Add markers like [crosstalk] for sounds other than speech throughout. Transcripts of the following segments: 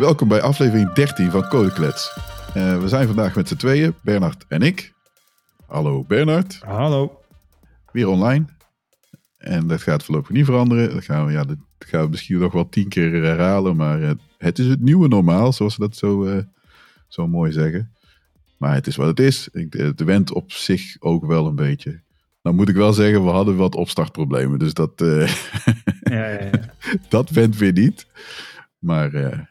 Welkom bij aflevering 13 van Codeklets. Uh, we zijn vandaag met z'n tweeën, Bernard en ik. Hallo Bernard. Hallo. Weer online. En dat gaat voorlopig niet veranderen. Dat gaan we, ja, dat gaan we misschien nog wel tien keer herhalen. Maar uh, het is het nieuwe normaal, zoals ze dat zo, uh, zo mooi zeggen. Maar het is wat het is. Ik, de went op zich ook wel een beetje. Nou moet ik wel zeggen, we hadden wat opstartproblemen. Dus dat, ja, ja, ja. [laughs] dat went weer niet. Maar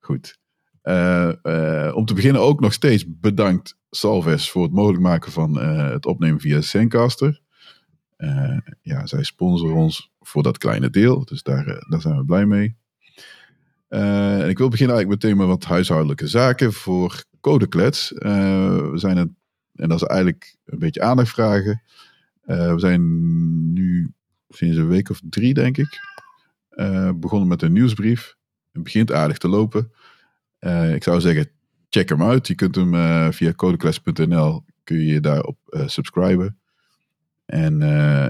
goed. Uh, om te beginnen ook nog steeds bedankt Salves voor het mogelijk maken van het opnemen via Zencaster. ja, zij sponsoren ons voor dat kleine deel. Dus daar, daar zijn we blij mee. ik wil beginnen eigenlijk meteen met wat huishoudelijke zaken voor Codeklets. we zijn en dat is eigenlijk een beetje aandacht vragen. We zijn nu sinds een week of drie, denk ik, begonnen met een nieuwsbrief. Het begint aardig te lopen. Uh, ik zou zeggen, check hem uit. Je kunt hem via codeclass.nl kun je daarop subscriben. En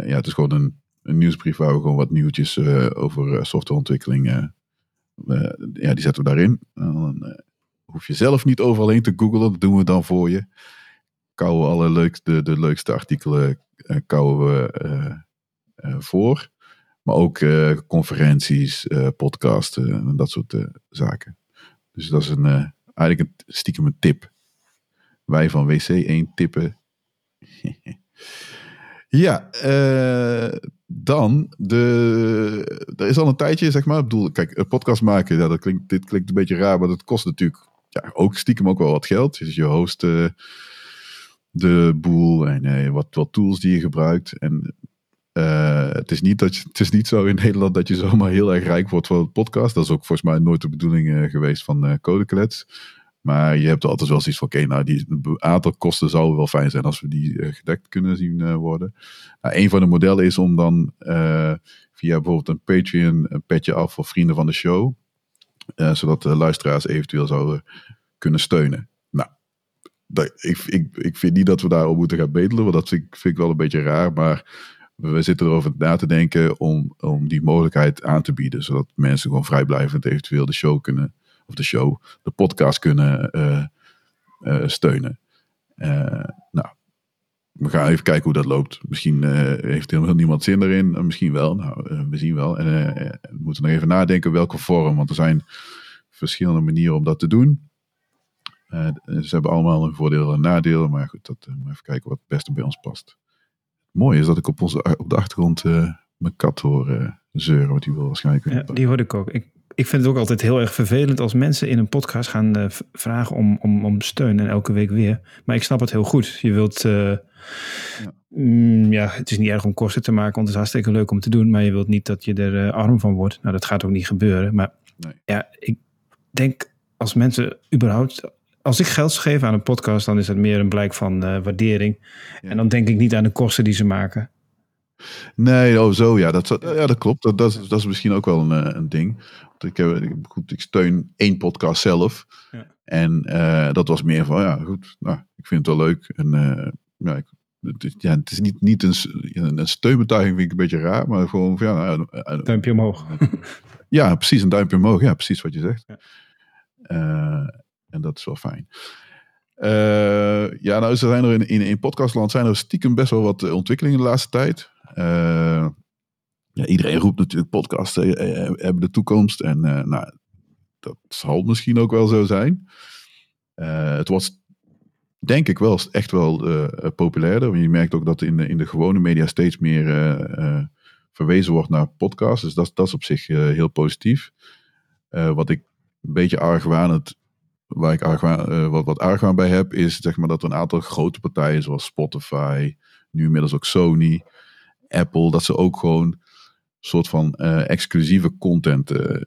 ja, het is gewoon een, een, nieuwsbrief waar we gewoon wat nieuwtjes over softwareontwikkeling, ja, die zetten we daarin. dan hoef je zelf niet overal heen te googlen, dat doen we dan voor je. Kouwen alle leukste, de leukste artikelen kouwen we voor. Maar ook conferenties, podcasten en dat soort zaken. Dus dat is een, eigenlijk een, stiekem een tip. Wij van WC1 tippen. [laughs] ja, dan, de, er is al een tijdje, zeg maar. Ik bedoel, kijk, een podcast maken, ja, dat klinkt, dit klinkt een beetje raar, maar dat kost natuurlijk ja, ook stiekem ook wel wat geld. Dus je host de boel en wat, wat tools die je gebruikt. En uh, het, is niet dat het is niet zo in [laughs] Nederland dat je zomaar heel erg rijk wordt van een podcast. Dat is ook volgens mij nooit de bedoeling uh, geweest van uh, Codeklets. Maar je hebt altijd wel zoiets van, oké, nou, die aantal kosten zou wel fijn zijn als we die gedekt kunnen zien worden. Nou, een van de modellen is om dan via bijvoorbeeld een Patreon een petje af voor vrienden van de show. zodat de luisteraars eventueel zouden kunnen steunen dat, ik, ik, ik vind niet dat we daarop moeten gaan bedelen, want dat vind, vind ik wel een beetje raar. Maar we zitten erover na te denken om, om die mogelijkheid aan te bieden. Zodat mensen gewoon vrijblijvend eventueel de show kunnen, of de show, de podcast kunnen uh, uh, steunen. Uh, nou, we gaan even kijken hoe dat loopt. Misschien heeft helemaal niemand zin erin, misschien wel. Nou, we zien wel. En we moeten nog even nadenken welke vorm, want er zijn verschillende manieren om dat te doen. Ze hebben allemaal een voordeel en nadeel, maar goed, dat, even kijken wat het beste bij ons past. Mooi is dat ik op, onze, op de achtergrond uh, mijn kat hoor zeuren, wat die wil waarschijnlijk. Ja, die hoorde ik ook. Ik, ik vind het ook altijd heel erg vervelend als mensen in een podcast gaan vragen om, om, om steun en elke week weer. Maar ik snap het heel goed. Je wilt, ja. Mm, ja. het is niet erg om kosten te maken, want het is hartstikke leuk om te doen, maar je wilt niet dat je er arm van wordt. Nou, dat gaat ook niet gebeuren. Maar nee. ja, ik denk als mensen überhaupt als ik geld geef aan een podcast, dan is dat meer een blijk van uh, waardering. En dan denk ik niet aan de kosten die ze maken. Nee, oh zo ja, dat, ja, dat klopt. Dat, dat, is, dat is misschien ook wel een, eh, een ding. Want ik, heb, goed, ik steun één podcast zelf. Ja. En uh, dat was meer van, ja goed, nou, ik vind het wel leuk. En uh, ja, ik, het, ja, het is niet, niet een, een steunbetuiging, vind ik een beetje raar. Maar gewoon van, ja... Nou, duimpje omhoog. ja, precies, een duimpje omhoog. Ja, precies wat je zegt. Ja. En dat is wel fijn. Uh, ja, nou zijn er in, in, podcastland zijn er stiekem best wel wat eh, ontwikkelingen de laatste tijd. Uh, ja, iedereen roept natuurlijk podcasts hebben de toekomst. En nou, dat zal misschien ook wel zo zijn. het was denk ik wel echt wel populairder. Je merkt ook dat in in de gewone media steeds meer verwezen wordt naar podcasts. Dus dat, dat is op zich heel positief. wat ik een beetje argwanend waar ik argwaan, uh, wat, wat argwaan bij heb, is zeg maar dat een aantal grote partijen zoals Spotify, nu inmiddels ook Sony, Apple, dat ze ook gewoon een soort van uh, exclusieve content uh,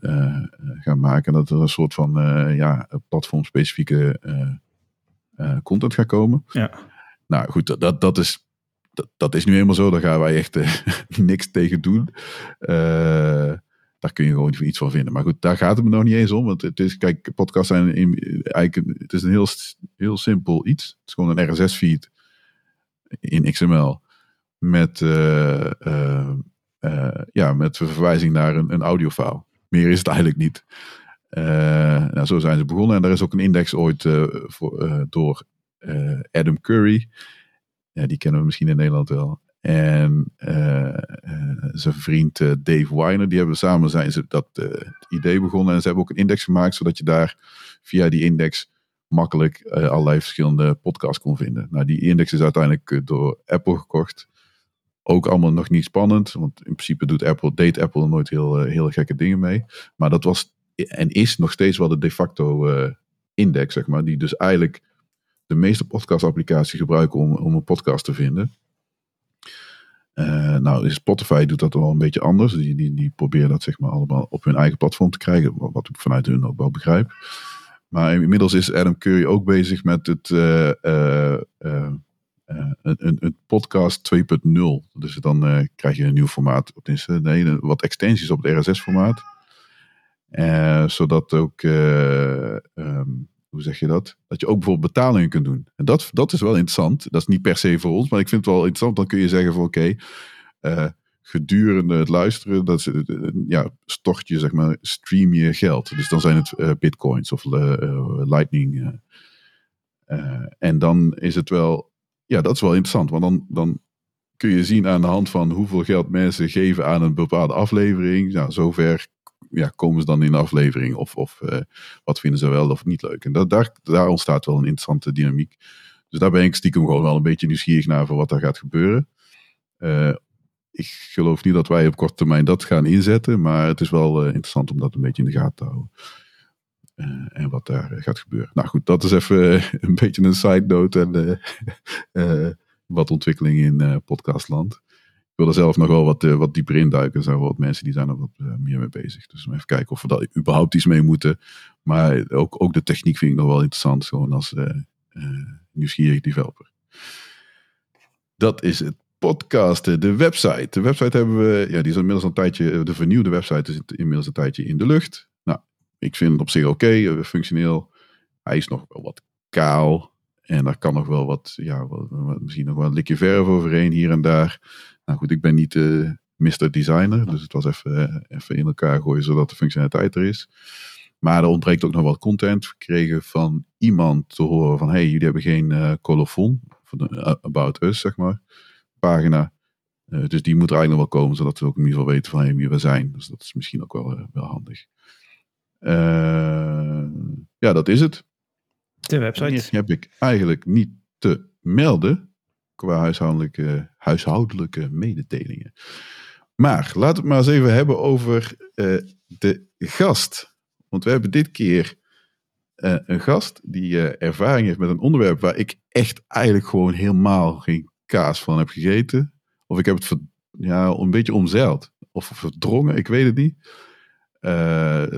gaan maken. Dat er een soort van ja, platformspecifieke content gaat komen. Ja. Nou goed, dat, dat, is, dat, dat is nu helemaal zo. Daar gaan wij echt [laughs] niks tegen doen daar kun je gewoon iets van vinden. Maar goed, daar gaat het me nog niet eens om. Want het is, kijk, podcasts zijn eigenlijk, het is een heel, heel simpel iets. Het is gewoon een RSS-feed in XML. Met, uh, uh, uh, ja, met verwijzing naar een, een audiofile. Meer is het eigenlijk niet. nou, zo zijn ze begonnen. En daar is ook een index ooit door Adam Curry. Ja, die kennen we misschien in Nederland wel. En zijn vriend Dave Weiner, die hebben samen zijn ze dat idee begonnen. En ze hebben ook een index gemaakt, zodat je daar via die index makkelijk allerlei verschillende podcasts kon vinden. Nou, die index is uiteindelijk eh, door Apple gekocht. Ook allemaal nog niet spannend, want in principe doet Apple, deed Apple nooit heel, heel gekke dingen mee. Maar dat was en is nog steeds wel de de facto index, zeg maar. Die dus eigenlijk de meeste podcast-applicaties gebruiken om, om een podcast te vinden. Nou, Spotify doet dat wel een beetje anders. Die, die, die proberen dat zeg maar allemaal op hun eigen platform te krijgen. Wat ik vanuit hun ook wel begrijp. Maar inmiddels is Adam Curry ook bezig met het, uh, uh, een, podcast 2.0. Dus dan krijg je een nieuw formaat. Tenminste, nee, wat extensies op het RSS-formaat. zodat ook, um, hoe zeg je dat? Dat je ook bijvoorbeeld betalingen kunt doen. En dat, dat is wel interessant. Dat is niet per se voor ons, maar ik vind het wel interessant. Dan kun je zeggen van oké, gedurende het luisteren, dat is, ja, stort je, zeg maar, stream je geld. Dus dan zijn het uh, bitcoins of lightning. en dan is het wel, ja, dat is wel interessant, want dan, dan kun je zien aan de hand van hoeveel geld mensen geven aan een bepaalde aflevering. Nou, zover ja, komen ze dan in de aflevering of, of wat vinden ze wel of niet leuk. En dat, daar, daar ontstaat wel een interessante dynamiek. Dus daar ben ik stiekem gewoon wel een beetje nieuwsgierig naar voor wat daar gaat gebeuren ik geloof niet dat wij op korte termijn dat gaan inzetten, maar het is wel uh, interessant om dat een beetje in de gaten te houden. En wat daar gaat gebeuren. Nou goed, dat is even een beetje een side note en [laughs] wat ontwikkeling in podcastland. Wil er zelf nog wel wat, wat dieper induiken. Er zijn wat mensen die zijn er wat meer mee bezig. Dus even kijken of we daar überhaupt iets mee moeten. Maar ook, ook de techniek vind ik nog wel interessant, gewoon als nieuwsgierig developer. Dat is het podcasten, de website. De website hebben we, ja, die is inmiddels een tijdje, de vernieuwde website is inmiddels een tijdje in de lucht. Nou, ik vind het op zich oké, eh, functioneel. Hij is nog wel wat kaal. En daar kan nog wel wat, ja, wat, misschien nog wel een likje verf overheen hier en daar. Nou goed, ik ben niet de uh, Mr. Designer, dus het was even, eh, even in elkaar gooien zodat de functionaliteit er is. Maar er ontbreekt ook nog wat content. We kregen van iemand te horen van, hey, jullie hebben geen uh, colofon, about us, zeg maar pagina. Uh, dus die moet er eigenlijk nog wel komen, zodat we ook in ieder geval weten van hey, wie we zijn. Dus dat is misschien ook wel, wel handig. Uh, ja, dat is het. De website. heb ik eigenlijk niet te melden qua huishoudelijke, huishoudelijke mededelingen. Maar laten we het maar eens even hebben over de gast. Want we hebben dit keer een gast die ervaring heeft met een onderwerp waar ik echt eigenlijk gewoon helemaal geen kaas van heb gegeten. Of ik heb het ja, een beetje omzeild. Of verdrongen, ik weet het niet.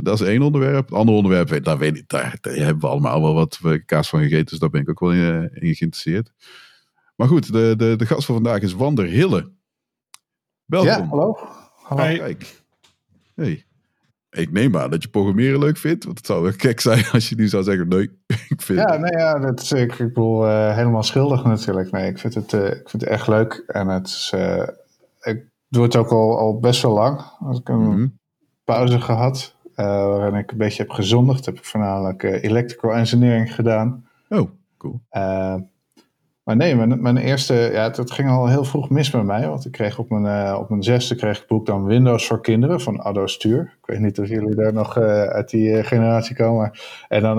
Dat is één onderwerp. Het andere onderwerp, daar, weet ik, daar, hebben we allemaal wel wat kaas van gegeten. Dus daar ben ik ook wel in geïnteresseerd. Maar goed, de, de, de gast van vandaag is Wander Hille. Welkom. Ja, hallo. hallo. Kijk. Hey. Ik neem aan dat je programmeren leuk vindt. Want het zou wel gek zijn [laughs] als je nu zou zeggen: nee, [laughs] ik vind Ja, nee, ja, dat is, ik, ik bedoel, uh, helemaal schuldig natuurlijk. Nee, ik vind het, uh, ik vind het echt leuk. En het is, uh, ik doe het ook al, al best wel lang. Als ik een mm -hmm. pauze gehad, waarin ik een beetje heb gezondigd. Heb ik voornamelijk electrical engineering gedaan. Oh, cool. Maar nee, mijn, mijn eerste, ja, het, ging al heel vroeg mis met mij. Want ik kreeg op mijn, uh, op mijn zesde kreeg ik boek dan Windows voor kinderen van Addo Stuur. Ik weet niet of jullie daar nog uh, uit die uh, generatie komen. En dan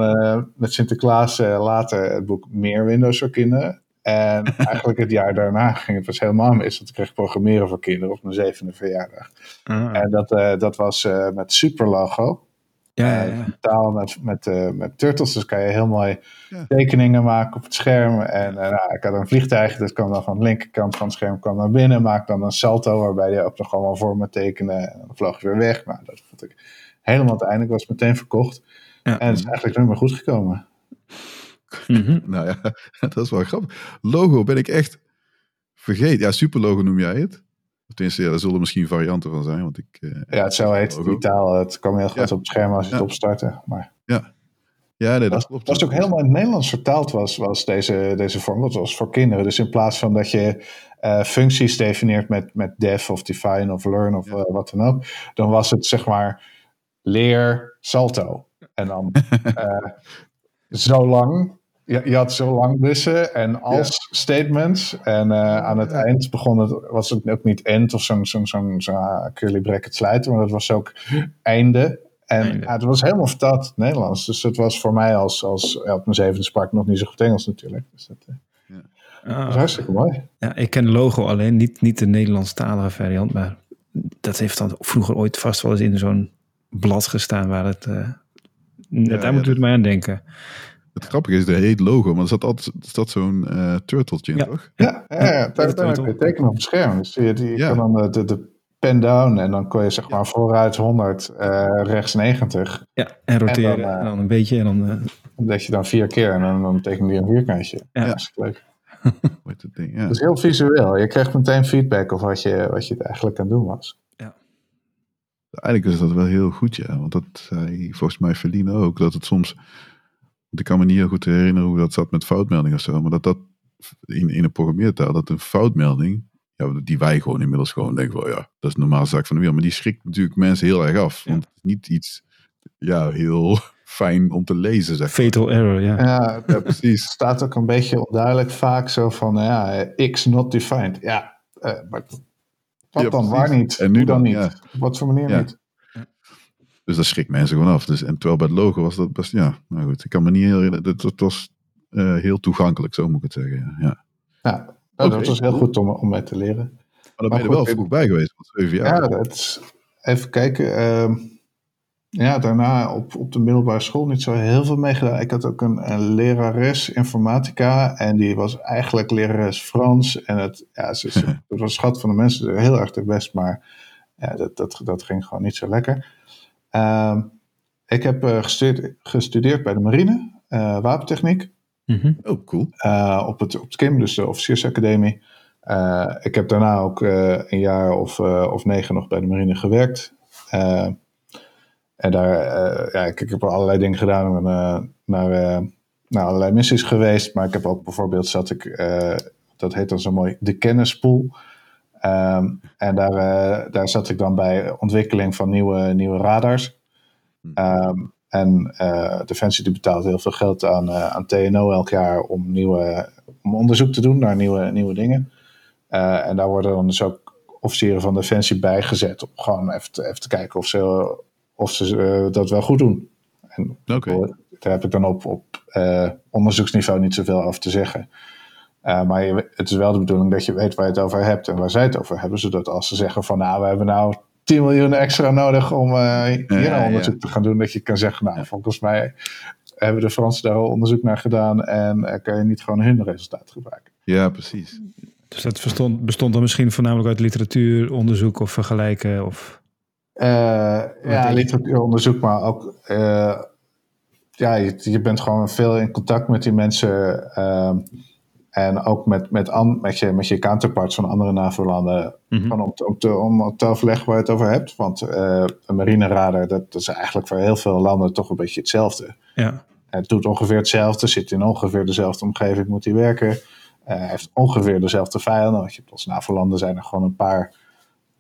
met Sinterklaas later het boek Meer Windows voor kinderen. En [laughs] eigenlijk het jaar daarna ging het dus helemaal mis. Want ik kreeg programmeren voor kinderen op mijn zevende verjaardag. Ah. En dat, dat was met Superlogo. Ja, ja, ja. taal met, met, uh, met turtles. Dus kan je heel mooi ja. tekeningen maken op het scherm. En uh, nou, ik had een vliegtuig, dat kwam dan van de linkerkant van het scherm kwam naar binnen. Maak dan een salto waarbij je ook nog allemaal vormen tekenen. En dan vloog je weer weg. Maar dat vond ik helemaal uiteindelijk was meteen verkocht. Ja. En het is eigenlijk niet meer goed gekomen. Mm -hmm. nou ja, [laughs] dat is wel grappig. Logo ben ik echt vergeten. Ja, super logo noem jij het. Tenminste, ja, er zullen misschien varianten van zijn. Want ik, uh, ja, het zo heet digitaal. Het kwam heel goed ja. op het scherm als je ja. het opstartte. Maar ja, ja nee, dat was, klopt. Was ook helemaal in het Nederlands vertaald was, was deze, deze vorm. Dat was voor kinderen. Dus in plaats van dat je uh, functies definieert met, met def of define of learn of uh, wat dan ook. Dan was het zeg maar leer salto. En dan [laughs] zo lang. Je, je, had zo lang bussen en als statements. En uh, aan het eind begon het, was het ook niet end of zo'n zo'n zo'n zo curly bracket sluiten, maar dat was ook einde. En ja, het was helemaal vertaald Nederlands. Dus het was voor mij als, als op mijn zevende sprak nog niet zo goed Engels natuurlijk. Dus dat, uh, ja. dat is hartstikke mooi. Ja, ik ken logo alleen, niet, niet de Nederlandstalige variant, maar dat heeft dan vroeger ooit vast wel eens in zo'n blad gestaan waar het. Uh, ja, daar moet u het mij aan denken. Het grappige is, de heet logo, maar er zat altijd zat zo'n uh, turteltje in, ja. toch? Ja, ja, ja, ja daar, daar kun je tekenen op het scherm. Dus je, je kan dan de, de, pen down en dan kon je zeg maar vooruit 100, uh, rechts 90. Ja, en roteren en dan, uh, en dan een beetje en dan... Uh... Dan deed je dan vier keer en dan, dan teken je een vierkantje. Ja, dat is leuk. [laughs] het ding, ja. Dat is heel visueel. Je krijgt meteen feedback of wat je, wat je het eigenlijk aan doen was. Ja. Eigenlijk is dat wel heel goed, ja. Want dat zei volgens mij Feline ook, dat het soms... Want ik kan me niet heel goed herinneren hoe dat zat met foutmelding of zo, maar dat dat in, in een programmeertaal, dat een foutmelding ja, die wij gewoon inmiddels gewoon denken van ja, dat is een normale zaak van de wereld. Maar die schrikt natuurlijk mensen heel erg af. Want het is niet iets ja, heel [laughs] fijn om te lezen. Zeg Fatal error, ja. Ja, ja precies. Het staat ook een beetje onduidelijk vaak zo van ja, X not defined. Ja, uh, maar wat Ja, dan? precies. Waar niet? En nu Hoe dan, dan, niet? ja. Op wat voor manier Ja. niet? Dus dat schrikt mensen gewoon af. Dus, en terwijl bij het logo was dat best, ja, nou goed. Ik kan me niet herinneren. Het, het was eh, heel toegankelijk, zo moet ik het zeggen. Ja. Ja. Nou, dat was heel goed om, om mee te leren. Maar dan ben je er wel vroeg bij geweest, want zeven jaar. Ja, dat is, even kijken. ehm, ja, daarna op, op de middelbare school niet zo heel veel meegedaan. Ik had ook een, een lerares informatica en die was eigenlijk lerares Frans. En het, ja, ze, het [laughs] was een schat van de mensen, heel erg de best, maar ja, dat, dat, dat ging gewoon niet zo lekker. Ehm, ik heb eh, gestudeerd, gestudeerd bij de marine, eh, wapentechniek. Mhm. Oh, cool. Eh, op, het, op het KIM, dus de officiersacademie. Ik heb daarna ook een jaar of, of negen nog bij de marine gewerkt. En daar, ja, ik, ik heb allerlei dingen gedaan. Ik ben eh, naar, naar allerlei missies geweest. Maar ik heb ook bijvoorbeeld, zat ik, dat heet dan zo mooi, de kennispool. Ehm, en daar, eh, daar zat ik dan bij ontwikkeling van nieuwe, nieuwe radars. Ehm, en eh, Defensie die betaalt heel veel geld aan, eh, aan TNO elk jaar om, nieuwe, om onderzoek te doen naar nieuwe, nieuwe dingen. En daar worden dan dus ook officieren van Defensie bijgezet om gewoon even te, even te kijken of ze, of ze dat wel goed doen. En Oké. daar heb ik dan op, op onderzoeksniveau niet zoveel over te zeggen. Eh, maar je, het is wel de bedoeling dat je weet waar je het over hebt en waar zij het over hebben. Zodat als ze zeggen van nou, we hebben nou 10 miljoen extra nodig om eh, hier Ja, nou ja. onderzoek te gaan doen. Dat je kan zeggen, nou volgens mij hebben de Fransen daar al onderzoek naar gedaan. En eh, kan je niet gewoon hun resultaat gebruiken. Ja, precies. Dus dat bestond, bestond dan misschien voornamelijk uit literatuur, onderzoek of vergelijken? Of... Eh, ja, literatuuronderzoek, maar ook. eh, ja, je, je bent gewoon veel in contact met die mensen. En ook met, met, an, met, je, met je counterparts van andere NAVO-landen. Gewoon om, te- om, te, om te overleggen waar je het over hebt. Want eh, een marineradar, dat, dat is eigenlijk voor heel veel landen toch een beetje hetzelfde. Ja, Het doet ongeveer hetzelfde, zit in ongeveer dezelfde omgeving, moet hij werken. Hij heeft ongeveer dezelfde vijanden. Want je hebt als NAVO-landen zijn er gewoon een paar,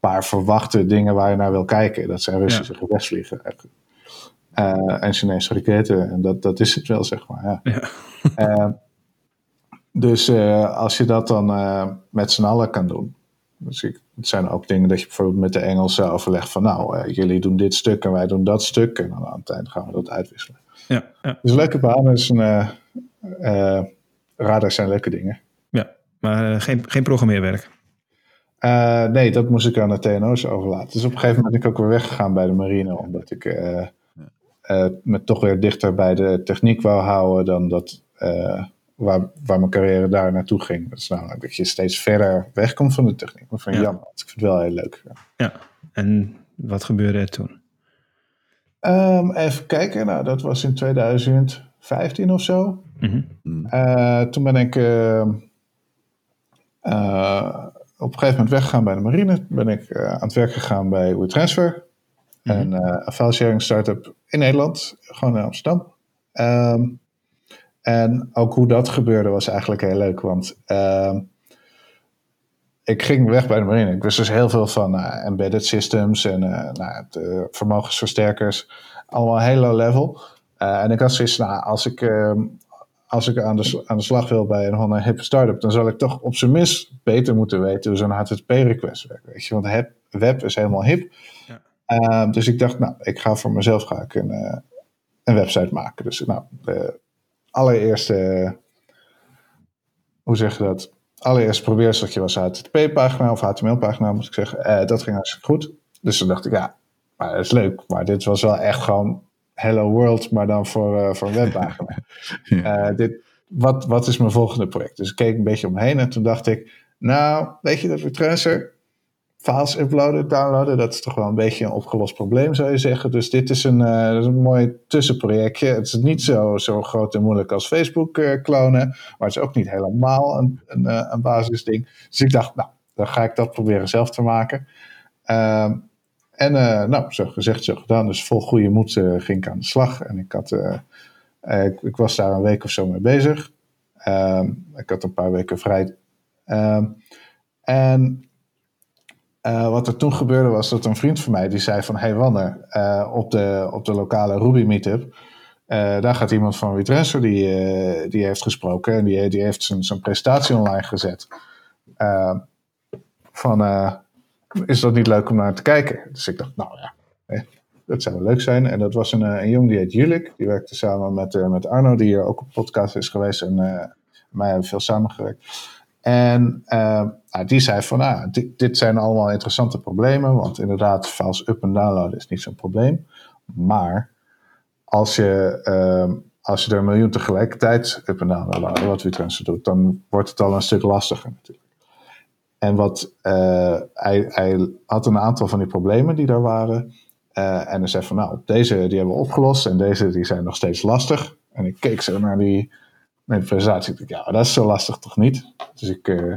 paar verwachte dingen waar je naar wil kijken. Dat zijn Russische gevechtsvliegen eigenlijk. Eh, en Chinese raketten. En dat, dat is het wel, zeg maar. Ja. Ja. Dus eh, als je dat dan eh, met z'n allen kan doen. Dus ik, het zijn ook dingen dat je bijvoorbeeld met de Engelsen overlegt van nou, eh, jullie doen dit stuk en wij doen dat stuk. En dan aan het eind gaan we dat uitwisselen. ja, ja, Dus leuke baan. Dus een, radars zijn leuke dingen. ja. Maar geen, geen programmeerwerk. Nee, dat moest ik aan de TNO's overlaten. Dus op een gegeven moment ben ik ook weer weggegaan bij de marine. Omdat ik me toch weer dichter bij de techniek wou houden dan dat, waar, waar mijn carrière daar naartoe ging. Dat is namelijk dat je steeds verder wegkomt van de techniek. Maar van Ja. jammer, ik vind het wel heel leuk. Ja. En wat gebeurde er toen? Ehm, even kijken, nou dat was in 2015 of zo. Mhm. Eh, toen ben ik eh, eh, op een gegeven moment weggegaan bij de marine. Ben ik eh, aan het werk gegaan bij WeTransfer. Een eh, file sharing startup in Nederland, gewoon in Amsterdam. Ehm, en ook hoe dat gebeurde was eigenlijk heel leuk, want ehm, ik ging weg bij de marine. Ik wist dus heel veel van eh, embedded systems en eh, nou, de vermogensversterkers. Allemaal heel low level. en ik had zoiets, nou, als ik, ehm, als ik aan, de, aan de slag wil bij een, een hippe start-up, dan zal ik toch op zijn minst beter moeten weten hoe zo'n HTTP-request werkt. Weet je? Want het web is helemaal hip. Ja. Ehm, dus ik dacht, nou, ik ga voor mezelf ga ik een, een website maken. Dus nou, de allereerste, hoe zeg je dat? Allereerst probeerstukje was HTTP-pagina of HTML-pagina, moet ik zeggen. Uh, dat ging hartstikke goed. Dus toen dacht ik, ja, maar dat is leuk. Maar dit was wel echt gewoon Hello World, maar dan voor, uh, voor een webpagina. [laughs] ja. dit, wat, wat is mijn volgende project? Dus ik keek een beetje omheen en toen dacht ik, nou, weet je, dat retracer, files uploaden, downloaden, dat is toch wel een beetje een opgelost probleem, zou je zeggen. Dus dit is een, is een mooi tussenprojectje. Het is niet zo, zo groot en moeilijk als Facebook uh, klonen, maar het is ook niet helemaal een, een, uh, een basisding. Dus ik dacht, nou, dan ga ik dat proberen zelf te maken. Ehm, en nou, zo gezegd, zo gedaan. Dus vol goede moed ging ik aan de slag. En ik, had, ik, ik, was daar een week of zo mee bezig. Ehm, ik had een paar weken vrij. Ehm, en uh, wat er toen gebeurde was dat een vriend van mij die zei van... Hey uh, op, de, op de lokale Ruby meetup... Uh, daar gaat iemand van WeTransfer die, die heeft gesproken... en die, die heeft zijn, zijn presentatie online gezet. van, is dat niet leuk om naar te kijken? Dus ik dacht, nou ja, dat zou wel leuk zijn. En dat was een, een jong die heet Julik. Die werkte samen met, met Arno, die hier ook op podcast is geweest... en mij hebben veel samengewerkt. En uh, die zei van, nou, dit, dit, zijn allemaal interessante problemen, want inderdaad, files up en downloaden is niet zo'n probleem. Maar als je, uh, als je er een miljoen tegelijkertijd up en downloaden, wat WeTransfer doet, dan wordt het al een stuk lastiger natuurlijk. En wat, uh, hij, hij, had een aantal van die problemen die daar waren. Uh, en hij zei van, nou, deze die hebben we opgelost en deze die zijn nog steeds lastig. En ik keek zo naar die met de presentatie. Ik dacht, ja, dat is zo lastig toch niet? Dus ik, uh,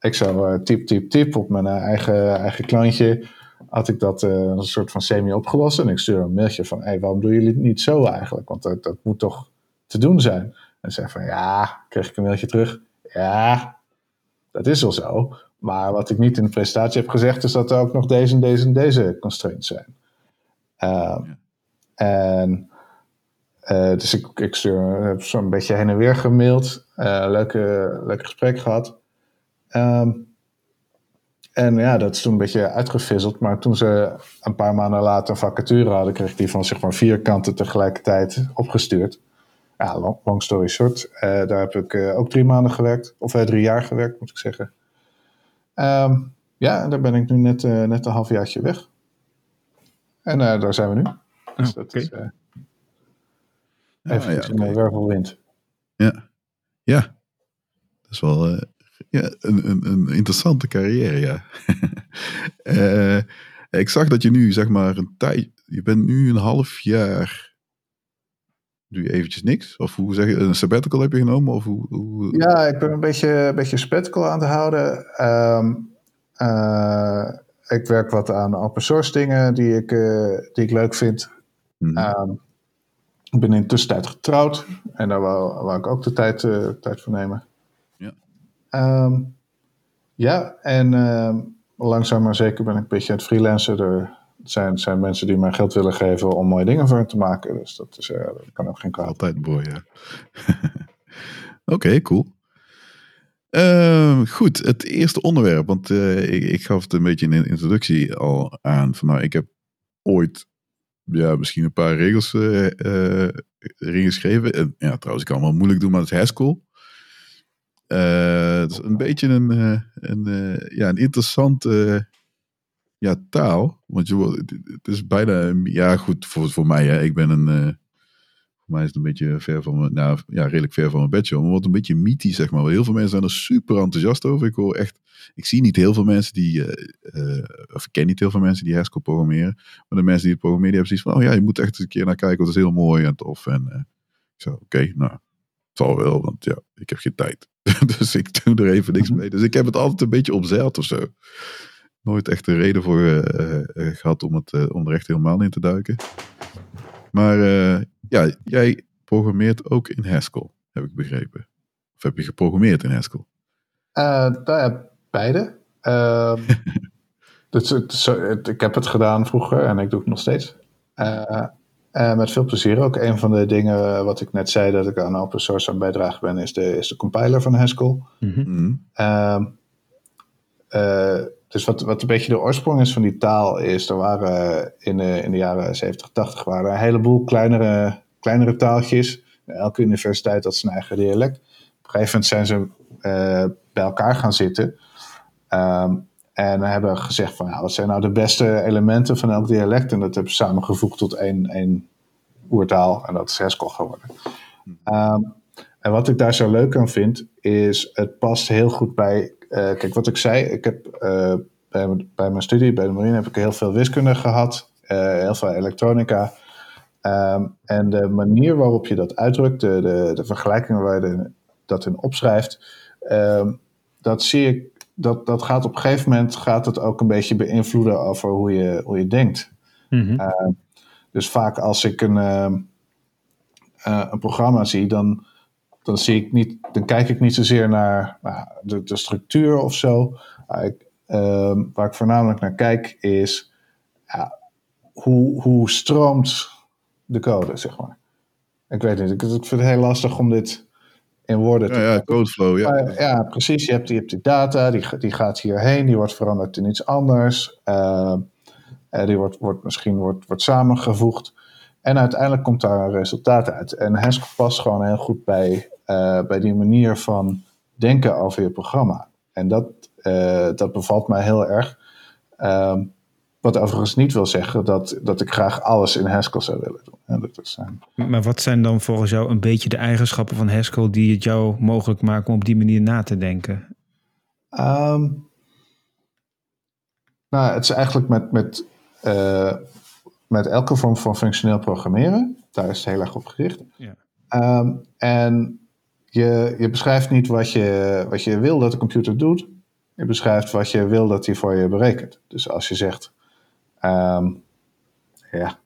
ik zou uh, typ, typ, typ op mijn uh, eigen, eigen klantje. Had ik dat een soort van semi opgelost. En ik stuur een mailtje van, hey, waarom doen jullie het niet zo eigenlijk? Want dat, dat moet toch te doen zijn? En zei van, ja, kreeg ik een mailtje terug. Ja, dat is wel zo. Maar wat ik niet in de presentatie heb gezegd, is dat er ook nog deze en deze en deze constraints zijn. Uh, ja. En uh, dus ik, ik stuur, heb zo'n beetje heen en weer gemaild. Uh, leuke, leuk gesprek gehad. Um, en ja, dat is toen een beetje uitgevisseld. Maar toen ze een paar maanden later een vacature hadden, kreeg ik die van zeg maar vier kanten tegelijkertijd opgestuurd. Ja, long, long story short. Uh, daar heb ik ook drie maanden gewerkt. Of drie jaar gewerkt, moet ik zeggen. Um, ja, en daar ben ik nu net, net een halfjaartje weg. En daar zijn we nu. Dus oh, dat is, Even ja, okay. wervelwind. Ja. ja, dat is wel uh, ja, een, een, een, interessante carrière, ja. uh, [laughs] ik zag dat je nu, zeg maar, een tijd... Je bent nu een half jaar... Doe je eventjes niks? Of hoe zeg je, een sabbatical heb je genomen? Of hoe, hoe... Ja, ik ben een beetje, een beetje sabbatical aan het houden. Um, uh, ik werk wat aan open source dingen die ik, die ik leuk vind. Mm um, ik ben in de tussentijd getrouwd en daar wou, wou ik ook de tijd, uh, tijd voor nemen. Ja, um, ja en uh, langzaam maar zeker ben ik een beetje aan het freelancen. Er zijn, zijn mensen die mij geld willen geven om mooie dingen voor hen te maken. Dus dat, is, uh, dat kan ook geen kwaad. Altijd mooi, ja. [laughs] Oké, okay, cool. Uh, goed, het eerste onderwerp, want uh, ik, ik, gaf het een beetje in de introductie al aan. Van, nou, ik heb ooit ja, misschien een paar regels uh, erin geschreven. En, ja, trouwens, ik kan wel moeilijk doen, maar het is Haskell. Uh, het is een beetje een, een, ja, een interessante ja, taal. Want je, het is bijna, ja goed, voor, voor mij, hè, ik ben een, voor mij is het een beetje ver van mijn, nou ja, redelijk ver van mijn bedje. Maar wordt een beetje mythisch, zeg maar. Heel veel mensen zijn er super enthousiast over. Ik hoor echt, ik zie niet heel veel mensen die, uh, of ik ken niet heel veel mensen die Haskell programmeren. Maar de mensen die het programmeren, die hebben zoiets van, oh ja, je moet echt eens een keer naar kijken, want het is heel mooi en tof. En uh, ik zo, oké, nou, het zal wel, want ja, ik heb geen tijd. [laughs] dus ik doe er even niks mee. Dus ik heb het altijd een beetje opzeild of zo. Nooit echt een reden voor gehad om, het, om er echt helemaal in te duiken. Maar ja, jij programmeert ook in Haskell, heb ik begrepen. Of heb je geprogrammeerd in Haskell? Uh, nou beide. Uh, [laughs] het, het, ik heb het gedaan vroeger en ik doe het nog steeds. Uh, Uh, met veel plezier ook. Een van de dingen wat ik net zei dat ik aan open source aan bijdragen ben, is de, is de compiler van Haskell. Mm dus wat, wat een beetje de oorsprong is van die taal, is er waren in de, in de jaren 70, 80 waren een heleboel kleinere, kleinere taaltjes. Elke universiteit had zijn eigen dialect. Op een gegeven moment zijn ze uh, bij elkaar gaan zitten. Um, en hebben gezegd van, nou, wat zijn nou de beste elementen van elk dialect? En dat hebben ze samengevoegd tot één, één oertaal. En dat is Haskell geworden. Um, en wat ik daar zo leuk aan vind, is het past heel goed bij kijk, wat ik zei, ik heb uh, bij, bij, mijn studie, bij de marine, heb ik heel veel wiskunde gehad, uh, heel veel elektronica. Um, en de manier waarop je dat uitdrukt, de, de, de vergelijkingen waar je dat in opschrijft, um, dat zie ik, dat, dat gaat op een gegeven moment gaat het ook een beetje beïnvloeden over hoe je, hoe je denkt. Mm -hmm. uh, dus vaak als ik een, uh, een programma zie, dan dan, zie ik niet, dan kijk ik niet zozeer naar nou, de, de, structuur of zo. Ik, uh, waar ik voornamelijk naar kijk is hoe, hoe stroomt de code, zeg maar. Ik weet niet, ik, ik vind het heel lastig om dit in woorden te... Ja, ja codeflow, ja. Maar, ja, precies. Je hebt, je hebt die data, die, die gaat hierheen, die wordt veranderd in iets anders. Uh, die wordt, wordt misschien wordt, wordt samengevoegd. En uiteindelijk komt daar een resultaat uit. En Haskell past gewoon heel goed bij uh, bij die manier van denken over je programma. En dat, uh, dat bevalt mij heel erg. Um, wat overigens niet wil zeggen dat, dat ik graag alles in Haskell zou willen doen. dat is, uh... Maar wat zijn dan volgens jou een beetje de eigenschappen van Haskell die het jou mogelijk maken om op die manier na te denken? Um, nou, het is eigenlijk met, met, uh, met elke vorm van functioneel programmeren. Daar is het heel erg op gericht. Ja. Um, en je, je beschrijft niet wat je, wat je wil dat de computer doet. Je beschrijft wat je wil dat hij voor je berekent. Dus als je zegt, um, ja,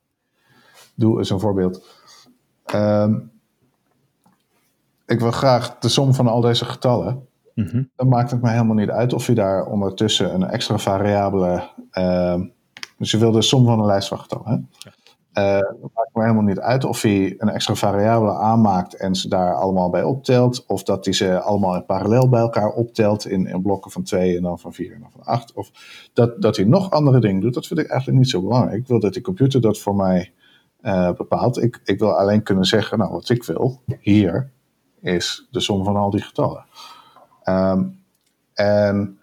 doe eens een voorbeeld. Um, ik wil graag de som van al deze getallen. Mm -hmm. Dan maakt het mij helemaal niet uit of je daar ondertussen een extra variabele. Uh, dus je wil de som van een lijst van getallen. Hè? Ja. Het maakt me helemaal niet uit of hij een extra variabele aanmaakt en ze daar allemaal bij optelt. Of dat hij ze allemaal in parallel bij elkaar optelt in, in blokken van 2 en dan van 4 en dan van 8. Of dat, dat hij nog andere dingen doet, dat vind ik eigenlijk niet zo belangrijk. Ik wil dat die computer dat voor mij uh, bepaalt. Ik, ik wil alleen kunnen zeggen, nou wat ik wil, hier is de som van al die getallen. Um, en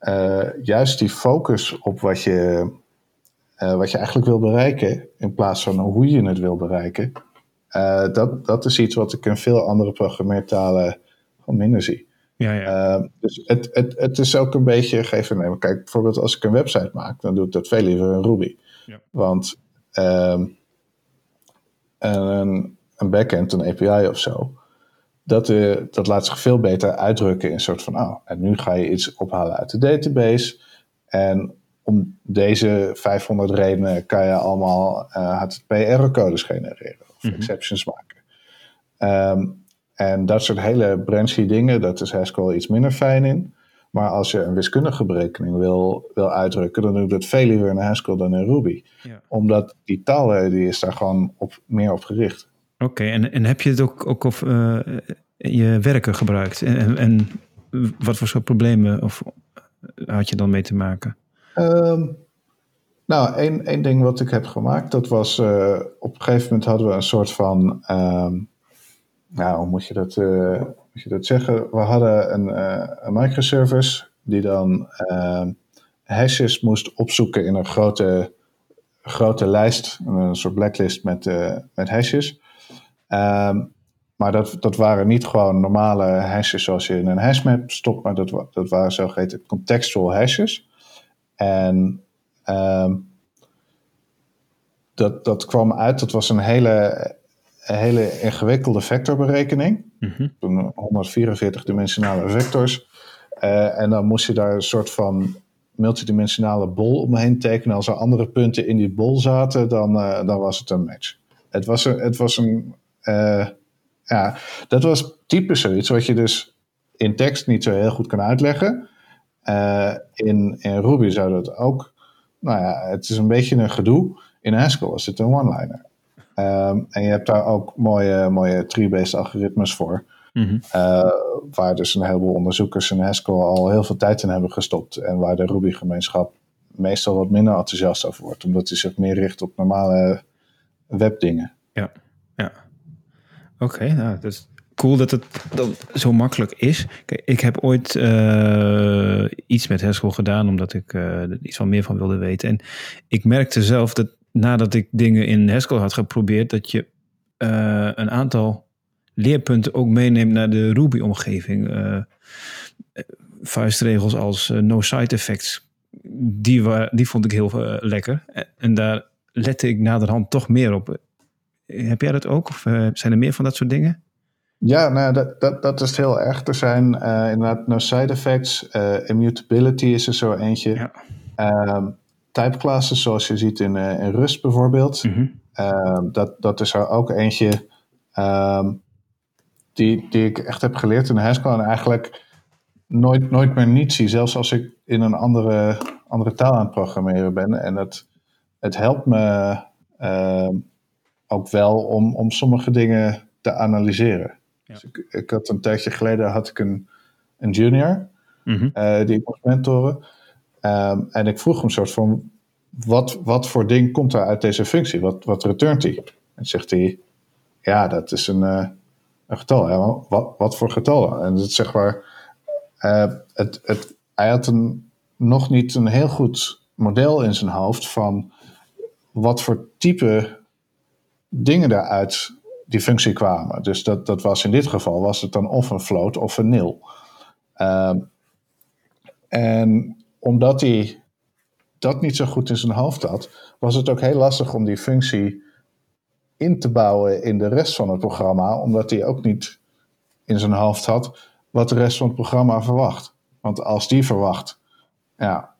uh, juist die focus op wat je uh, wat je eigenlijk wil bereiken, in plaats van hoe je het wil bereiken, uh, dat, dat is iets wat ik in veel andere programmeertalen gewoon minder zie. Ja, ja. Uh, dus het, het, het is ook een beetje geven nemen. Kijk, bijvoorbeeld als ik een website maak, dan doe ik dat veel liever in Ruby. Ja. Want um, een, een backend, een API of zo, dat, uh, dat laat zich veel beter uitdrukken in een soort van, oh, en nu ga je iets ophalen uit de database. En om deze 500 redenen kan je allemaal uh, HTTP-error-codes genereren of mm -hmm. exceptions maken. Um, en dat soort hele branchy dingen, dat is Haskell iets minder fijn in. Maar als je een wiskundige berekening wil, wil uitdrukken, dan doe ik dat veel liever in Haskell dan in Ruby. Ja. Omdat die taal die is daar gewoon op, meer op gericht. Oké, en, en heb je het ook, ook op uh, je werken gebruikt? En, en, en wat voor soort problemen of, had je dan mee te maken? Um, nou, één, één ding wat ik heb gemaakt, dat was uh, op een gegeven moment hadden we een soort van, um, nou, hoe moet je dat, uh, moet je dat zeggen? We hadden een, een microservice die dan hashes moest opzoeken in een grote, grote lijst, een soort blacklist met, met hashes. Maar dat, dat waren niet gewoon normale hashes zoals je in een hashmap stopt, maar dat, dat waren zogeheten contextual hashes. En um, dat, dat kwam uit, dat was een hele, een hele ingewikkelde vectorberekening. Mm -hmm. 144 dimensionale vectors. Uh, en dan moest je daar een soort van multidimensionale bol omheen tekenen. Als er andere punten in die bol zaten, dan, uh, dan was het een match. Het was een, het was een uh, ja, dat was typisch zoiets wat je dus in tekst niet zo heel goed kan uitleggen. Uh, in, in Ruby zou dat ook. Nou ja, het is een beetje een gedoe. In Haskell is het een one-liner. Ehm, en je hebt daar ook mooie, mooie tree-based algoritmes voor. Mhm. Uh, waar dus een heleboel onderzoekers in Haskell al heel veel tijd in hebben gestopt. En waar de Ruby-gemeenschap meestal wat minder enthousiast over wordt. Omdat hij zich meer richt op normale webdingen. Ja, ja. Oké, nou, dat is cool dat het zo makkelijk is. Kijk, ik heb ooit uh, iets met Haskell gedaan, omdat ik uh, er iets van meer van wilde weten. En ik merkte zelf dat nadat ik dingen in Haskell had geprobeerd, dat je uh, een aantal leerpunten ook meeneemt naar de Ruby-omgeving. vuistregels als no side effects, die, wa die vond ik heel lekker. En daar lette ik naderhand toch meer op. Heb jij dat ook? Of zijn er meer van dat soort dingen? Ja, nou, dat, dat, dat is heel erg. Er zijn uh, inderdaad no side effects. Uh, immutability is er zo eentje. Ja. Um, type classes, zoals je ziet in, uh, in Rust bijvoorbeeld. Mm -hmm. um, dat, dat is er ook eentje um, die, die ik echt heb geleerd in Haskell. En eigenlijk nooit, nooit meer niet zie. Zelfs als ik in een andere, andere taal aan het programmeren ben. En het, het helpt me ook wel om, om sommige dingen te analyseren. Ja. Dus ik, ik, had een tijdje geleden had ik een, een junior mm -hmm. uh, die ik moest mentoren. Um, en ik vroeg hem soort van, wat, wat voor ding komt er uit deze functie? Wat, wat returnt hij? En zegt hij, ja, dat is een, uh, een getal. Ja, wat, wat voor getal dan? En dat zeg maar, uh, het, het, hij had een, nog niet een heel goed model in zijn hoofd van wat voor type dingen daaruit die functie kwamen. Dus dat, dat was in dit geval was het dan of een float of een nil. Um, en omdat hij dat niet zo goed in zijn hoofd had, was het ook heel lastig om die functie in te bouwen in de rest van het programma, omdat hij ook niet in zijn hoofd had wat de rest van het programma verwacht. Want als die verwacht, ja,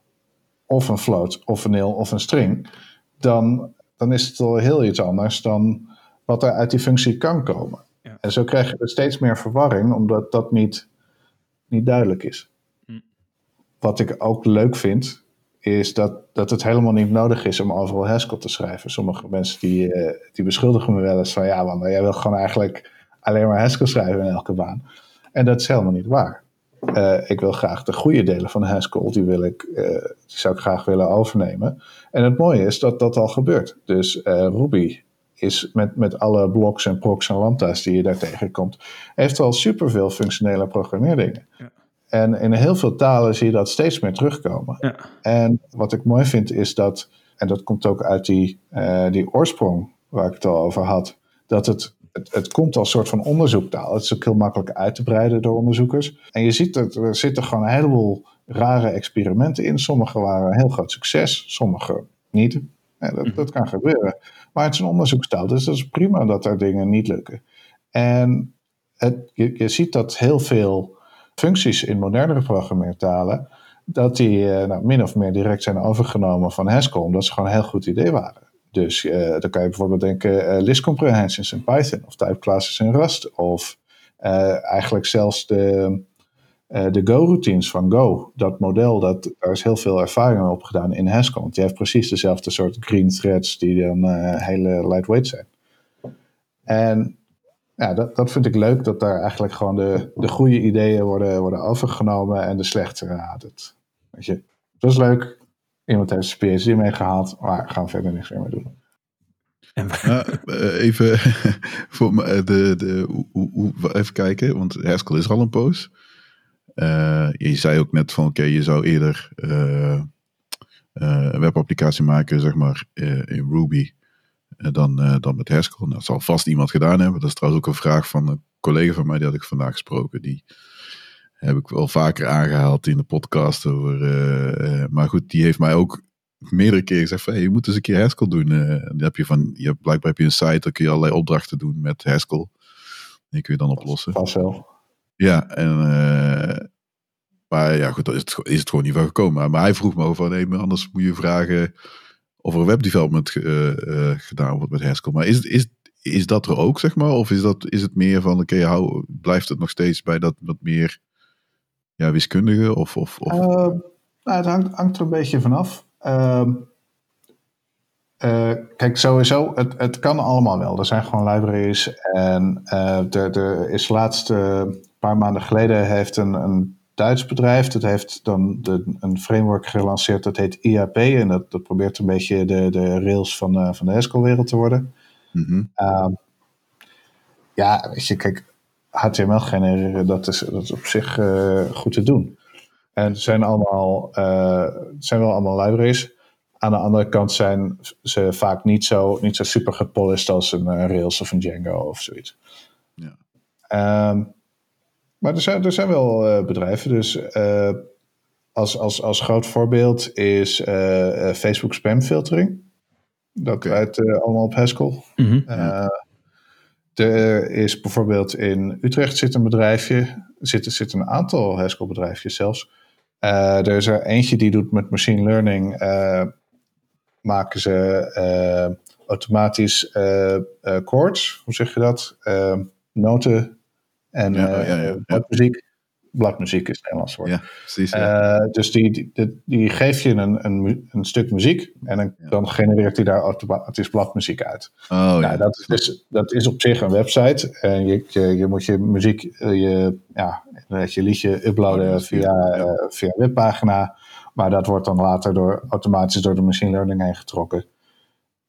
of een float, of een nil, of een string, dan, dan is het al heel iets anders dan wat er uit die functie kan komen. Ja. En zo krijg je er steeds meer verwarring, omdat dat niet, niet duidelijk is. Hm. Wat ik ook leuk vind, is dat, dat het helemaal niet nodig is om overal Haskell te schrijven. Sommige mensen die, uh, die beschuldigen me wel eens van, ja, man, jij wil gewoon eigenlijk alleen maar Haskell schrijven in elke baan. En dat is helemaal niet waar. Uh, ik wil graag de goede delen van Haskell, die, wil ik, uh, die zou ik graag willen overnemen. En het mooie is dat dat al gebeurt. Dus Ruby is met, met alle blocks en procs en lambda's die je daar tegenkomt, heeft al superveel functionele programmeerdingen. Ja. En in heel veel talen zie je dat steeds meer terugkomen. Ja. En wat ik mooi vind is dat, en dat komt ook uit die, uh, die oorsprong waar ik het al over had, dat het, het, het komt als soort van onderzoektaal. Het is ook heel makkelijk uit te breiden door onderzoekers. En je ziet dat er zitten gewoon een heleboel rare experimenten in. Sommige waren een heel groot succes, sommige niet. Ja, dat, dat kan gebeuren. Maar het is een onderzoekstaal, dus dat is prima dat er dingen niet lukken. En het, je, je ziet dat heel veel functies in modernere programmeertalen, dat die uh, nou, min of meer direct zijn overgenomen van Haskell, omdat ze gewoon een heel goed idee waren. Dus uh, dan kan je bijvoorbeeld denken uh, list comprehensions in Python, of type classes in Rust, of eigenlijk zelfs de, de Go-routines van Go. Dat model, dat, daar is heel veel ervaring op gedaan in Haskell, want je hebt precies dezelfde soort green threads die dan hele lightweight zijn. En ja, dat, dat vind ik leuk, dat daar eigenlijk gewoon de, de goede ideeën worden, worden overgenomen en de slechte ja, dat, weet je, dat is leuk. Iemand heeft zijn PhD meegehaald, maar gaan we verder niks meer mee doen. Uh, [laughs] even [laughs] voor me, de, de, hoe, hoe, even kijken, want Haskell is al een poos. Uh, je zei ook net van, oké, okay, je zou eerder uh, een webapplicatie maken, zeg maar, in Ruby dan, dan met Haskell. Nou, dat zal vast iemand gedaan hebben. Dat is trouwens ook een vraag van een collega van mij, die had ik vandaag gesproken. Die heb ik wel vaker aangehaald in de podcast. Over, maar goed, die heeft mij ook meerdere keren gezegd van, hey, je moet eens een keer Haskell doen. dan heb je van, je hebt, blijkbaar heb je een site, dan kun je allerlei opdrachten doen met Haskell. Die kun je dan oplossen. Pas wel. Ja, en... maar ja, goed, is het, is het gewoon niet van gekomen. Maar, maar hij vroeg me over van, hey, anders moet je vragen of er webdevelopment uh, uh, gedaan wordt met Haskell. Maar is, is, is dat er ook, zeg maar? Of is, dat, is het meer van, oké, okay, blijft het nog steeds bij dat wat meer ja, wiskundige? Of, of, of? Nou, het hangt, hangt, er een beetje vanaf. Uh, kijk, sowieso, het, het kan allemaal wel. Er zijn gewoon libraries. En uh, er, er is laatst, paar maanden geleden, heeft een, een Duits bedrijf. Dat heeft dan de, een framework gelanceerd, dat heet IAP. En dat, dat probeert een beetje de, de rails van, uh, van de Haskell-wereld te worden. Mm -hmm. uh, ja, weet je, kijk, HTML genereren, dat is, dat is op zich uh, goed te doen. En het zijn, allemaal, het zijn wel allemaal libraries. Aan de andere kant zijn ze vaak niet zo, niet zo super gepolished als een, Rails of een Django of zoiets. Ja. Um, maar er zijn, er zijn wel uh, bedrijven. Dus uh, als, als, als groot voorbeeld is uh, Facebook spamfiltering. Dat draait allemaal op Haskell. Mhm. er is bijvoorbeeld in Utrecht zit een bedrijfje. Zit, zit een aantal Haskell bedrijfjes zelfs. er is er eentje die doet met machine learning. maken ze automatisch chords. Hoe zeg je dat? noten en Ja, ja, ja, ja. bladmuziek. Bladmuziek is het Nederlands woord. Ja, precies. Ja. Uh, dus die, die, die, geeft je een, een, een stuk muziek en dan, Ja. dan genereert hij daar automatisch bladmuziek uit. oh, nou, ja. dat, is, dus- dat is op zich een website. En je, je, je moet je muziek, eh, je, ja, je liedje uploaden Ja, via, ja. eh, via een webpagina. Maar dat wordt dan later door, automatisch door de machine learning heen getrokken.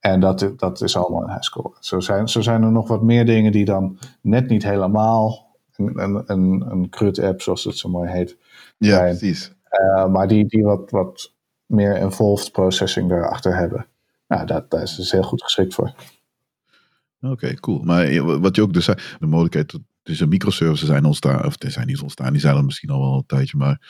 En dat, dat is allemaal in Haskell. Zo zijn, zo zijn er nog wat meer dingen die dan net niet helemaal een, een, een, CRUD-app, zoals het zo mooi heet. ja, zijn. precies. Uh, maar die, die wat, wat meer involved processing daarachter hebben. Nou, dat, daar is dus heel goed geschikt voor. Oké, cool. Maar wat je ook dus zei, de mogelijkheid dat dus een microservices zijn ontstaan, of die zijn niet ontstaan, die zijn er misschien al wel een tijdje, maar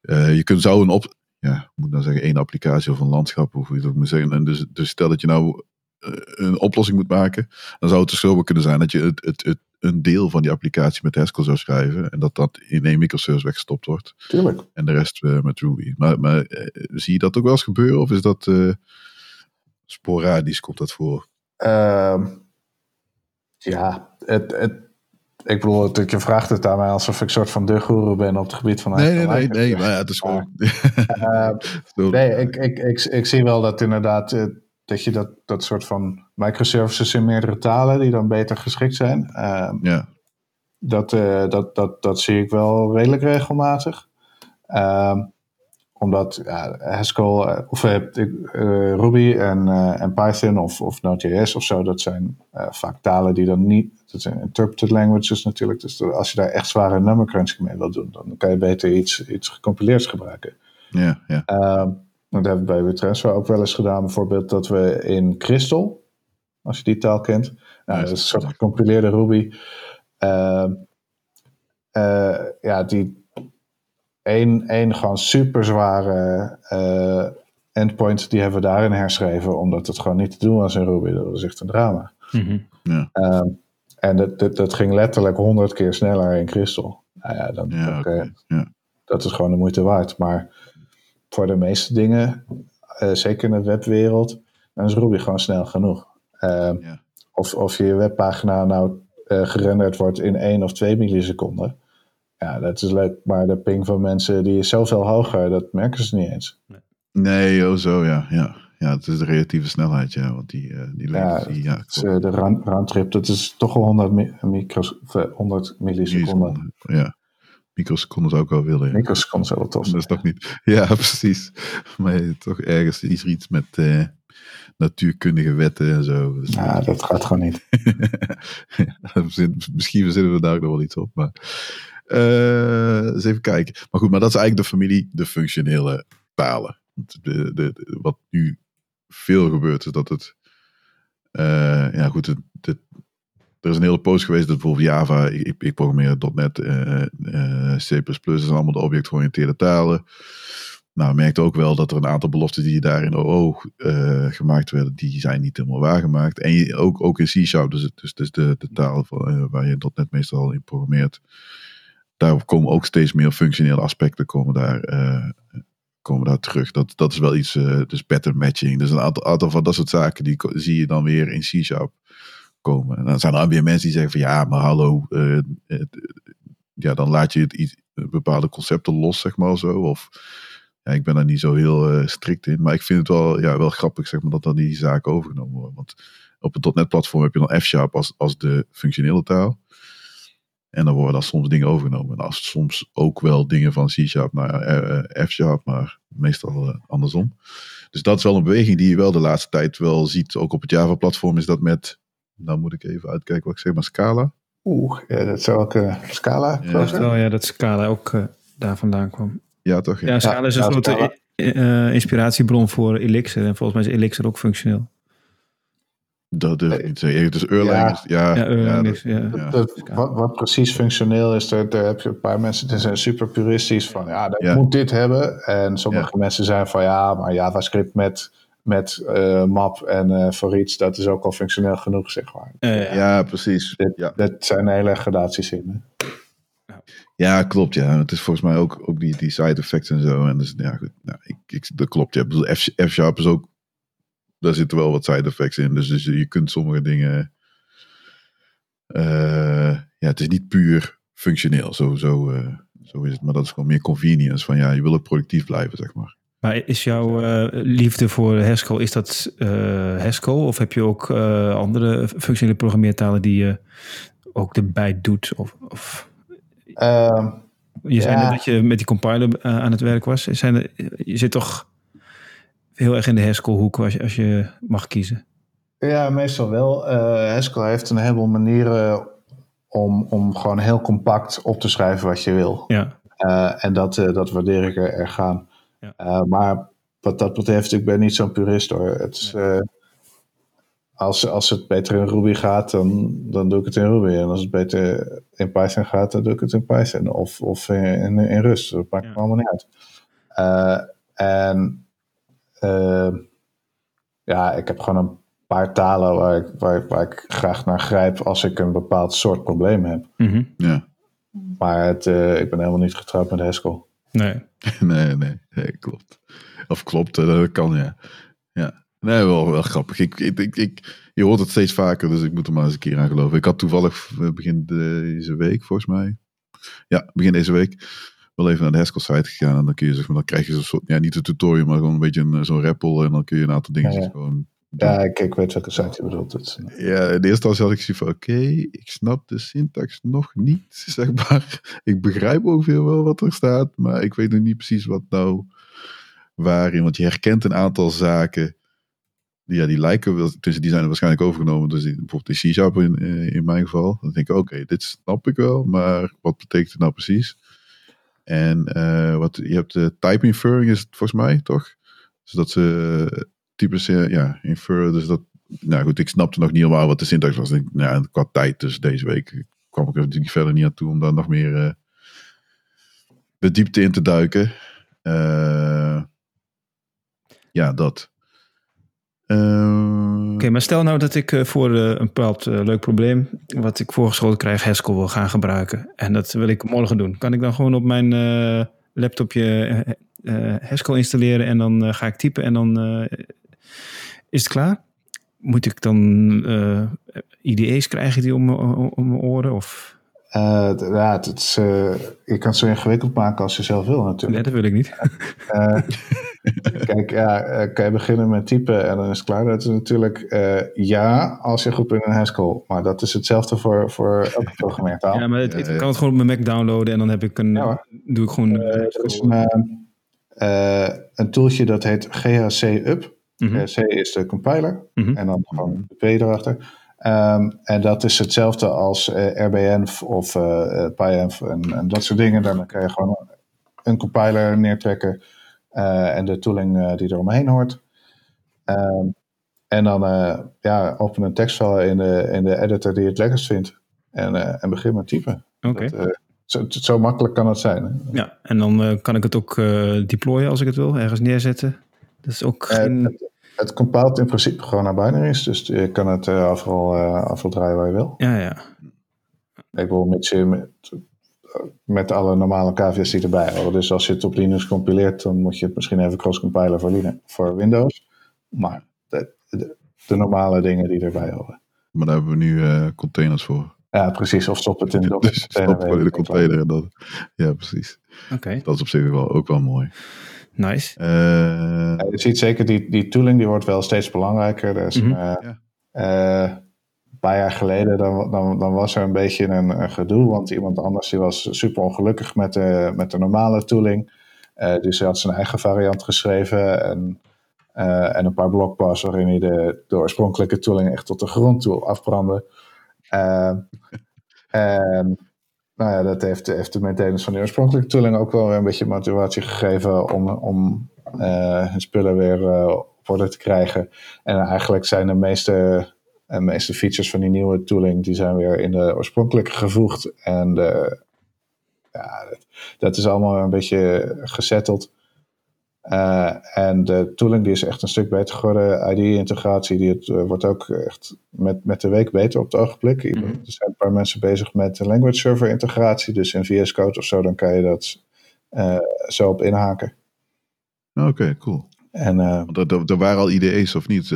eh, je kunt zou een op, ja, moet nou zeggen, één applicatie of een landschap, of hoe je dat moet zeggen. En dus, dus stel dat je nou eh, een oplossing moet maken, dan zou het dus zo kunnen zijn dat je het, het, het, een deel van die applicatie met Haskell zou schrijven en dat dat in één microservice weggestopt wordt Tuurlijk. en de rest eh, met Ruby. Maar, maar eh, zie je dat ook wel eens gebeuren of is dat eh, sporadisch, komt dat voor? Ehm, ja, het, het, ik bedoel, je vraagt het aan mij alsof ik een soort van de guru ben op het gebied van Nee, nee, nee, nee, maar ja, het is gewoon... [laughs] Nee, ik, ik, ik, ik zie wel dat inderdaad dat je dat, dat soort van microservices in meerdere talen die dan beter geschikt zijn. Ehm, Ja, dat, eh, dat, dat, dat zie ik wel redelijk regelmatig. Ehm, omdat ja, Haskell eh, of eh, Ruby en, en Python of, of Node.js of zo, dat zijn vaak talen die dan niet. Dat zijn interpreted languages natuurlijk. Dus als je daar echt zware number crunching mee wilt doen, dan kan je beter iets, iets gecompileerds gebruiken. ja, ja. Ehm, dat hebben we bij WeTransfer ook wel eens gedaan. Bijvoorbeeld dat we in Crystal, als je die taal kent. Nou, dat is een soort gecompileerde Ruby. Ehm, eh, ja, die één, één gewoon super zware eh, endpoint, die hebben we daarin herschreven. Omdat het gewoon niet te doen was in Ruby. Dat was echt een drama. Mhm. Ja, Ehm, en dat, dat, dat ging letterlijk honderd keer sneller in Crystal. Nou ja, dan, ja. dat is gewoon de moeite waard. Maar voor de meeste dingen, eh, zeker in de webwereld, dan is Ruby gewoon snel genoeg. Eh, Ja. of, of je webpagina nou eh, gerenderd wordt in 1 of 2 milliseconden. Ja, dat is leuk. Maar de ping van mensen die is zoveel hoger, dat merken ze niet eens. Nee, oh zo, ja, ja. Ja, het is de relatieve snelheid, ja. Want die, eh die Ja, latency, ja, de round- roundtrip, dat is toch wel 100, mi- micros, of, eh, 100 milliseconden. milliseconden. Ja, microseconden zou ik wel willen. Ja. Microseconden zou wel tof Dat is toch niet... [laughs] Ja, precies. Maar toch ergens is er iets met eh, natuurkundige wetten en zo. Dus, Ja, dat gaat gewoon niet. [laughs] Ja, Misschien verzinnen we daar nog wel iets op. Maar eh, eens even kijken. Maar goed, maar dat is eigenlijk de familie, de functionele talen. De, de, de- wat nu veel gebeurt, is dat het. eh, ja, goed. Het, het- er is een hele post geweest dat bijvoorbeeld Java, ik, ik programmeer .NET, eh, eh, C++, dat zijn allemaal de objectgeoriënteerde talen. Nou, merkte ook wel dat er een aantal beloftes die daar in OO eh, gemaakt werden, die zijn niet helemaal waargemaakt. En ook, ook in C-Sharp, dus, dus, dus de, de taal waar je .NET meestal in programmeert, daar komen ook steeds meer functionele aspecten komen daar, komen daar terug. Dat, dat is wel iets, dus pattern matching. Dus een aantal, aantal van dat soort zaken, die zie je dan weer in C-Sharp komen. En dan zijn er weer mensen die zeggen van ja, maar hallo, eh, het- ja, dan laat je het iets, bepaalde concepten los, zeg maar zo. Of ja, ik ben daar niet zo heel strikt in. Maar ik vind het wel, ja, wel grappig zeg maar, dat dan die zaken overgenomen worden. Want op het .NET platform heb je dan F-Sharp als, als de functionele taal. En dan worden dan soms dingen overgenomen. En als soms ook wel dingen van C-Sharp naar F-Sharp, maar meestal andersom. Dus dat is wel een beweging die je wel de laatste tijd wel ziet. Ook op het Java-platform is dat met, nou moet ik even uitkijken wat ik zeg, maar Scala. Oeh, ja, dat zou ook uh, Scala ja. Wel, ja, dat Scala ook uh, daar vandaan kwam. Ja, toch? Ja, ja Scala is een soort uh, inspiratiebron voor Elixir. En volgens mij is Elixir ook functioneel. Dat durf ik niet zeggen. Het is Erlang. Ja, ja, Erlang ja, wat, wat, precies functioneel is, daar, daar, heb je een paar mensen die zijn super puristisch van, ja, dat moet dit hebben. En sommige mensen zijn van, ja, maar JavaScript met, met uh, map en uh, voor iets, dat is ook al functioneel genoeg, zeg maar. Uh, ja, precies. Ja. Dat zijn hele gradaties in. Ja, klopt. Ja, het is volgens mij ook, ook die, die side effects en zo. En dus, ja, goed. Nou, ik, ik, dat klopt. Ja. F-Sharp is ook daar zitten wel wat side effects in. Dus, dus je kunt sommige dingen. Uh, ja, het is niet puur functioneel. Zo, zo, uh, zo is het. Maar dat is gewoon meer convenience. Van ja, je wil ook productief blijven, zeg maar. Maar is jouw uh, liefde voor Haskell, is dat Haskell? Of heb je ook andere functionele programmeertalen die je ook erbij doet? Of, of... Ehm, je zei ja. dat je met die compiler aan het werk was. Zijn er, je zit toch heel erg in de Haskell-hoek als je, als je mag kiezen? Ja, meestal wel. Uh, Haskell heeft een heleboel manieren om, om gewoon heel compact op te schrijven wat je wil. Ja. Uh, en dat, uh, dat waardeer ik er erg aan. Ja. maar wat dat betreft, ik ben niet zo'n purist hoor. Het is, als, als het beter in Ruby gaat, dan, dan doe ik het in Ruby. En als het beter in Python gaat, dan doe ik het in Python. Of, of in, in, in Rust. Dat maakt ja. me allemaal niet uit. en uh, ja, ik heb gewoon een paar talen waar ik, waar, waar, ik graag naar grijp als ik een bepaald soort probleem heb. Mm -hmm. Ja. Maar het, uh, ik ben helemaal niet getrouwd met Haskell. Nee. [laughs] nee, nee, nee, klopt. Of klopt, dat kan ja. Ja. Nee, wel, wel grappig. Ik, ik, ik, ik, je hoort het steeds vaker, dus ik moet er maar eens een keer aan geloven. Ik had toevallig begin deze week, volgens mij. Ja, begin deze week wel even naar de Haskell site gegaan. En dan kun je zeg maar, dan krijg je zo'n soort, ja, niet een tutorial, maar gewoon een beetje zo'n rappel. En dan kun je een aantal dingen ja, ja. gewoon. Ja, ik, ik weet welke site je bedoelt. Het, ja, in de eerste instantie had ik zoiets van, oké, okay, ik snap de syntax nog niet, [laughs] zeg maar. Ik begrijp ongeveer wel wat er staat, maar ik weet nog niet precies wat nou waarin. Want je herkent een aantal zaken, die, ja, die lijken, dus die zijn waarschijnlijk overgenomen. Dus bijvoorbeeld de C-Sharp in, in mijn geval. Dan denk ik, oké, okay, dit snap ik wel, maar wat betekent het nou precies? En uh, wat, je hebt de type inferring is het volgens mij, toch? Dus dat ze types, ja, infer, dus dat, nou goed, ik snapte nog niet helemaal wat de syntax was. Ik, nou, qua tijd, dus deze week kwam ik er natuurlijk verder niet aan toe om daar nog meer uh, de diepte in te duiken. Uh, ja, dat. Oké, maar stel nou dat ik voor een bepaald leuk probleem, wat ik voorgeschoten krijg, Haskell wil gaan gebruiken. En dat wil ik morgen doen. Kan ik dan gewoon op mijn laptopje Haskell installeren en dan ga ik typen en dan is het klaar? Moet ik dan IDE's krijgen die om, om, om mijn oren? Of... Uh, ja, het is, uh, je kan het zo ingewikkeld maken als je zelf wil natuurlijk. Nee, dat wil ik niet. Uh, kijk, ja, kan je beginnen met typen en dan is het klaar. Dat is natuurlijk ja, als je goed bent in Haskell. Maar dat is hetzelfde voor, voor elke programmeertaal. Ja, maar het, ik kan het gewoon op mijn Mac downloaden en dan heb ik een, ja, doe ik gewoon... er is een, een tooltje dat heet GHC Up. Mm -hmm. GHC is de compiler mm -hmm. en dan gewoon de P erachter. Um, en dat is hetzelfde als uh, RBNF of uh, PyEnv en, en, dat soort dingen. Dan kan je gewoon een compiler neertrekken uh, en de tooling die er omheen hoort. Um, en dan ja, open een tekstfile in de, in de editor die het lekkerst vindt. En, en begin met typen. Okay. Zo, zo, makkelijk kan het zijn. Hè? Ja, en dan kan ik het ook deployen als ik het wil, ergens neerzetten. Dat is ook geen... Het compiled in principe gewoon naar binaries, dus je kan het uh, afval, uh, afval draaien waar je wil. Ja, ja. Ik wil met, met, met alle normale KVS die erbij horen. Dus als je het op Linux compileert, dan moet je het misschien even cross-compilen voor, Linux, voor Windows. Maar de, de, de, normale dingen die erbij horen. Maar daar hebben we nu uh, containers voor. Ja, precies. Of stop het in [laughs] de ja, dus stop in de container. En dat, ja, precies. Oké. Okay. Dat is op zich wel, ook wel mooi. Nice. Uh, je ziet zeker, die, die tooling die wordt wel steeds belangrijker. Er is mm -hmm. ja. een paar jaar geleden dan, dan, dan was er een beetje een, een, gedoe, want iemand anders die was super ongelukkig met de, met de normale tooling. Uh, dus hij had zijn eigen variant geschreven en, uh, en een paar blogposts waarin hij de, de oorspronkelijke tooling echt tot de grond toe afbrandde. Uh, [laughs] en nou ja, dat heeft, heeft de maintainers van de oorspronkelijke tooling ook wel weer een beetje motivatie gegeven om, om hun spullen weer op orde te krijgen. En eigenlijk zijn de meeste de meeste features van die nieuwe tooling die zijn weer in de oorspronkelijke gevoegd. En de, ja, dat, dat, is allemaal een beetje gesetteld. Uh, en de tooling die is echt een stuk beter geworden. ID-integratie die het, uh, wordt ook echt met, met de week beter op het ogenblik. Mm -hmm. Er zijn een paar mensen bezig met de language server integratie. Dus in VS Code of zo, dan kan je dat uh, zo op inhaken. Oké, okay, cool. En, er, waren al IDE's of niet?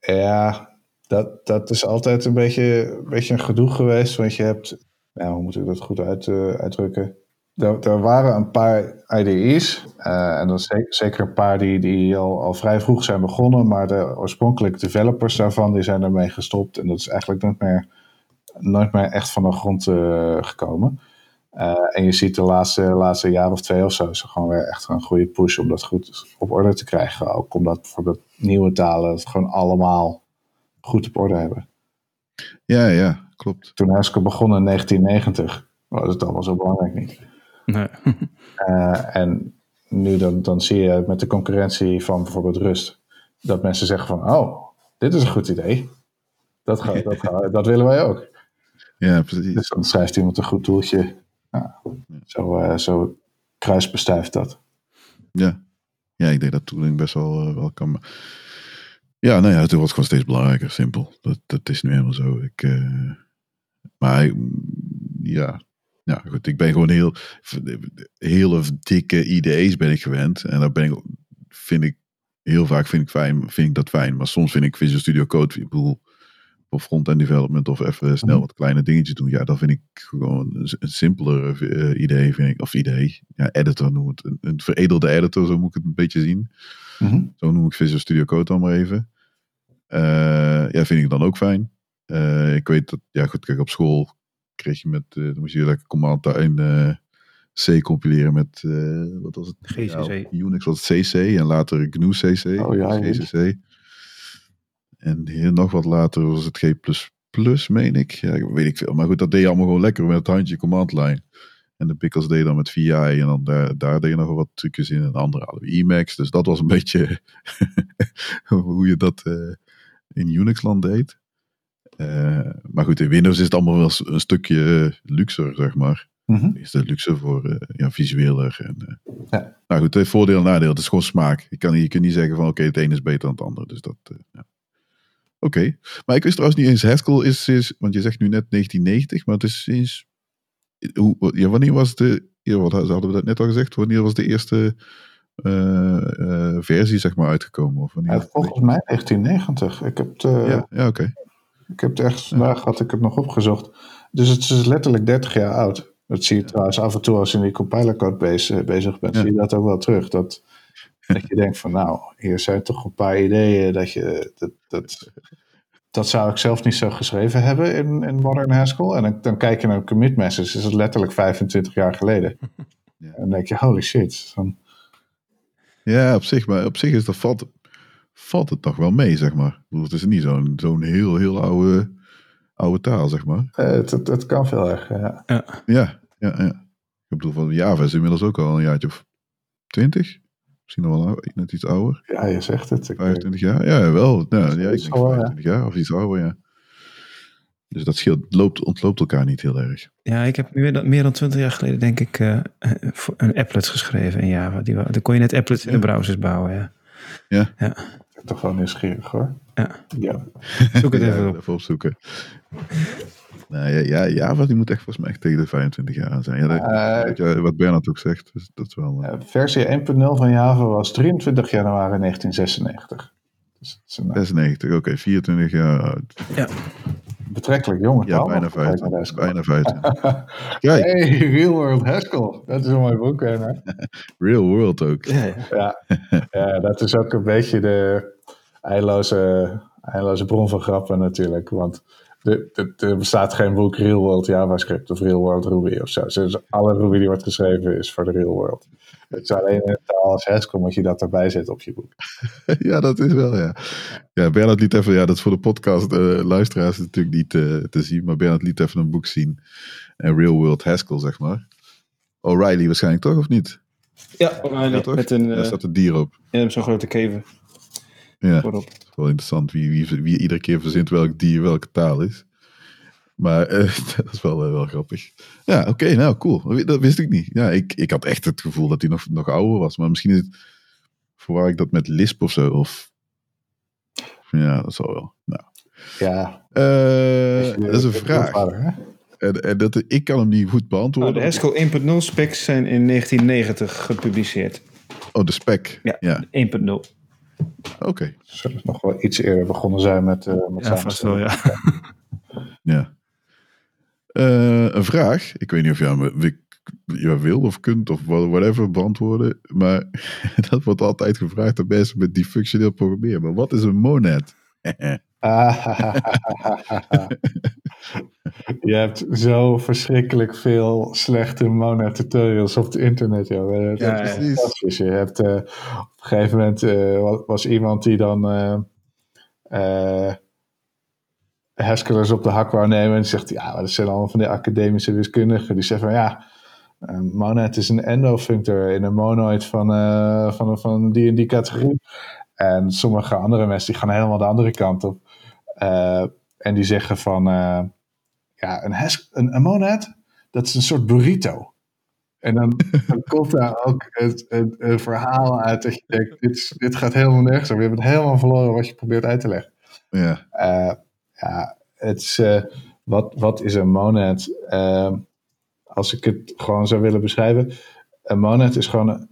Ja, dat, dat is altijd een beetje, een beetje een gedoe geweest. Want je hebt, nou, hoe moet ik dat goed uit, uitdrukken? Er, er, waren een paar IDE's. Uh, en dan zeker, een paar die, die al, al vrij vroeg zijn begonnen. Maar de oorspronkelijke developers daarvan die zijn ermee gestopt. En dat is eigenlijk nooit meer, nooit meer echt van de grond uh, gekomen. Uh, en je ziet de laatste, laatste jaar of twee of zo is er gewoon weer echt een goede push om dat goed op orde te krijgen. Ook omdat bijvoorbeeld nieuwe talen het gewoon allemaal goed op orde hebben. Ja, ja, klopt. Toen Haskell begon in 1990 was het allemaal zo belangrijk niet. Nee. uh, [laughs] en nu dan, dan zie je met de concurrentie van bijvoorbeeld Rust, dat mensen zeggen van, oh, dit is een goed idee. Dat, gaat, dat, gaat, dat willen wij ook. [laughs] Ja, precies. Dus dan schrijft iemand een goed doeltje ja, zo, uh, zo kruisbestuift dat. Ja. ja, ik denk dat tooling best wel, uh, wel kan. Ja, nou ja, het wordt gewoon steeds belangrijker, simpel. Dat, dat is nu helemaal zo. Ik, uh, maar ja, ja, goed, ik ben gewoon heel, hele dikke IDE's ben ik gewend. En daar ben ik, vind ik, heel vaak vind ik, fijn, vind ik dat fijn. Maar soms vind ik Visual Studio Code, ik bedoel, of front-end development of even snel mhm. wat kleine dingetjes doen. Ja, dat vind ik gewoon een, simpeler uh, idee. Vind ik, of idee, ja, editor noem het. Een, een, veredelde editor, zo moet ik het een beetje zien. Mhm. Zo noem ik Visual Studio Code dan maar even. Uh, ja, vind ik dan ook fijn. Uh, ik weet dat, ja goed, kijk, op school kreeg je met, dan moest je lekker command in C compileren met, wat was het? GCC. Ja, Unix was het CC en later GNU CC. Oh ja, GCC. En heel, nog wat later was het G++, meen ik. Ja, weet ik veel. Maar goed, dat deed je allemaal gewoon lekker met het handje command line. En de pickles deed dan met VI en dan daar, daar deed je nog wat trucjes in. En andere hadden we Emacs. Dus dat was een beetje [laughs] hoe je dat uh, in Unix-land deed. Uh, maar goed, in Windows is het allemaal wel een stukje luxer, zeg maar. Mm -hmm. Is de luxe voor uh, ja, visueler. En, ja. Nou goed, het voordeel en nadeel. Het is gewoon smaak. Je, kan, je kunt niet zeggen van oké, okay, het ene is beter dan het andere. Dus dat, ja. Oké, okay. maar ik wist trouwens niet eens, Haskell is, is, want je zegt nu net 1990, maar het is sinds, hoe, ja, wanneer was de, ja, wat hadden we dat net al gezegd, wanneer was de eerste uh, uh, versie zeg maar uitgekomen? Of wanneer ja, volgens mij 1990. Ik heb ja, ja oké. Okay. Ik heb het echt, vandaag had ik het nog opgezocht. Dus het is letterlijk 30 jaar oud. Dat zie je trouwens af en toe als je in die compilercode bezig, bezig bent, zie je dat ook wel terug. Dat, dat je denkt van nou, hier zijn toch een paar ideeën dat je dat, dat, dat zou ik zelf niet zo geschreven hebben in, in Modern Haskell. En dan, dan kijk je naar een commit message, is het letterlijk 25 jaar geleden. Ja. En dan denk je, holy shit. Dan... Ja, op zich, maar op zich is dat valt, valt het toch wel mee, zeg maar. Het is niet zo'n zo'n heel, heel oude, oude taal, zeg maar. Uh, het, het, het, kan veel erg, ja. Ja, ja, ja. ja. Ik bedoel, van Java is inmiddels ook al een jaartje of twintig. Misschien nog wel net iets ouder. Ja, je zegt het. 25 jaar? Ja, wel. Ja, ja, ik denk 25 jaar of iets ouder, ja. Dus dat scheelt, loopt, ontloopt elkaar niet heel erg. Ja, ik heb meer dan, meer dan 20 jaar geleden, denk ik, uh, een applet geschreven in Java. Die, dan kon je net applets in de browsers bouwen, ja. Ja? Ja. Toch wel nieuwsgierig, hoor. Ja. ja. Zoek het even ja, op. Even opzoeken. Nou ja, ja, Java die moet echt volgens mij echt tegen de 25 jaar aan zijn. Ja, dat, uh, ja, wat Bernard ook zegt, dus dat is wel... Uh, versie 1.0 van Java was 23 januari 1996. Dus een, 96, oké, okay, 24 jaar oud. Ja. Betrekkelijk jonge Ja, taal. bijna nog gebruikt feiten. Bijna feiten. [laughs] Kijk, Hey, Real World Haskell. Dat is een mooi boek, hè? [laughs] real world ook. Ja, ja. Ja. ja, dat is ook een beetje de eindeloze, eindeloze bron van grappen natuurlijk. Want er bestaat geen boek Real World JavaScript of Real World Ruby of zo. Dus alle Ruby die wordt geschreven is voor de Real World. Het is alleen een taal als Haskell moet je dat erbij zetten op je boek. [laughs] Ja, dat is wel, ja. Ja, Bernard liet even, ja, dat is voor de podcast eh, luisteraars natuurlijk niet eh, te zien, maar Bernard liet even een boek zien. Een Real World Haskell, zeg maar. O'Reilly waarschijnlijk toch, of niet? Ja, O'Reilly, Ja, toch? met een, Daar eh, staat een dier op. ja, zo'n grote kever Ja, voorop. wel interessant wie, wie, wie iedere keer verzint welk dier welke taal is. Maar eh, [laughs] dat is wel, eh, wel grappig. Ja, oké, nou cool. Dat wist ik niet. Ja, ik, ik had echt het gevoel dat hij nog, nog ouder was. Maar misschien is het, verwar ik dat met Lisp of zo. Of, ja, dat zal wel. Nou. Ja, Eh, dat is een vraag. En, en dat, ik kan hem niet goed Nou, beantwoorden. de Haskell 1.0 specs zijn in 1990 gepubliceerd. Oh, de spec. Ja, Ja, 1.0. oké. Zullen nog wel iets eerder begonnen zijn met, eh met Ja, vast wel, samenstellen. ja. Ja. Eh, een vraag. Ik weet niet of je hem wi- ja, wil of kunt of wha- whatever beantwoorden. Maar [laughs] dat wordt altijd gevraagd aan mensen met die functioneel programmeren. Maar wat is een monad? [laughs] Je hebt zo verschrikkelijk veel slechte Monad tutorials op het internet. Joh. Dat Ja, is fantastisch. Je hebt, eh, op een gegeven moment eh, wa- was iemand die dan eh eh, Haskellers op de hak wou nemen. En zegt, ja, maar dat zijn allemaal van die academische wiskundigen. Die zeggen van, ja, een monad is een endofunctor in een monoid van, eh, van, van die en die categorie. En sommige andere mensen die gaan helemaal de andere kant op. Eh, en die zeggen van, eh, ja, een, Hask- een, een monad, dat is een soort burrito. En dan, dan komt daar ook het, het, verhaal uit dat je denkt, dit, dit gaat helemaal nergens. Je hebt het helemaal verloren wat je probeert uit te leggen. Ja, Eh, ja, het is, eh, wat, wat is een monad? Eh, als ik het gewoon zou willen beschrijven. Een monad is gewoon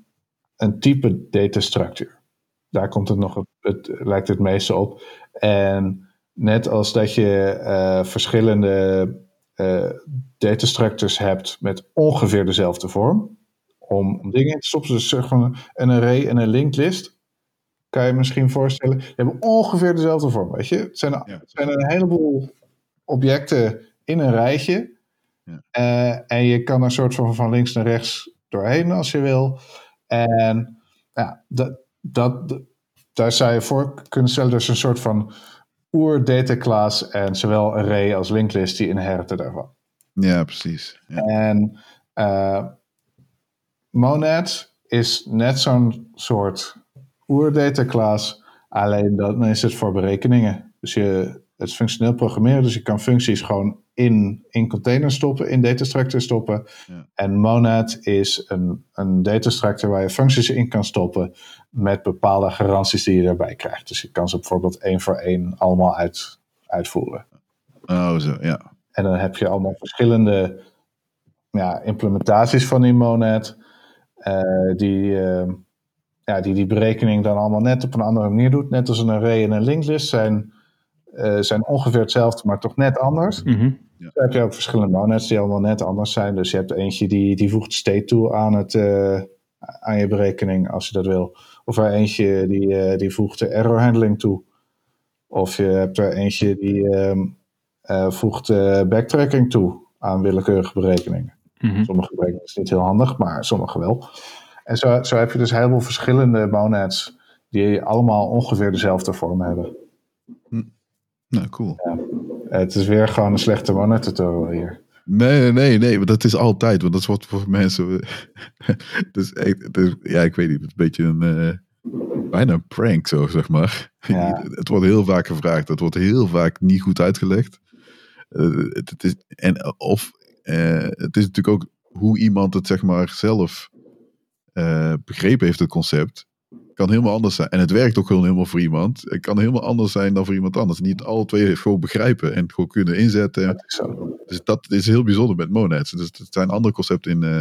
een, type datastructuur. Daar komt het nog het, het lijkt het meeste op. En net als dat je eh, verschillende eh datastructures hebt met ongeveer dezelfde vorm. Om, dingen in te stoppen. Dus van een array en een linked list kan je misschien voorstellen. Die hebben ongeveer dezelfde vorm, weet je. Het zijn, Ja. zijn een heleboel objecten in een rijtje. Ja. Eh, en je kan er soort van van links naar rechts doorheen als je wil. En ja, dat, dat, daar zou je voor kunnen stellen. Dus een soort van oer-data class en zowel array als linked list die inheriten daarvan. ja precies. Ja. En eh, Monad is net zo'n soort oerdata class, alleen dan is het voor berekeningen. Dus je, het is functioneel programmeren, dus je kan functies gewoon in, in containers stoppen, in datastructure stoppen. Ja. En Monad is een, een datastructure waar je functies in kan stoppen met bepaalde garanties die je daarbij krijgt. Dus je kan ze bijvoorbeeld één voor één allemaal uit, uitvoeren. Oh, zo, ja. En dan heb je allemaal verschillende ja, implementaties van die monad. eh, die, eh, ja, die die berekening dan allemaal net op een andere manier doet. Net als een array en een linked list zijn, eh, zijn ongeveer hetzelfde, maar toch net anders. Mhm. Dan heb je ook verschillende monads die allemaal net anders zijn. Dus je hebt eentje die, die voegt state toe aan, het, eh, aan je berekening als je dat wil. Of er eentje die, eh, die voegt de error handling toe. Of je hebt er eentje die ehm, eh, voegt eh, backtracking toe aan willekeurige berekeningen. Mhm. Sommige berekeningen is niet heel handig, maar sommige wel. En zo, zo heb je dus heel veel verschillende monads die allemaal ongeveer dezelfde vorm hebben. Nou, cool. Het is weer gewoon een slechte monad tutorial hier. Nee, nee, nee, maar dat is altijd, want dat is wat voor mensen. [laughs] is, ja, ik weet niet, het is een beetje een. eh, bijna een prank, zo zeg maar. Ja. [laughs] het wordt heel vaak gevraagd, het wordt heel vaak niet goed uitgelegd. Eh, het, het is, en of eh, het is natuurlijk ook hoe iemand het zeg maar zelf eh, begrepen heeft, het concept. Kan helemaal anders zijn. En het werkt ook gewoon helemaal voor iemand. Het kan helemaal anders zijn dan voor iemand anders. Niet alle twee gewoon begrijpen en gewoon kunnen inzetten. Dat is zo. Dus dat is heel bijzonder met monads. Dus het zijn andere concepten in eh,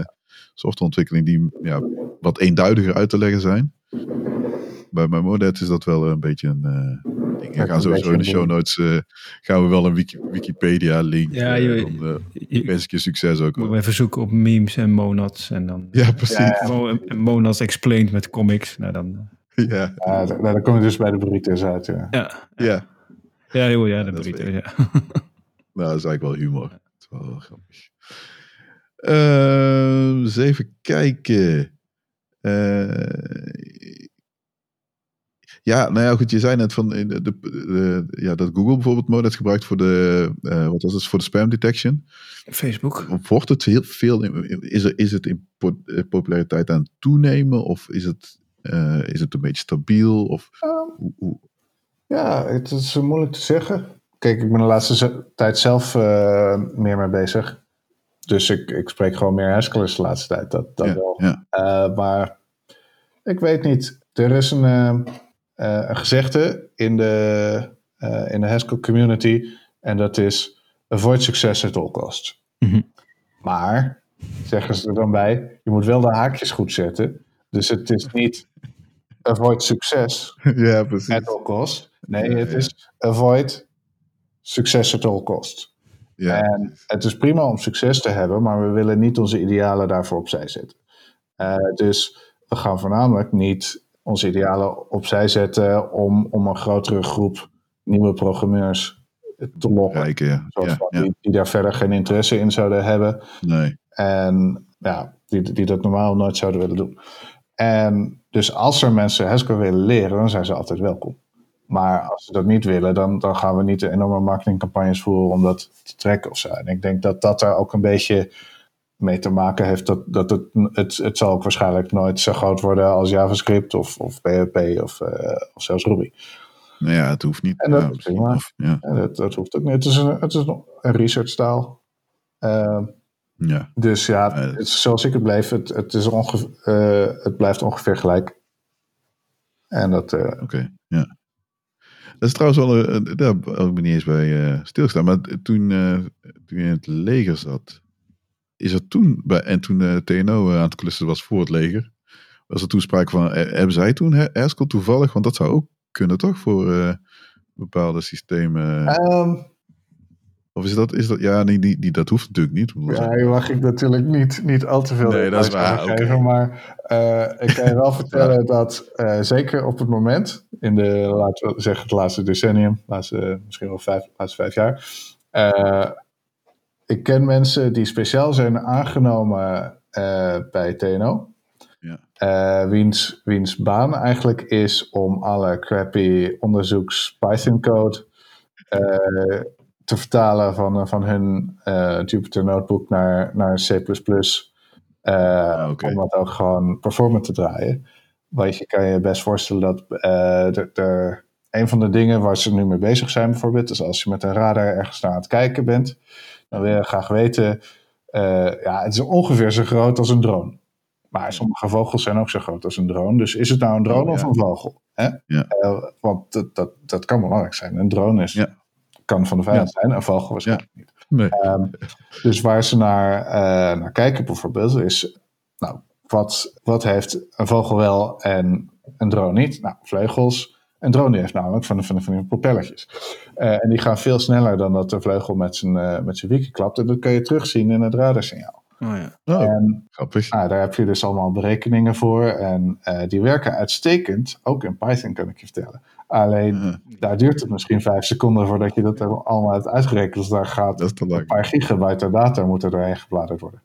softwareontwikkeling die ja, wat eenduidiger uit te leggen zijn. Bij, bij monads is dat wel een beetje een eh, ding. we gaan sowieso in de show notes uh, gaan we wel een Wiki Wikipedia link. Ja, je, uh, dan uh, wens ik je succes ook. Moet even zoeken op memes en monads en dan. Ja, precies. Ja, ja. Monads explained met comics. Nou dan. Ja. ja dan, dan kom je dus bij de burritos uit. Ja. Ja. Ja. Ja, joh, ja, de burritos. Ja. [laughs] nou, dat is eigenlijk wel humor. Dat is wel, wel grappig. Uh, eens even kijken. Uh, ja, nou ja, goed, je zei net van de, de, de, ja, dat Google bijvoorbeeld Monet gebruikt voor de, uh, wat was het, voor de spam detection. Facebook. Wordt het heel veel, is, er, is het in populariteit aan het toenemen of is het, uh, is het een beetje stabiel? Of, um, hoe, hoe? Ja, het is moeilijk te zeggen. Kijk, ik ben de laatste tijd zelf uh, meer mee bezig. Dus ik, ik spreek gewoon meer Haskellers de laatste tijd. Dat, dat ja, wel. Ja. Uh, maar ik weet niet. Er is een, een gezegde in de, in de Haskell community. En dat is avoid success at all costs. Mm -hmm. Maar, zeggen ze er dan bij, je moet wel de haakjes goed zetten. Dus het is niet avoid [laughs] ja, precies. at all costs. Nee, het is avoid success at all costs. Ja. En het is prima om succes te hebben, maar we willen niet onze idealen daarvoor opzij zetten. Uh, dus we gaan voornamelijk niet onze idealen opzij zetten om, om een grotere groep nieuwe programmeurs te lokken. Ja. Zoals ja, ja. Die, die, daar verder geen interesse in zouden hebben. Nee. En ja, die, die dat normaal nooit zouden willen doen. En dus als er mensen Haskell willen leren, dan zijn ze altijd welkom. Maar als ze dat niet willen, dan, dan gaan we niet enorme marketingcampagnes voeren om dat te trekken of zo. En ik denk dat dat daar ook een beetje mee te maken heeft. Dat, dat het, het, het zal ook waarschijnlijk nooit zo groot worden als JavaScript of, of PHP of, uh, of zelfs Ruby. Nou ja, het hoeft niet. En dat ja, is prima. Of, ja. En dat, dat hoeft ook niet. Het is een, het is een research-taal. Uh, ja. dus ja, het, zoals ik het bleef, het, het, is ongeveer, uh, het blijft ongeveer gelijk. En dat. Uh, Oké, okay, ja. Dat is trouwens wel, daar heb ik niet eens bij stilgestaan. Maar toen, toen je in het leger zat, is er toen, bij, en toen uh, TNO aan het klussen was voor het leger, was er toen sprake van, hebben zij toen Haskell toevallig? Want dat zou ook kunnen toch, voor bepaalde systemen? Um, of is dat, is dat ja, nee, die, die, dat hoeft natuurlijk niet. Ja, hier mag ik natuurlijk niet, niet al te veel nee, dat is waar, geven. okay. Maar uh, ik kan je wel [laughs] vertellen dat uh, zeker op het moment, in de, laten we zeggen, het laatste decennium, laatste, misschien wel vijf, laatste vijf jaar. Ik ken mensen die speciaal zijn aangenomen bij TNO. Ja. wiens, wiens baan eigenlijk is om alle crappy onderzoeks Python code te vertalen van, van hun Jupyter Notebook naar, naar C++. Ah, okay. Om dat ook gewoon performant te draaien. Want je kan je best voorstellen dat uh, er een van de dingen waar ze nu mee bezig zijn bijvoorbeeld, is als je met een radar ergens naar aan het kijken bent, dan wil je graag weten, ja, het is ongeveer zo groot als een drone. Maar sommige vogels zijn ook zo groot als een drone. Dus is het nou een drone oh, of ja. een vogel? Hè? Ja. want dat, dat, dat kan belangrijk zijn. Een drone is Ja. kan van de vijand zijn, een vogel waarschijnlijk niet. Nee. Um, dus waar ze naar, uh, naar kijken bijvoorbeeld is, nou, wat, wat heeft een vogel wel en een drone niet? Nou, vleugels. Een drone die heeft namelijk van, van, van die propellertjes. Uh, en die gaan veel sneller dan dat de vleugel met zijn, uh, met zijn wieken klapt. En dat kan je terugzien in het radarsignaal. Oh ja. Oh, En grappig. nou, daar heb je dus allemaal berekeningen voor. En die werken uitstekend, ook in Python kan ik je vertellen. Alleen daar duurt het misschien vijf seconden voordat je dat allemaal hebt uitgerekend. Dus daar gaat Dat een paar gigabyte data moeten doorheen gebladerd worden.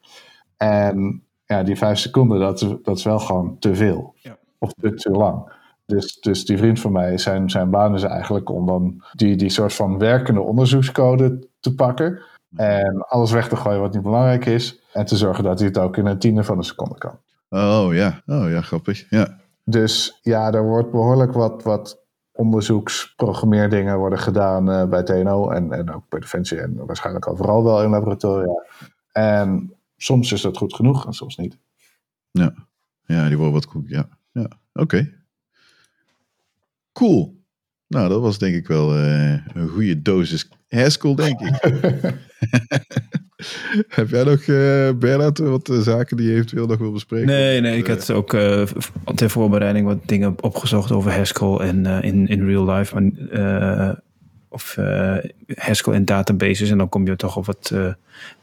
En ja, die vijf seconden, dat is, dat is wel gewoon te veel. Ja. Of te, te lang. Dus, dus die vriend van mij, zijn, zijn baan is eigenlijk om dan die, die soort van werkende onderzoekscode te pakken. En alles weg te gooien wat niet belangrijk is. En te zorgen dat hij het ook in een tiende van een seconde kan. Oh ja, oh ja, grappig. Ja. Dus ja, er wordt behoorlijk wat, wat onderzoeksprogrammeerdingen worden gedaan uh, bij TNO en, en ook bij Defensie en waarschijnlijk overal wel in laboratoria. En soms is dat goed genoeg en soms niet. Ja, ja die worden wat goed. Ja, ja. oké. Cool. Nou, dat was denk ik wel uh, een goede dosis Haskell, denk ik. [laughs] Heb jij nog, uh, Bernard, wat zaken die je eventueel nog wil bespreken? Nee, nee, ik had ook uh, ter voorbereiding wat dingen opgezocht over Haskell en uh, in, in real life. Maar, of Haskell en databases. En dan kom je toch op wat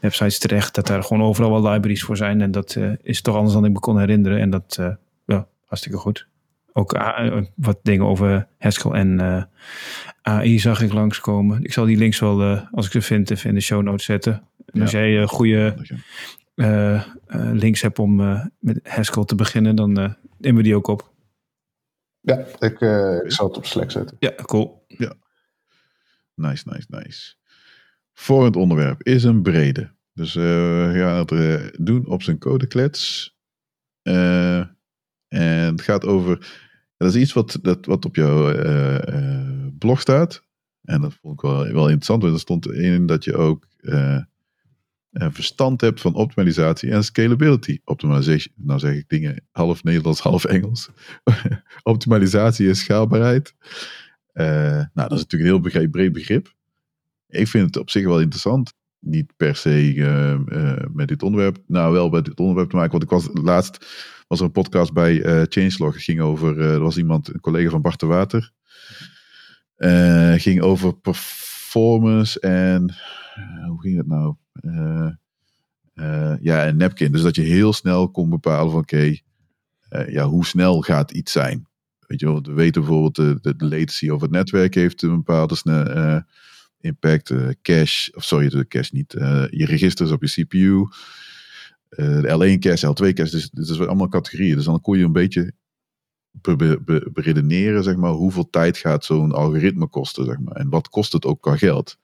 websites terecht dat daar gewoon overal wel libraries voor zijn. En dat is toch anders dan ik me kon herinneren. En dat, ja, hartstikke goed. Ook wat dingen over Haskell en AI zag ik langskomen. Ik zal die links wel, als ik ze vind, even in de show notes zetten. En als jij goede uh, links hebt om met Haskell te beginnen, dan nemen we die ook op. Ja, ik, ik zal het op Slack zetten. Ja, cool. Ja. Nice, nice, nice. Volgend onderwerp is een brede. Dus we gaan het doen op zijn codeklets. En het gaat over. Dat is iets wat, dat, wat op jouw blog staat. En dat vond ik wel, wel interessant. Want er stond in dat je ook verstand hebt van optimalisatie en scalability. Optimalisatie, nou zeg ik dingen half Nederlands, half Engels. [laughs] Optimalisatie en schaalbaarheid. Nou, dat is natuurlijk een heel breed begrip. Ik vind het op zich wel interessant. Niet per se met dit onderwerp, nou wel met dit onderwerp te maken. Want ik was laatst was er een podcast bij Changelog. Het ging over, er was iemand, een collega van Bart de Water. ging over performance en hoe ging het nou? Uh, uh, ja, en napkin. Dus dat je heel snel kon bepalen van oké, uh, ja, hoe snel gaat iets zijn? Weet je wel, we weten bijvoorbeeld de, de, latency over het netwerk heeft een bepaalde impact. cache, of sorry, de cache niet. je registers op je CPU. De L1 cache, L2 cache, dus, dat is allemaal categorieën. Dus dan kon je een beetje beredeneren, zeg maar, hoeveel tijd gaat zo'n algoritme kosten, zeg maar. En wat kost het ook qua geld.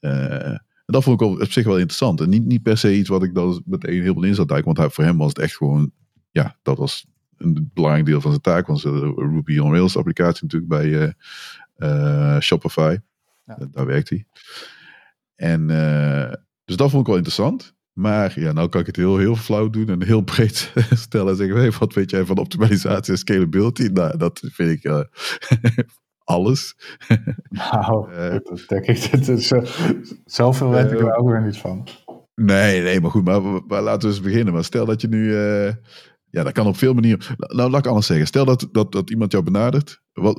Uh, en dat vond ik op zich wel interessant. En niet, niet per se iets wat ik dan meteen heel veel in zat duiken. Want voor hem was het echt gewoon, ja, dat was een belangrijk deel van zijn taak. Want de Ruby on Rails applicatie natuurlijk bij uh, uh, Shopify. Ja. Daar werkt hij. En dus dat vond ik wel interessant. Maar ja, nou kan ik het heel, heel flauw doen en heel [laughs] breed stellen en zeggen: hey, wat weet jij van optimalisatie en scalability? Nou, dat vind ik uh, [laughs] alles. Nou, uh, [laughs] dat denk ik. Dat is, uh, zoveel weet ik er ook weer niet van. Nee, nee, maar goed, maar, maar, laten we eens beginnen. Maar stel dat je nu, ja, dat kan op veel manieren. Nou, laat ik anders zeggen. Stel dat, dat, dat iemand jou benadert wat,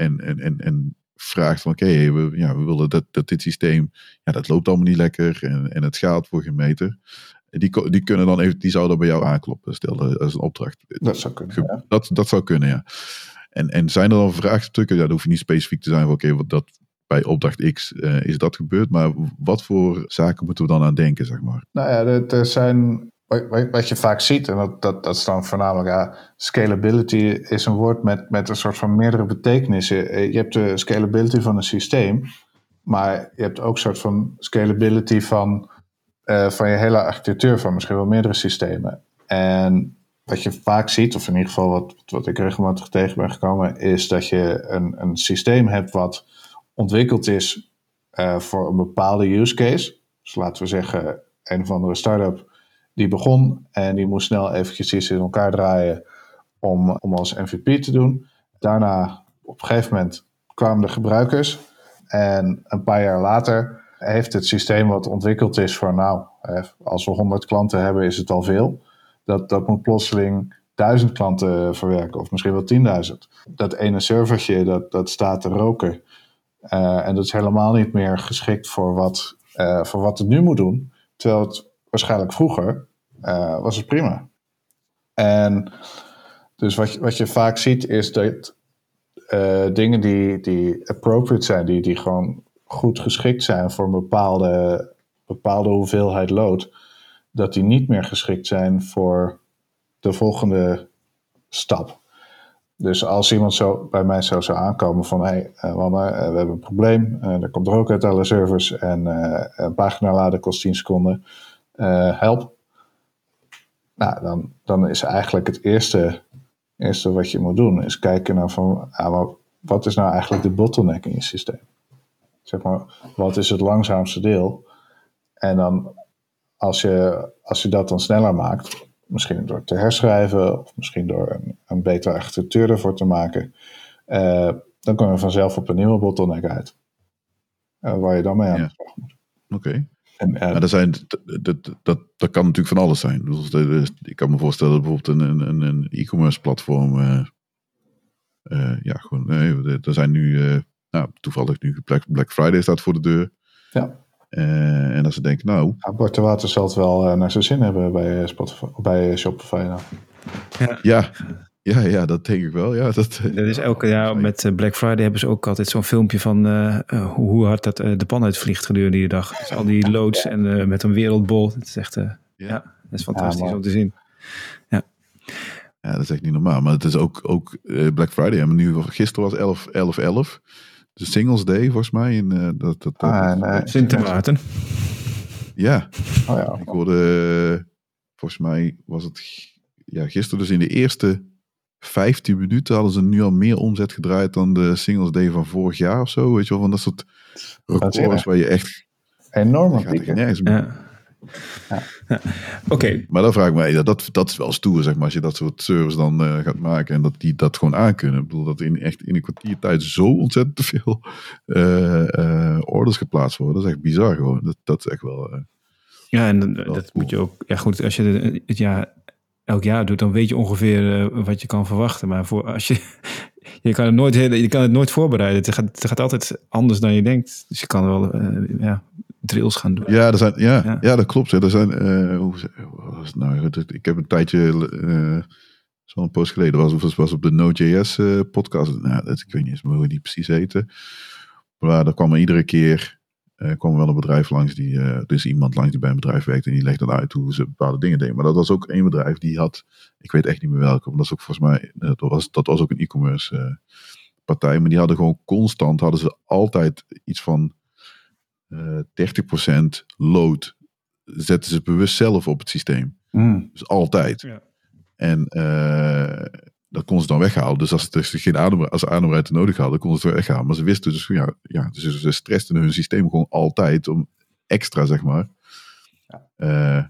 en, en, en, en vraagt van, oké, okay, we, ja, we willen dat, dat dit systeem, ja, dat loopt allemaal niet lekker en, en het gaat voor geen meter. Die, die, kunnen dan even, die zouden bij jou aankloppen, stel als een opdracht. Dat zou kunnen. Ja. Dat, dat zou kunnen, ja. En, en zijn er dan vraagstukken, ja, dat hoef je niet specifiek te zijn van oké, wat dat bij opdracht X uh, is dat gebeurd, maar wat voor zaken moeten we dan aan denken, zeg maar? Nou ja, er zijn, wat je vaak ziet, en dat, dat, dat is dan voornamelijk, ja, scalability is een woord met, met een soort van meerdere betekenissen. Eh, je hebt de scalability van een systeem, maar je hebt ook een soort van scalability van, uh, van je hele architectuur van misschien wel meerdere systemen. En wat je vaak ziet, of in ieder geval wat, wat ik regelmatig tegen ben gekomen, is dat je een, een systeem hebt wat ontwikkeld is uh, voor een bepaalde use case. Dus laten we zeggen, een of andere start-up die begon en die moest snel eventjes iets in elkaar draaien om, om als MVP te doen. Daarna, op een gegeven moment, kwamen de gebruikers en een paar jaar later heeft het systeem wat ontwikkeld is voor, nou, als we 100 klanten hebben, is het al veel dat, dat moet plotseling duizend klanten verwerken, of misschien wel tienduizend. Dat ene servertje, dat, dat staat te roken. Uh, en dat is helemaal niet meer geschikt voor wat, uh, voor wat het nu moet doen. Terwijl het waarschijnlijk vroeger uh, was het prima. En dus wat wat je vaak ziet is dat dingen die, die appropriate zijn, die, die gewoon goed geschikt zijn voor een bepaalde, bepaalde hoeveelheid load, dat die niet meer geschikt zijn voor de volgende stap. Dus als iemand zo bij mij zo zou aankomen van hé, hey, uh, we hebben een probleem, uh, er komt er ook uit alle servers en een pagina laden kost 10 seconden, help. Nou, dan, dan is eigenlijk het eerste, eerste wat je moet doen, is kijken naar van, ah, wat is nou eigenlijk de bottleneck in je systeem? Zeg maar, wat is het langzaamste deel? En dan als je, als je dat dan sneller maakt, misschien door te herschrijven of misschien door een, een betere architectuur ervoor te maken, uh, dan kom je vanzelf op een nieuwe bottleneck uit. Uh, waar je dan mee aan de slag moet. Oké. Maar er zijn, dat, dat, dat kan natuurlijk van alles zijn. Dus, ik kan me voorstellen dat bijvoorbeeld een, een, een e-commerce platform. Uh, uh, ja, gewoon. Nee, er zijn nu. nou, toevallig nu Black, Black Friday staat voor de deur. Ja. en als ze denken, nou. Ja, Bart de Water zal het wel naar zijn zin hebben bij, Spotify, bij Shopify. Nou. Ja. ja. Ja, ja, dat denk ik wel. Ja, dat, dat is elke jaar met eh, Black Friday hebben ze ook altijd zo'n filmpje van uh, hoe hard dat de pan uitvliegt gedurende die dag. Dus al die [laughs] loods en met een wereldbol. Het is echt, ja. ja. dat is fantastisch om te zien. Ja. ja, dat is echt niet normaal. Maar het is ook, ook Black Friday. En nu, gisteren was 11, 11, 11. De Singles Day volgens mij. In, dat, dat, ah, nee. Sint Maarten. Ja. Oh, ja. Ik hoorde, volgens mij was het ja, gisteren dus in de eerste 15 minuten hadden ze nu al meer omzet gedraaid dan de Singles Day van vorig jaar of zo. Weet je wel, van dat soort records waar je echt... Enorm nergens ja. ja. Oké. Maar dan vraag ik me, dat, dat is wel stoer, zeg maar, als je dat soort service dan uh, gaat maken en dat die dat gewoon aankunnen. Ik bedoel, dat in, echt in een kwartiertijd zo ontzettend [laughs] veel uh, uh, orders geplaatst worden. Dat is echt bizar gewoon. Dat, dat is echt wel... ja, en dat, moet je ook... Ja goed, als je het jaar elk jaar doet, dan weet je ongeveer uh, wat je kan verwachten. Maar voor als je, [laughs] je kan het nooit, je kan het nooit voorbereiden. Het gaat, het gaat altijd anders dan je denkt. Dus je kan wel uh, ja, drills gaan doen. Ja, er zijn, ja, ja. ja dat klopt. Er zijn, uh, hoe, was nou, ik heb een tijdje, zo'n post geleden, was, was, was op de Node.js podcast. Nou, dat, ik weet niet eens meer hoe die precies heette. Maar daar kwam er iedere keer uh, kwam wel een bedrijf langs die, uh, dus iemand langs die bij een bedrijf werkt en die legt dan uit hoe ze bepaalde dingen deden. Maar dat was ook één bedrijf die had, ik weet echt niet meer welke, maar dat is ook volgens mij, dat was, dat was ook een e-commerce uh, partij, maar die hadden gewoon constant, hadden ze altijd iets van 30% load, zetten ze bewust zelf op het systeem. Mm. Dus altijd. Ja. En dat kon ze dan weghalen. Dus als, ze geen adem, als ademruimte nodig hadden, konden ze het weghalen. Maar ze wisten dus, ja, ja dus ze stressten hun systeem gewoon altijd om extra, zeg maar. Ja, uh,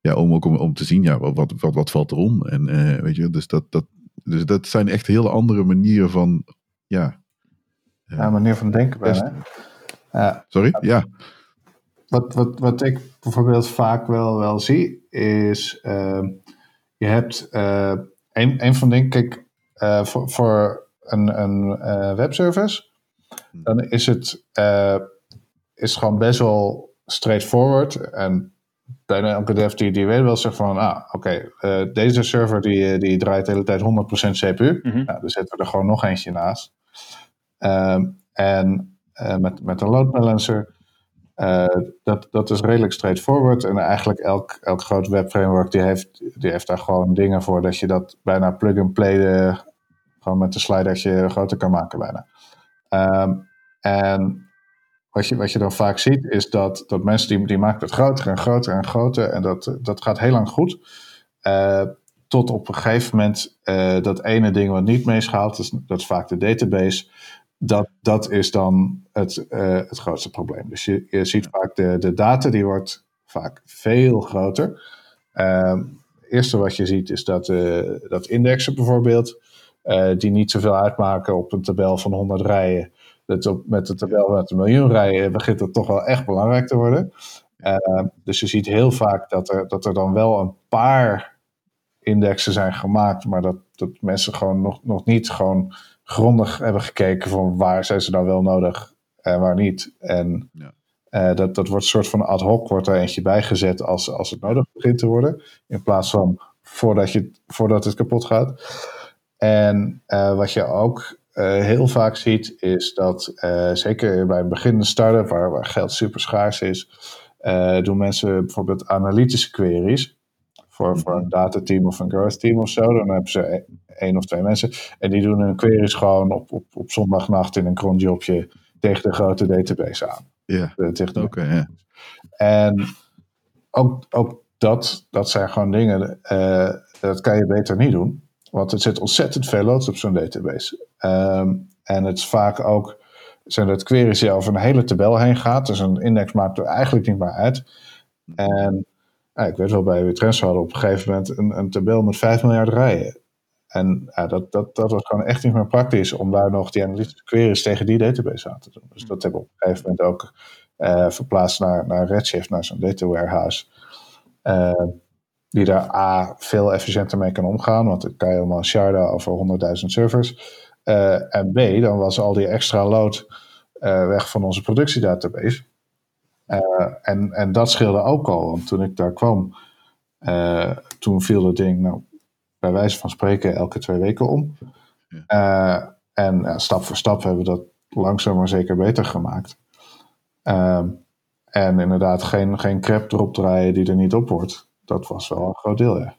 ja om ook om, om te zien, ja, wat, wat, wat, valt erom? En uh, weet je, dus dat, dat, dus dat zijn echt hele andere manieren van, ja. Uh, ja, manier van denken bij, ja. Sorry? Ja. Wat, wat, wat ik bijvoorbeeld vaak wel, wel zie, is je hebt een, een van de dingen, kijk, uh, voor, voor, een, een uh, webservice, hmm. dan is het uh, is gewoon best wel straightforward. En bijna elke dev die, die weet wel zegt van, ah, oké, okay, deze server die, die draait de hele tijd 100% CPU. Mm -hmm. nou, dan zetten we er gewoon nog eentje naast. Um, en met, met een load balancer uh, dat, dat is redelijk straightforward. En eigenlijk elk, elk groot webframework die heeft, die heeft daar gewoon dingen voor dat je dat bijna plug-and-play uh, gewoon met een slidertje groter kan maken bijna. Um, en wat je, wat je dan vaak ziet is dat, dat mensen die, die maken het groter en groter en groter en dat, dat gaat heel lang goed. Uh, tot op een gegeven moment dat ene ding wat niet meeschaalt, dat is, dat is vaak de database dat, dat is dan het, uh, het grootste probleem. Dus je, je ziet vaak de, de data, die wordt vaak veel groter. Uh, het eerste wat je ziet is dat, uh, dat indexen bijvoorbeeld, uh, die niet zoveel uitmaken op een tabel van 100 rijen. Dat op, met een tabel met een miljoen rijen begint het toch wel echt belangrijk te worden. Ehm, dus je ziet heel vaak dat er, dat er dan wel een paar indexen zijn gemaakt, maar dat, dat mensen gewoon nog, nog niet gewoon grondig hebben gekeken van waar zijn ze nou wel nodig en waar niet. En ja. uh, dat, dat wordt een soort van ad hoc, wordt er eentje bijgezet als, als het nodig begint te worden. In plaats van voordat, je, voordat het kapot gaat. En uh, wat je ook uh, heel vaak ziet, is dat zeker bij een beginnende start-up waar, waar geld super schaars is, doen mensen bijvoorbeeld analytische queries voor, voor een datateam of een growth team of zo. Dan hebben ze één of twee mensen. En die doen hun queries gewoon op, op, op zondagnacht in een cronjobje tegen de grote database aan. Ja, oké. Okay, En ook, ook dat, dat zijn gewoon dingen, uh, dat kan je beter niet doen. Want er zit ontzettend veel lood op zo'n database. Um, en het is vaak ook, zijn dat queries die over een hele tabel heen gaat. Dus een index maakt er eigenlijk niet meer uit. En ik weet wel, bij WeTransfer hadden op een gegeven moment een, een tabel met 5 miljard rijen. En dat, dat, dat was gewoon echt niet meer praktisch om daar nog die analytische queries tegen die database aan te doen. Dus dat hebben we op een gegeven moment ook verplaatst naar, naar Redshift, naar zo'n data warehouse. die daar A, veel efficiënter mee kan omgaan, want dan kan je helemaal sharden over 100.000 servers. en B, dan was al die extra load weg van onze productiedatabase. en, en dat scheelde ook al, want toen ik daar kwam, toen viel het ding, nou, bij wijze van spreken elke twee weken om. Uh, en stap voor stap hebben we dat langzaam maar zeker beter gemaakt. Uh, en inderdaad, geen, geen crap erop draaien die er niet op wordt. Dat was wel een groot deel, ja.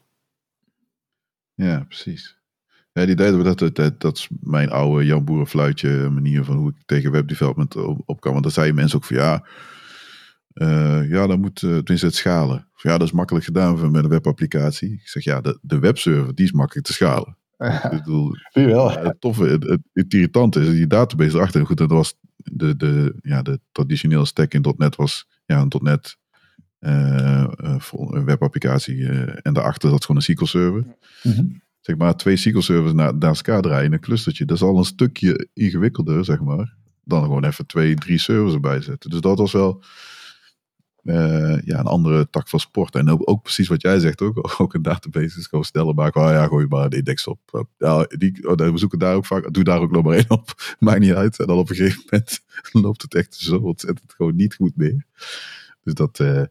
Ja, precies. Ja, die deden we dat, dat, dat is mijn oude Jan Boerenfluitje manier van hoe ik tegen webdevelopment op, op kan. Want dan zeiden mensen ook van ja, uh, ja, dan moet, uh, tenminste het schalen. Ja, dat is makkelijk gedaan met een webapplicatie. Ik zeg ja, de, de webserver, die is makkelijk te schalen. Ja, ik bedoel, [laughs] wel. Het toffe, het, het, het irritante is, die database erachter. Goed, dat was de, de, ja, de traditionele stack in .NET was ja, een .NET uh, een webapplicatie. en daarachter zat gewoon een SQL server. Mm -hmm. Zeg maar, twee SQL servers na, naast elkaar draaien in een clustertje. Dat is al een stukje ingewikkelder, zeg maar. Dan gewoon even twee, drie servers erbij zetten. Dus dat was wel uh, ja, een andere tak van sport. En ook, precies wat jij zegt, ook, [laughs] ook een database is gewoon sneller maken. Oh ja, gooi maar de index op. Ja, die, oh, we zoeken daar ook vaak, doe daar ook nog maar één op. [laughs] Maakt niet uit. En dan op een gegeven moment [laughs] loopt het echt zo ontzettend gewoon niet goed meer. Dus dat uh,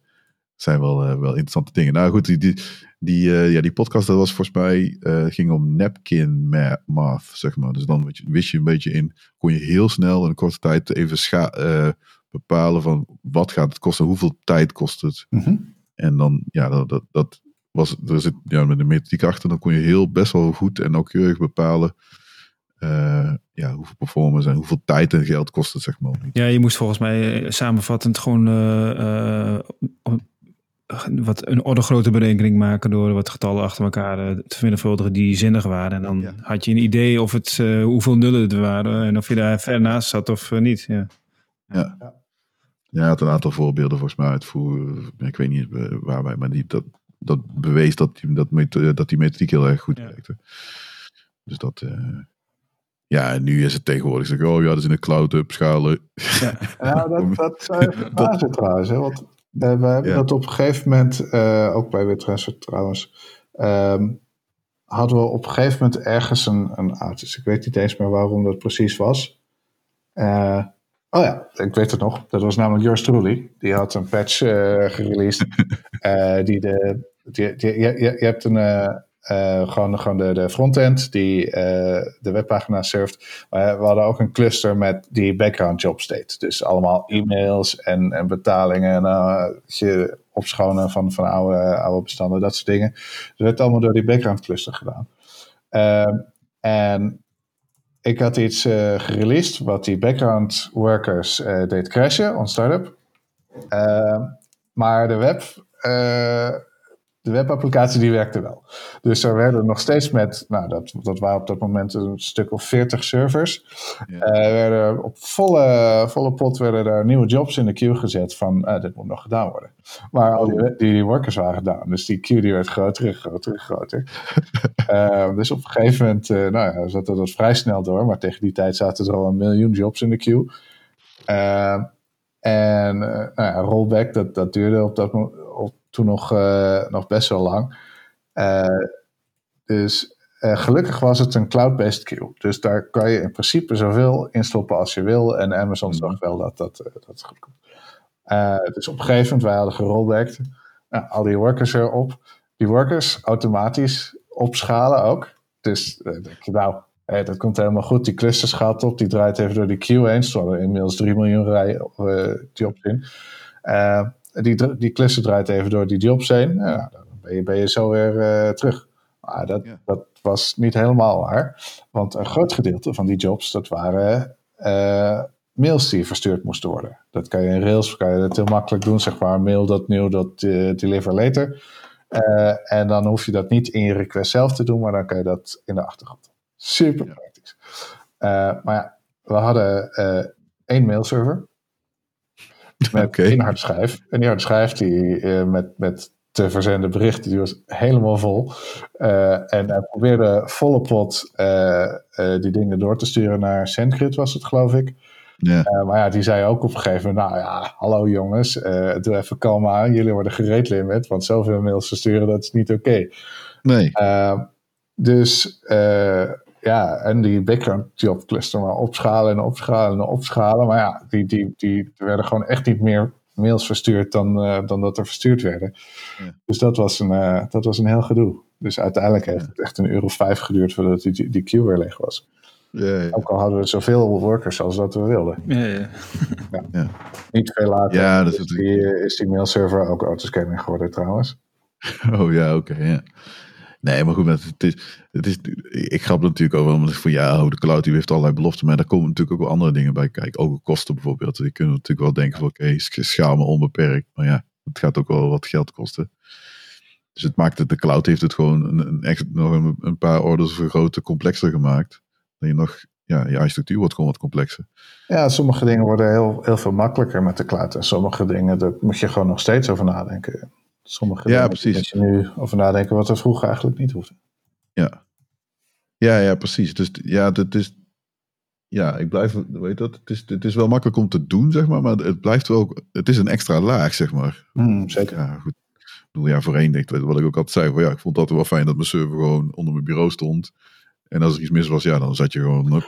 zijn wel, wel interessante dingen. Nou goed, die, die, die, ja, die podcast, dat was volgens mij, ging om napkin math, zeg maar. Dus dan wist je een beetje in, kon je heel snel in een korte tijd even scha bepalen van wat gaat het kosten, hoeveel tijd kost het. Mhm. En dan, ja, dat, dat, dat was, er zit ja, met de methodiek achter, dan kon je heel best wel goed en nauwkeurig bepalen uh, ja, hoeveel performance en hoeveel tijd en geld kost het, zeg maar. Ja, je moest volgens mij eh, samenvattend gewoon uh, uh, wat een orde grote berekening maken door wat getallen achter elkaar te vermenigvuldigen die zinnig waren. En dan ja. had je een idee of het, hoeveel nullen het waren en of je daar ver naast zat of niet. Ja. Ja. Ja. Had een aantal voorbeelden volgens mij uitvoeren. Ik weet niet waar wij, maar die, dat, dat bewees dat die, dat, dat die methodiek heel erg goed ja. werkte. Dus dat. Uh, ja, en nu is het tegenwoordig. Zeg, oh ja, dat is in de cloud opschalen. Ja, [laughs] ja dat, dat zou je [laughs] verbazen trouwens. Hè? Want uh, we hebben ja. dat op een gegeven moment, uh, ook bij WeTransfer trouwens, um, hadden we op een gegeven moment ergens een, een outage. Ik weet niet eens meer waarom dat precies was. Uh, Oh ja, ik weet het nog. Dat was namelijk Yours Truly. Die had een patch uh, gereleased. uh, [laughs] die de, die, die, je, je, je hebt een, uh, gewoon, gewoon de, de frontend die de webpagina surft. Maar we hadden ook een cluster met die background jobs deed. Dus allemaal e-mails en, en betalingen. En je opschonen van, van oude, oude bestanden, dat soort dingen. Dus dat werd allemaal door die background cluster gedaan. Ehm, en ik had iets uh, gereleased wat die background workers uh, deed crashen on startup. Uh, maar de web, de webapplicatie die werkte wel. Dus er werden nog steeds met, nou dat, dat waren op dat moment een stuk of 40 servers. Ja. werden op volle, volle pot werden er nieuwe jobs in de queue gezet van dit moet nog gedaan worden. Maar al die, die, workers waren gedaan. Dus die queue die werd groter en groter en groter. uh, [laughs] dus op een gegeven moment nou ja, zat dat vrij snel door. Maar tegen die tijd zaten er al een miljoen jobs in de queue. Uh, en nou ja, rollback, dat, dat duurde op dat, op, toen nog, nog best wel lang. dus gelukkig was het een cloud-based queue. Dus daar kan je in principe zoveel instoppen als je wil. En Amazon zag wel dat dat, dat goed komt. dus op een gegeven moment, wij hadden gerollbacked. Nou, al die workers erop. Die workers automatisch opschalen ook. Dus uh, denk je, nou, hey, dat komt helemaal goed. Die cluster schaalt op, die draait even door die queue heen. Er inmiddels 3 miljoen rij, uh, jobs in. Uh, die, die cluster draait even door die jobs heen. Nou, dan ben je, ben je zo weer terug. Maar dat, ja. dat was niet helemaal waar. Want een groot gedeelte van die jobs, dat waren mails die verstuurd moesten worden. Dat kan je in Rails kan je dat heel makkelijk doen, zeg maar. Mail dat nieuw, dat deliver later. Uh, en dan hoef je dat niet in je request zelf te doen, maar dan kan je dat in de achtergrond. Super praktisch. Maar ja, we hadden één mailserver met okay. één harde schijf. En die harde schijf die, met, met te verzenden berichten, die was helemaal vol. en hij probeerde volle pot die dingen door te sturen naar SendGrid, was het geloof ik. Ja. Eh, maar ja, die zei ook op een gegeven moment, nou ja, hallo jongens, eh, doe even kalm aan, jullie worden gereed limit, want zoveel mails versturen, dat is niet oké. Nee. Uh, dus ja, en die background job cluster maar opschalen en opschalen en opschalen. Maar ja, die, die, die er werden gewoon echt niet meer mails verstuurd dan, uh, dan dat er verstuurd werden. Ja. Dus dat was, een, uh, dat was een heel gedoe. Dus uiteindelijk heeft het echt een euro vijf geduurd voordat die, die, die queue weer leeg was. Ja, ja. Ook al hadden we zoveel workers als dat we wilden. Ja, ja. ja. [laughs] Niet veel later ja, dat is, die, is die mailserver ook autoscanning geworden trouwens. Oh ja, oké. Okay, ja. Nee, maar goed, het is, het is, ik grap natuurlijk over, omdat ik van ja, de cloud die heeft allerlei beloften, maar daar komen natuurlijk ook wel andere dingen bij kijken. Ook kosten bijvoorbeeld. Je kunt natuurlijk wel denken van oké, schaal me onbeperkt, maar ja, het gaat ook wel wat geld kosten. Dus het maakt het, de cloud heeft het gewoon een, echt, nog een, paar orders vergroten, complexer gemaakt. Dat je nog, ja, je architectuur wordt gewoon wat complexer. Ja, sommige dingen worden heel, heel veel makkelijker met de cloud. En sommige dingen, daar moet je gewoon nog steeds over nadenken. Sommige ja, dingen precies. moet je nu over nadenken wat er vroeger eigenlijk niet hoefde. Ja. Ja, ja, precies. Dus ja, het is. Ja, ik blijf. Weet dat? Het is, het is wel makkelijk om te doen, zeg maar. Maar het blijft wel. Het is een extra laag, zeg maar. Mm, zeker. Ja, goed. Ik bedoel, ja, voorheen, denk ik, wat ik ook altijd zei. Van, ja, ik vond dat wel fijn dat mijn server gewoon onder mijn bureau stond. En als er iets mis was, ja, dan zat je gewoon op,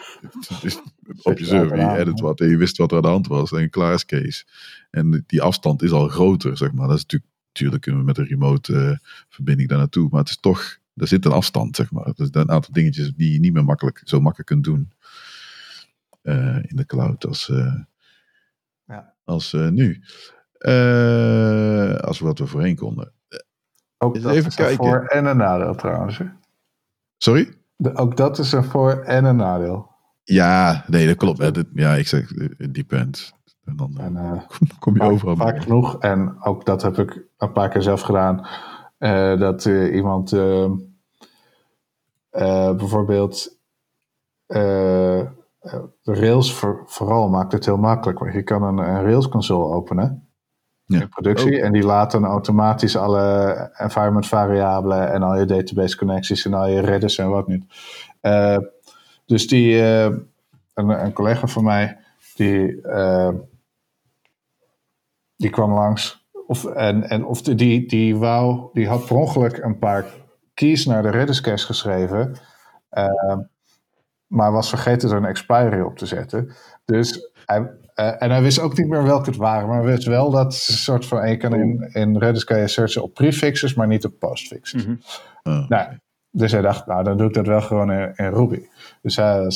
op je server. Je edit wat en je wist wat er aan de hand was. En klaar is case. En die afstand is al groter, zeg maar. Dat is natuurlijk Natuurlijk kunnen we met een remote uh, verbinding daar naartoe. Maar het is toch, er zit een afstand, zeg maar. Er zijn een aantal dingetjes die je niet meer makkelijk, zo makkelijk kunt doen. Uh, in de cloud als, uh, ja. als nu. als we wat we voorheen konden. Ook dat even is een kijken. voor- en een nadeel trouwens. Sorry? De- ook dat is een voor- en een nadeel. Ja, nee, dat klopt. Ja, ik zeg, het depends. En dan En, eh, kom je vaak, overal vaak mee. genoeg. En ook dat heb ik een paar keer zelf gedaan. eh, dat eh, iemand eh, eh, bijvoorbeeld eh, eh, Rails voor, vooral maakt het heel makkelijk. Want je kan een, een Rails console openen Ja. in productie. Oh. En die laat dan automatisch alle environment variabelen en al je database connecties en al je redders en wat niet. Eh, dus die, eh, een, een collega van mij, die, eh, die kwam langs. Of, en, en of de, die, die wou, die had per ongeluk een paar keys naar de Redis cache geschreven. eh, maar was vergeten er een expiry op te zetten. Dus hij, eh, en hij wist ook niet meer welke het waren. Maar hij wist wel dat ze een soort van... Je kan in, in Redis kan je searchen op prefixes, maar niet op postfixes. Mhm. Oh, Nou, dus hij dacht, nou dan doe ik dat wel gewoon in, in Ruby. Dus hij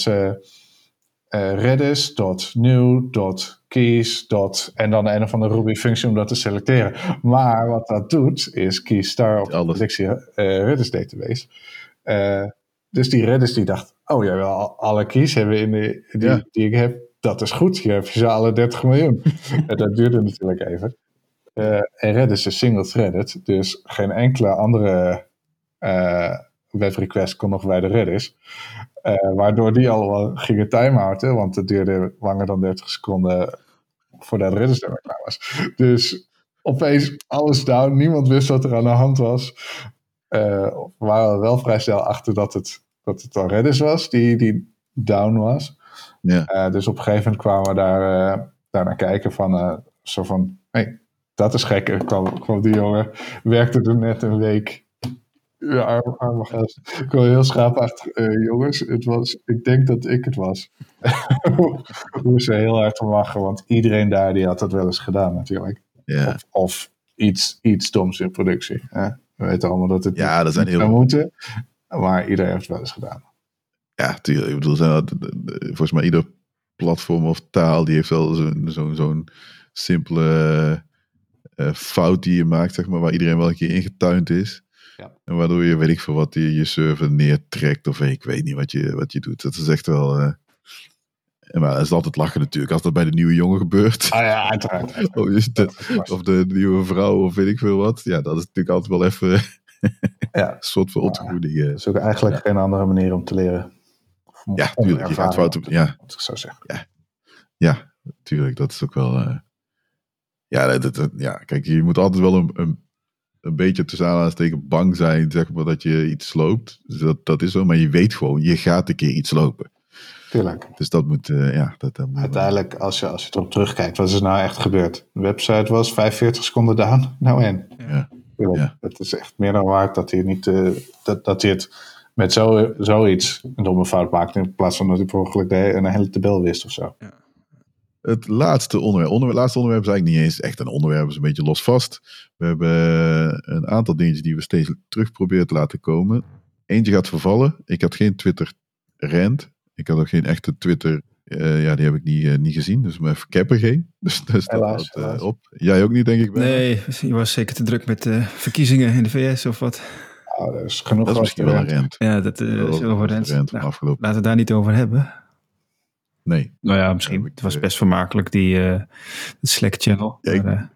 was eh eh, redis.new.keys. en dan een of andere Ruby functie om dat te selecteren. Maar wat dat doet, is key star op de productie eh, Redis database. Eh, dus die Redis die dacht, oh jij wil al- alle keys hebben in de, die, Ja. die ik heb. Dat is goed, je ze alle 30 miljoen. [laughs] en dat duurde natuurlijk even. En Redis is single-threaded, dus geen enkele andere eh webrequest kon nog bij de Redis. Eh, waardoor die al wel gingen timeouten, want het duurde langer dan 30 seconden voordat de Redis er klaar was. Dus opeens alles down, niemand wist wat er aan de hand was. Eh, we waren wel vrij snel achter dat het, dat het dan Redis was, die, die down was. Ja. Eh, dus op een gegeven moment kwamen we daar, daar naar kijken van, zo van, hey, dat is gek. En kwam, kwam die jongen, werkte er net een week. Ja, arm, arme gast. Ik kwam heel schaapachtig, eh, jongens, het was, ik denk dat ik het was. [laughs] Hoe ze heel hard om lachen, want iedereen daar die had dat wel eens gedaan natuurlijk. ja. Of, of iets, iets doms in productie. Hè? We weten allemaal dat het Ja, dat zijn niet heel- zou moeten, maar iedereen heeft het wel eens gedaan. Ja, tuurlijk. Ik bedoel, zijn dat- volgens mij ieder platform of taal die heeft wel zo'n zo'n zo'n simpele eh, fout die je maakt, zeg maar, waar iedereen wel een keer ingetuind is. Ja. En waardoor je, weet ik veel wat, je, je server neertrekt of ik weet niet wat je, wat je doet. Dat is echt wel... eh, en maar dat is altijd lachen natuurlijk, als dat bij de nieuwe jongen gebeurt. Ah ja, uiteraard. [laughs] Of, vast. of de nieuwe vrouw of weet ik veel wat. Ja, dat is natuurlijk altijd wel even Ja. [laughs] een soort van ontgoeding. eh. Dat is ook eigenlijk geen andere manier om te leren. Om- Ja, tuurlijk. Je gaat fouten. Ja, Wat ik zou zeggen. Ja, tuurlijk. Dat is ook wel. eh, ja, dat, dat- dat- ja, kijk, je moet altijd wel een, een, een beetje tussen aanhalingstekens bang zijn, zeg maar, dat je iets sloopt. Dus dat, dat is zo. Maar je weet gewoon, je gaat een keer iets lopen. Tuurlijk. Dus dat moet, uh, ja. Dat, dat moet Uiteindelijk, als je, als je erop terugkijkt, wat is er nou echt gebeurd? De website was 45 seconden down. Nou en? Ja. ja. Het is echt meer dan waard dat hij, niet, uh, dat, dat hij het met zo, zoiets een domme fout maakt. In plaats van dat hij per de, een hele tabel wist of zo. Ja. Het laatste onderwerp, onderwerp, laatste onderwerp is eigenlijk niet eens echt een onderwerp, is een beetje los vast. We hebben een aantal dingetjes die we steeds terug proberen te laten komen. Eentje gaat vervallen. Ik had geen Twitter rent. Ik had ook geen echte Twitter. Uh, ja, die heb ik niet, uh, niet gezien. Dus heb er geen. [laughs] Dus, dus helaas, dat uh, op. Jij ook niet, denk ik. Nee, je was zeker te druk met de verkiezingen in de VS of wat. Dat is genoeg. Dat is misschien wel een rent. Ja, dat is over rent. rent nou, afgelopen. Laten we het daar niet over hebben. Nee. Nou ja, misschien. Het was best vermakelijk, die uh, Slack-channel. Ja, ik,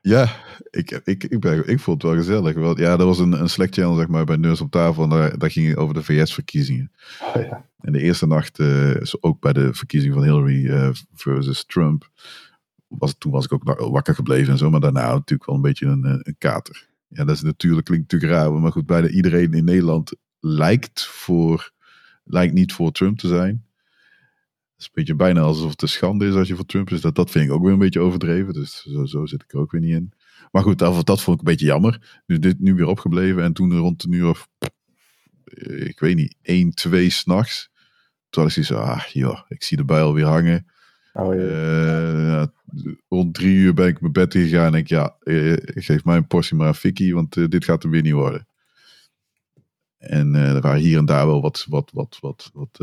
ja ik, ik, ik, ben, ik vond het wel gezellig. Want, ja, dat was een, een Slack-channel zeg maar, bij Neus op tafel. En daar, daar ging het over de VS-verkiezingen. Oh, ja. En de eerste nacht, uh, ook bij de verkiezing van Hillary uh, versus Trump, was, toen was ik ook wakker gebleven en zo. Maar daarna natuurlijk wel een beetje een, een kater. Ja, dat is natuurlijk, klinkt natuurlijk raar. Maar goed, bijna iedereen in Nederland lijkt, voor, lijkt niet voor Trump te zijn. Het is een beetje bijna alsof het een schande is als je voor Trump is. Dat, dat vind ik ook weer een beetje overdreven. Dus zo, zo zit ik er ook weer niet in. Maar goed, dat, dat vond ik een beetje jammer. Dus dit nu weer opgebleven. En toen rond een uur of, ik weet niet, 1, 2 s'nachts. Toen had ik zoiets ah joh, ik zie de bij alweer hangen. Oh, ja. Uh, rond drie uur ben ik mijn bed gegaan en ik, ja, uh, geef mij een portie maar aan Vicky, want uh, dit gaat er weer niet worden. En er waren hier en daar wel wat, wat, wat, wat, wat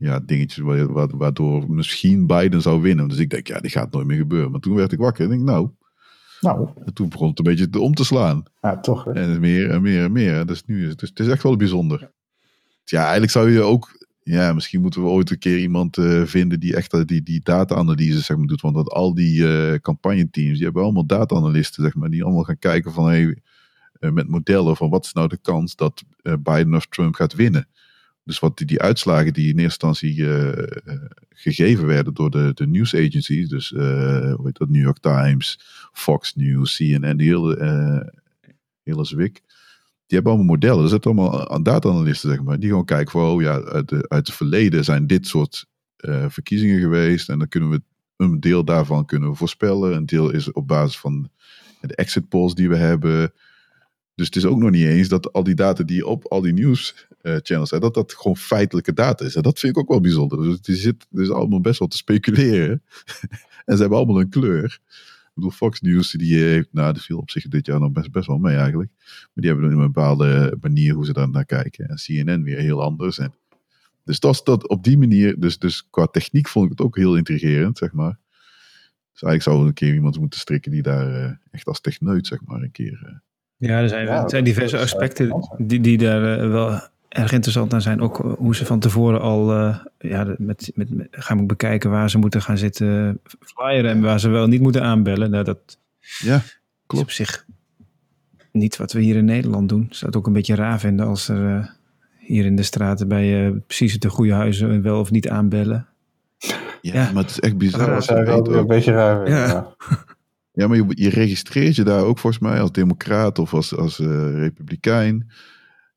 ja, dingetjes waardoor misschien Biden zou winnen. Dus ik denk, ja, die gaat nooit meer gebeuren. Maar toen werd ik wakker en denk, nou, nou. En toen begon het een beetje om te slaan. Ja, toch. Hè? En meer en meer en meer. Dus nu is het, dus het is echt wel bijzonder. Ja. ja, eigenlijk zou je ook ja, misschien moeten we ooit een keer iemand uh, vinden die echt die, die data-analyse zeg maar, doet. Want dat al die uh, campagneteams, die hebben allemaal data-analysten, zeg maar, die allemaal gaan kijken van hey, uh, met modellen van wat is nou de kans dat Biden of Trump gaat winnen. Dus wat die, die uitslagen die in eerste instantie gegeven werden door de, de news agencies, dus hoe heet dat, New York Times, Fox News, CNN, die hele, hele zwik die hebben allemaal modellen. Er zitten allemaal aan data-analysten, zeg maar. Die gewoon kijken van, oh ja, uit, de, uit het verleden zijn dit soort verkiezingen geweest. En dan kunnen we een deel daarvan kunnen voorspellen. Een deel is op basis van de exit polls die we hebben. Dus het is ook nog niet eens dat al die data die op al die nieuws uh, channels zijn, dat dat gewoon feitelijke data is. En dat vind ik ook wel bijzonder. Dus is, het is allemaal best wel te speculeren. [laughs] en ze hebben allemaal een kleur. Ik bedoel, Fox News, die heeft, nou, die viel op zich dit jaar nog best, best wel mee eigenlijk. Maar die hebben een bepaalde manier hoe ze daar naar kijken. En CNN weer heel anders. En, dus dat, dat op die manier, dus, dus qua techniek vond ik het ook heel intrigerend, zeg maar. Dus eigenlijk zou er een keer iemand moeten strikken die daar uh, echt als techneut, zeg maar, een keer... Ja, er zijn, ja, er zijn diverse aspecten die, die daar uh, wel erg interessant aan zijn. Ook hoe ze van tevoren al uh, ja, met, met, met, gaan bekijken waar ze moeten gaan zitten flyeren en waar ze wel niet moeten aanbellen. Nou, dat ja, klopt. op zich niet wat we hier in Nederland doen. Ik zou het ook een beetje raar vinden als er uh, hier in de straten bij uh, precies de goede huizen wel of niet aanbellen. Ja, ja. maar het is echt bizar. Dat is ook een beetje raar. Ja. ja. [laughs] ja. maar je, je, registreert je daar ook volgens mij als democraat of als, als republikein.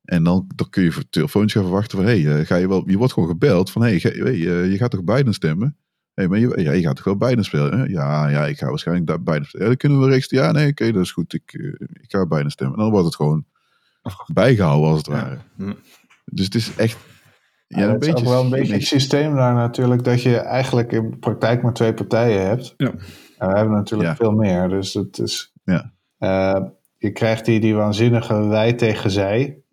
En dan, dan kun je voor telefoontje gaan verwachten van, hé, hey, ga je wel, je wordt gewoon gebeld van, hé, hey, hey, je gaat toch Biden stemmen? Hé, maar je, ja, je gaat toch wel Biden spelen? Hè? Ja, ja, ik ga waarschijnlijk daar Biden spelen. Ja, dan kunnen we registreren. Ja, nee, oké, okay, dat is goed. Ik, ik ga Biden stemmen. En dan wordt het gewoon bijgehouden als het ware. Ja. Dus het is echt... Ja, ja een beetje, is ook wel een beetje het systeem daar natuurlijk, dat je eigenlijk in praktijk maar twee partijen hebt. Ja. En we hebben natuurlijk veel meer, dus het is... Ja. Uh, je krijgt die, die waanzinnige wij tegen zij.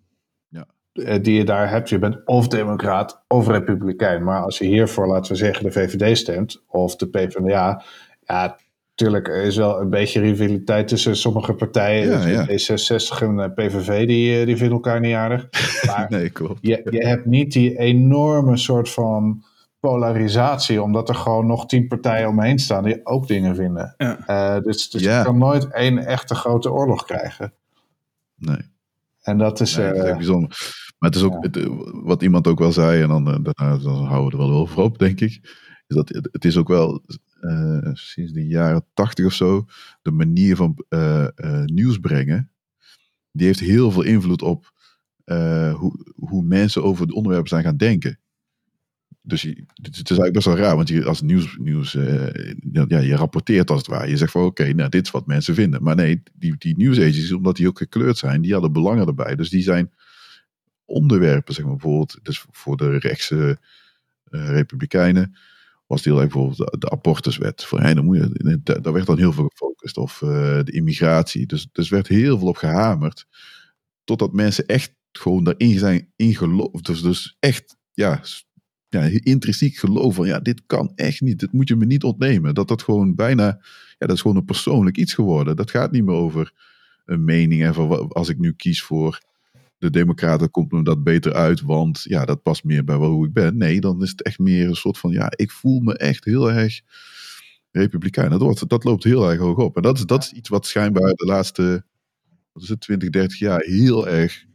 Eh, die je daar hebt. Je bent of democraat of republikein. Maar als je hiervoor, laten we zeggen, de VVD stemt of de PvdA, ja, natuurlijk is wel een beetje rivaliteit tussen sommige partijen. Ja, dus ja. D66 en eh, PVV, die, eh, die vinden elkaar niet aardig. [laughs] Maar nee, klopt. Je, je hebt niet die enorme soort van polarisatie, omdat er gewoon nog tien partijen omheen staan die ook dingen vinden. Ja. Uh, dus dus je kan nooit één echte grote oorlog krijgen. Nee. En dat is, nee, dat is echt bijzonder. Maar het is ook, het, wat iemand ook wel zei, en dan, daarna dan houden we er wel over op, denk ik. Is dat het, is ook wel sinds de jaren tachtig of zo, de manier van uh, uh, nieuws brengen, die heeft heel veel invloed op hoe, hoe mensen over het onderwerp zijn gaan denken. dus het is eigenlijk best wel raar, want je als nieuws, nieuws ja, je rapporteert als het ware. Je zegt van oké, nou dit is wat mensen vinden. Maar nee, die, die omdat die ook gekleurd zijn, die hadden belangen erbij. Dus die zijn onderwerpen, zeg maar bijvoorbeeld, dus voor de rechtse republikeinen was erg bijvoorbeeld de, de abortuswet. Voor hen, dan moet je, daar werd dan heel veel gefocust. Of uh, de immigratie. Dus, dus werd heel veel op gehamerd. Totdat mensen echt gewoon daarin zijn ingeloofd. Dus, dus echt, ja, ja, intrinsiek geloven van ja, dit kan echt niet. Dit moet je me niet ontnemen. Dat dat gewoon bijna, ja, dat is gewoon een persoonlijk iets geworden. Dat gaat niet meer over een mening en van als ik nu kies voor de Democraten, komt me dat beter uit, want ja, dat past meer bij hoe ik ben. Nee, dan is het echt meer een soort van ja, ik voel me echt heel erg Republikein. Dat, wordt, dat loopt heel erg hoog op. En dat is, dat is iets wat schijnbaar de laatste wat is het, 20, 30 jaar heel erg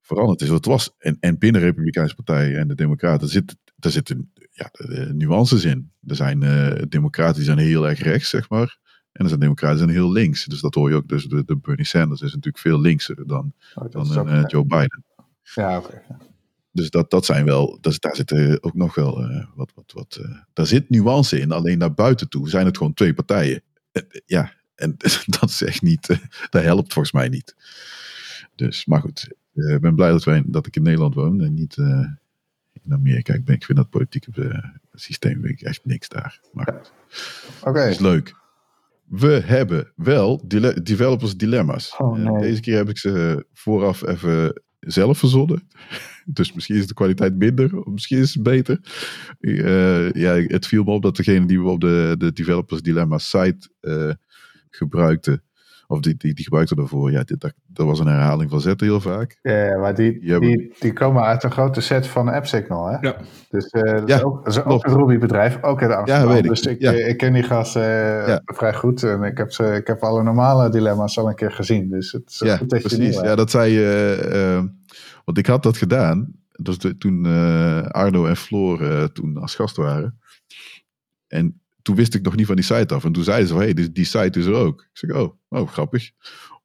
veranderd is. Wat was, en, en binnen de Republikeinse Partij en de Democraten zit, daar zitten ja, nuances in. Er zijn uh, democraten die zijn heel erg rechts, zeg maar. En er zijn democraten zijn heel links. Dus dat hoor je ook. Dus de, de Bernie Sanders is natuurlijk veel linkser dan, oh, dan een, uh, Joe Biden. Ja, oké. Okay. Dus dat, dat zijn wel, dat, daar zitten ook nog wel uh, wat, wat, wat uh, daar zit nuance in. Alleen naar buiten toe zijn het gewoon twee partijen. ja, en [laughs] dat is echt niet, dat helpt volgens mij niet. Dus, maar goed, ik ben blij dat, wij, dat ik in Nederland woon en niet in Amerika. Ik, ben, ik vind dat politieke systeem ik echt niks daar. Maar Oké. Okay. is leuk. We hebben wel dile developers dilemma's. Oh, nee. Deze keer heb ik ze vooraf even zelf verzonnen. [laughs] Dus misschien is de kwaliteit minder, of misschien is het beter. ja, het viel me op dat degene die we op de, de Developers Dilemma site gebruikten, of die, die, die gebruikte daarvoor. Ja, dit, dat, dat was een herhaling van zetten heel vaak. Ja, maar die, die, die, die komen uit een grote set van AppSignal, hè? Ja. Dus uh, dat, ja, is ook, dat is ook een Ruby-bedrijf, ook in Amsterdam. Ja, weet ik. Dus ik, ja. ik ken die gasten uh, ja. vrij goed. En ik heb, ze, ik heb alle normale dilemma's al een keer gezien. Dus het is ja, goed dat precies. je ja, dat zei je. Uh, want ik had dat gedaan. Dus de, toen Arno en Floor toen als gast waren. En toen wist ik nog niet van die site af. En toen zeiden ze van, hé, hey, die, die site is er ook. Ik zeg, oh, oh grappig. [laughs]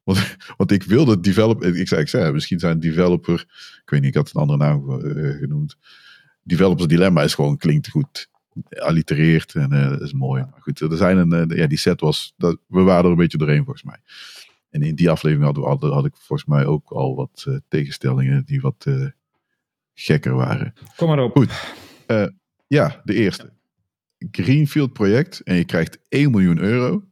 Want, want ik wilde developer, ik zei, ik zei, misschien zijn developer, ik weet niet, ik had een andere naam uh, genoemd. Developers dilemma is gewoon, klinkt goed, allitereert en uh, is mooi. Maar goed, er zijn een, uh, ja, die set was, dat, we waren er een beetje doorheen volgens mij. En in die aflevering hadden we, had, had ik volgens mij ook al wat tegenstellingen die wat gekker waren. Kom maar op. Goed, ja, de eerste. Greenfield project en je krijgt 1 miljoen euro.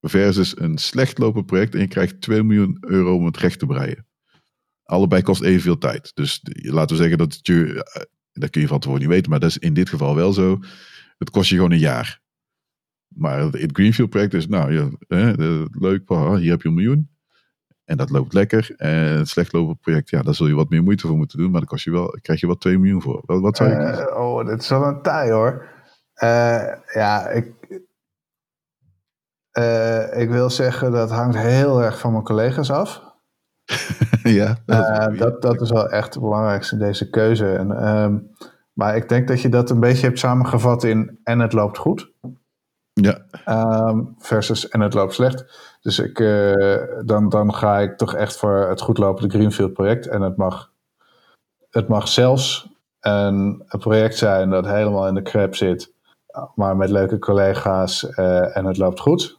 Versus een slecht lopend project en je krijgt 2 miljoen euro om het recht te breien. Allebei kost evenveel tijd. Dus laten we zeggen dat het je, dat kun je van tevoren niet weten, maar dat is in dit geval wel zo. Het kost je gewoon een jaar. Maar het Greenfield project is, nou ja, leuk, hier heb je een miljoen. En dat loopt lekker. En het slecht lopend project, ja, daar zul je wat meer moeite voor moeten doen. Maar dan kost je wel, krijg je wel 2 miljoen voor. Wat, wat zou je uh? Oh, dit is wel een taai hoor. Uh, ja, ik, uh, ik wil zeggen dat hangt heel erg van mijn collega's af. [laughs] ja, dat is, uh, dat, dat is wel echt het belangrijkste in deze keuze. En, um, maar ik denk dat je dat een beetje hebt samengevat in en het loopt goed. Ja. Um, versus en het loopt slecht. Dus ik, uh, dan, dan ga ik toch echt voor het goed lopende Greenfield project. En het mag, het mag zelfs een, een project zijn dat helemaal in de crap zit maar met leuke collega's uh, en het loopt goed.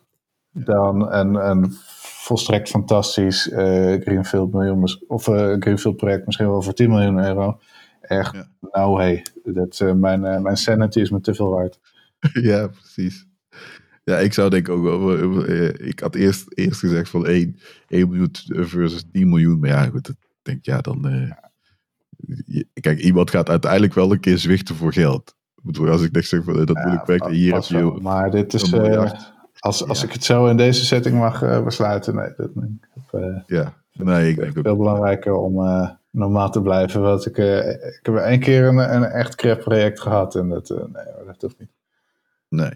Dan een, een volstrekt fantastisch uh, Greenfield, miljoen, of, uh, Greenfield project, misschien wel voor 10 miljoen euro. Echt, ja. nou hey, dat, mijn, mijn sanity is me te veel waard. [laughs] ja, precies. Ja, ik zou denk ook wel. Ik had eerst, eerst gezegd van 1, 1 miljoen versus 10 miljoen. Maar ja, goed, ik denk ja, dan. Uh, kijk, iemand gaat uiteindelijk wel een keer zwichten voor geld bedoel, als ik niks zeg, dat ja, moet ik werken. Hier heb je. Wel, maar dit is. Uh, als als ja. ik het zo in deze setting mag uh, besluiten, nee. Dat, ik heb, uh, ja, nee, ik denk veel ook. belangrijker om normaal te blijven. Want ik, ik heb één keer een, een echt crap project gehad en dat, nee, dat hoeft niet. Nee,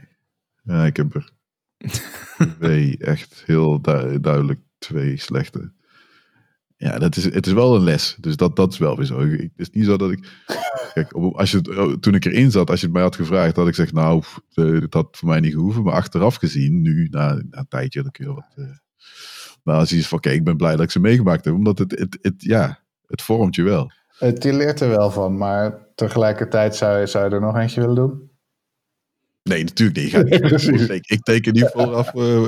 ja, ik heb er [laughs] twee echt heel du duidelijk twee slechte. Ja, dat is, het is wel een les. Dus dat, dat is wel weer zo. Het is niet zo dat ik. [laughs] Kijk, als je, toen ik erin zat, als je het mij had gevraagd, had ik gezegd, nou, dat had voor mij niet gehoeven. Maar achteraf gezien, nu, na, na een tijdje, dan kun je wat. Uh, maar als je is van, oké, ik ben blij dat ik ze meegemaakt heb. Omdat het, het, het, ja, het vormt je wel. Het, je leert er wel van, maar tegelijkertijd zou je, zou je er nog eentje willen doen? Nee, natuurlijk niet. Ik, ga niet ik, [laughs] ik teken niet vooraf uh,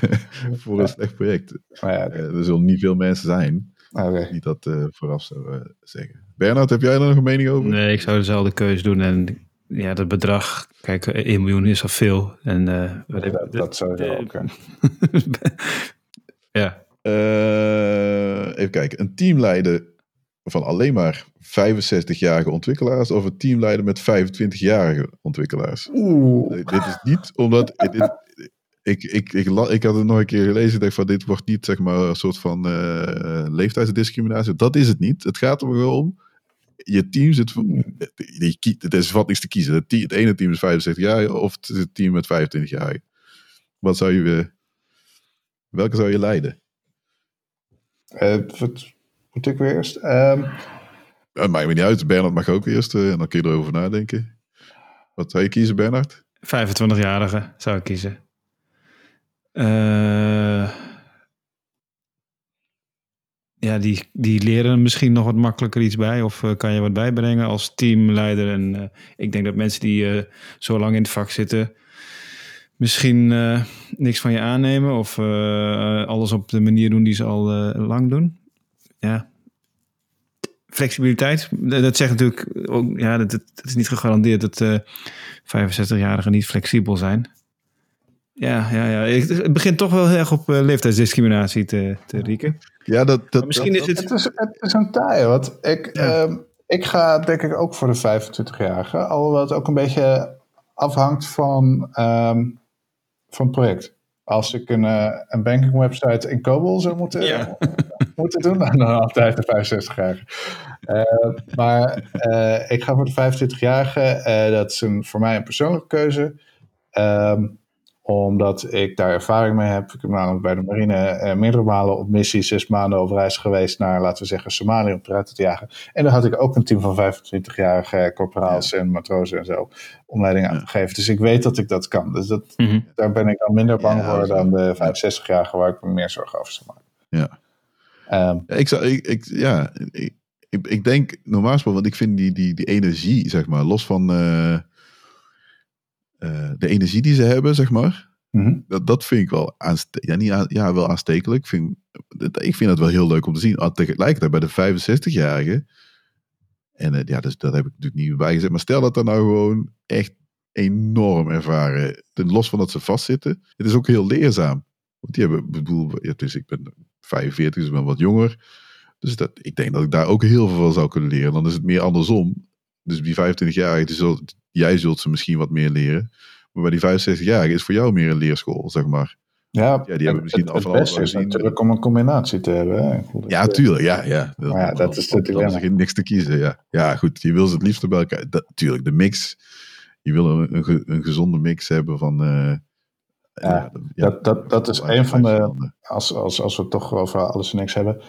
[laughs] voor een slecht project. Ja, uh, er zullen niet veel mensen zijn okay. die dat uh, vooraf zouden zeggen. Bernard, heb jij er nog een mening over? Nee, ik zou dezelfde keuze doen. En ja, dat bedrag, kijk, 1 miljoen is al veel. En, wat ja, dat, dat zou je ook. [laughs] ja. even kijken. Een teamleider van alleen maar 65-jarige ontwikkelaars of een teamleider met 25-jarige ontwikkelaars. Oeh. Dit is niet omdat. [laughs] ik, ik, ik, ik, had het nog een keer gelezen. Ik dacht van dit wordt niet zeg maar een soort van uh, leeftijdsdiscriminatie. Dat is het niet. Het gaat er gewoon om. Je team zit. Het is wat niks te kiezen. Het, het ene team is 65 jaar of het team met 25 jaar. Wat zou je. Welke zou je leiden? Uh, moet ik weer eerst? Um... Ja, maakt me niet uit. Bernard mag ook eerst. Uh, en dan kun je erover nadenken. Wat zou je kiezen, Bernard? 25-jarige zou ik kiezen. Uh, ja, die, die leren misschien nog wat makkelijker iets bij. Of uh, kan je wat bijbrengen als teamleider. En uh, ik denk dat mensen die zo lang in het vak zitten... misschien niks van je aannemen. Of alles op de manier doen die ze al lang doen ja, flexibiliteit. Dat zegt natuurlijk ook, ja, dat, dat is niet gegarandeerd dat uh, eh, 65-jarigen niet flexibel zijn. Ja, ja, ja. Het begint toch wel heel erg op uh, leeftijdsdiscriminatie te, te rieken. Ja, dat, dat, misschien is het... Het is, het is een taai, want ik, ja. um, ik ga denk ik ook voor de 25-jarige. Alhoewel het ook een beetje afhangt van, um, van het project. Als ik een, uh, een banking website in COBOL zou moeten, ja [laughs] moeten doen [laughs] dan altijd de 65-jarige. Uh, maar uh, ik ga voor de 25-jarige. Uh, dat is een, voor mij een persoonlijke keuze. Um, omdat ik daar ervaring mee heb. Ik heb namelijk bij de marine meerdere malen op missie, zes maanden op reis geweest naar, laten we zeggen, Somalië om eruit te jagen. En daar had ik ook een team van 25-jarige corporaals ja. en matrozen en zo omleiding aan ja. gegeven. Dus ik weet dat ik dat kan. Dus dat, mm -hmm. daar ben ik dan minder bang ja, voor dan de 65-jarige waar ik me meer zorgen over zou maken. Ja. Um, ja, ik, zou, ik, ik, ja, ik, ik, ik denk normaal gesproken, want ik vind die, die, die energie, zeg maar, los van uh, uh, de energie die ze hebben, zeg maar, mm -hmm. dat, dat vind ik wel, ja, niet aan, ja, wel aanstekelijk. Ik vind, ik vind het wel heel leuk om te zien. Tegelijkertijd bij de 65-jarigen, en uh, ja, dus, dat heb ik natuurlijk niet bijgezet, maar stel dat er nou gewoon echt enorm ervaren, los van dat ze vastzitten, het is ook heel leerzaam. Want die hebben, bedoel, ja, dus ik ben 45, dus ik ben wat jonger. Dus dat, ik denk dat ik daar ook heel veel van zou kunnen leren. Dan is het meer andersom. Dus die 25-jarigen, zult, jij zult ze misschien wat meer leren. Maar bij die 65-jarigen is voor jou meer een leerschool, zeg maar. Ja, ja die hebben misschien het, het beste is natuurlijk om een combinatie te hebben. Hè? Ja, tuurlijk. Ja, ja. Dat, ja, dat is het dilemma. Er niks te kiezen, ja. Ja, goed. Je wil ze het liefst bij elkaar. Dat, tuurlijk, de mix. Je wil een, een, een gezonde mix hebben van... Uh, ja, ja, dat, dat, dat is een van de, als, als, als we het toch over alles en niks hebben,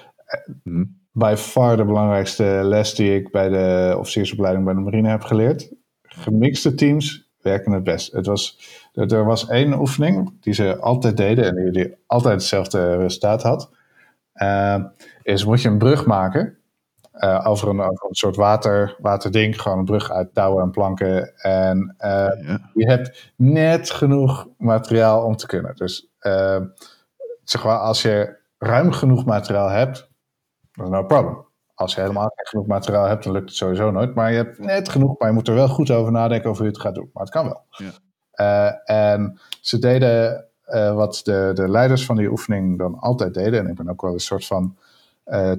hmm. by far de belangrijkste les die ik bij de officiersopleiding bij de marine heb geleerd. Gemixte teams werken het best. Het was, er was één oefening die ze altijd deden en die, die altijd hetzelfde resultaat had. Uh, is moet je een brug maken uh, over, een, over een soort water, waterding. Gewoon een brug uit touwen en planken. En uh, ja. je hebt net genoeg materiaal om te kunnen. Dus uh, zeg maar, als je ruim genoeg materiaal hebt, dan is no problem. Als je helemaal geen genoeg materiaal hebt, dan lukt het sowieso nooit. Maar je hebt net genoeg, maar je moet er wel goed over nadenken over hoe je het gaat doen. Maar het kan wel. Ja. en ze deden wat de, de leiders van die oefening dan altijd deden. En ik ben ook wel een soort van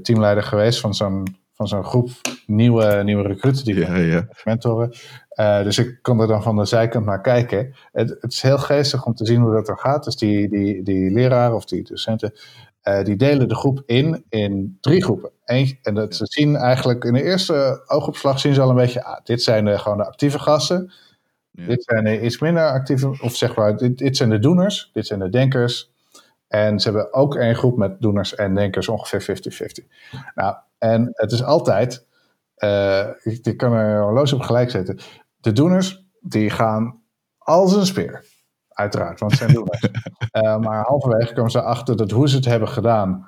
teamleider geweest van zo'n van zo'n groep nieuwe, nieuwe recruten die ja, ja. mentoren. Uh, dus ik kon er dan van de zijkant naar kijken. Het, het, is heel geestig om te zien hoe dat er gaat. Dus die, die, die leraren of die docenten, uh, die delen de groep in in drie groepen. Eén, en dat ze zien eigenlijk in de eerste oogopslag zien ze al een beetje, ah, dit zijn de, gewoon de actieve gasten. Ja. Dit zijn de iets minder actieve, of zeg maar, dit, dit zijn de doeners, dit zijn de denkers. En ze hebben ook één groep met doeners en denkers, ongeveer 50-50. Nou, en het is altijd, uh, ik, ik, kan er horloge op gelijk zetten. De doeners, die gaan als een speer. Uiteraard, want het zijn doeners. uh, [laughs] maar halverwege komen ze achter dat hoe ze het hebben gedaan,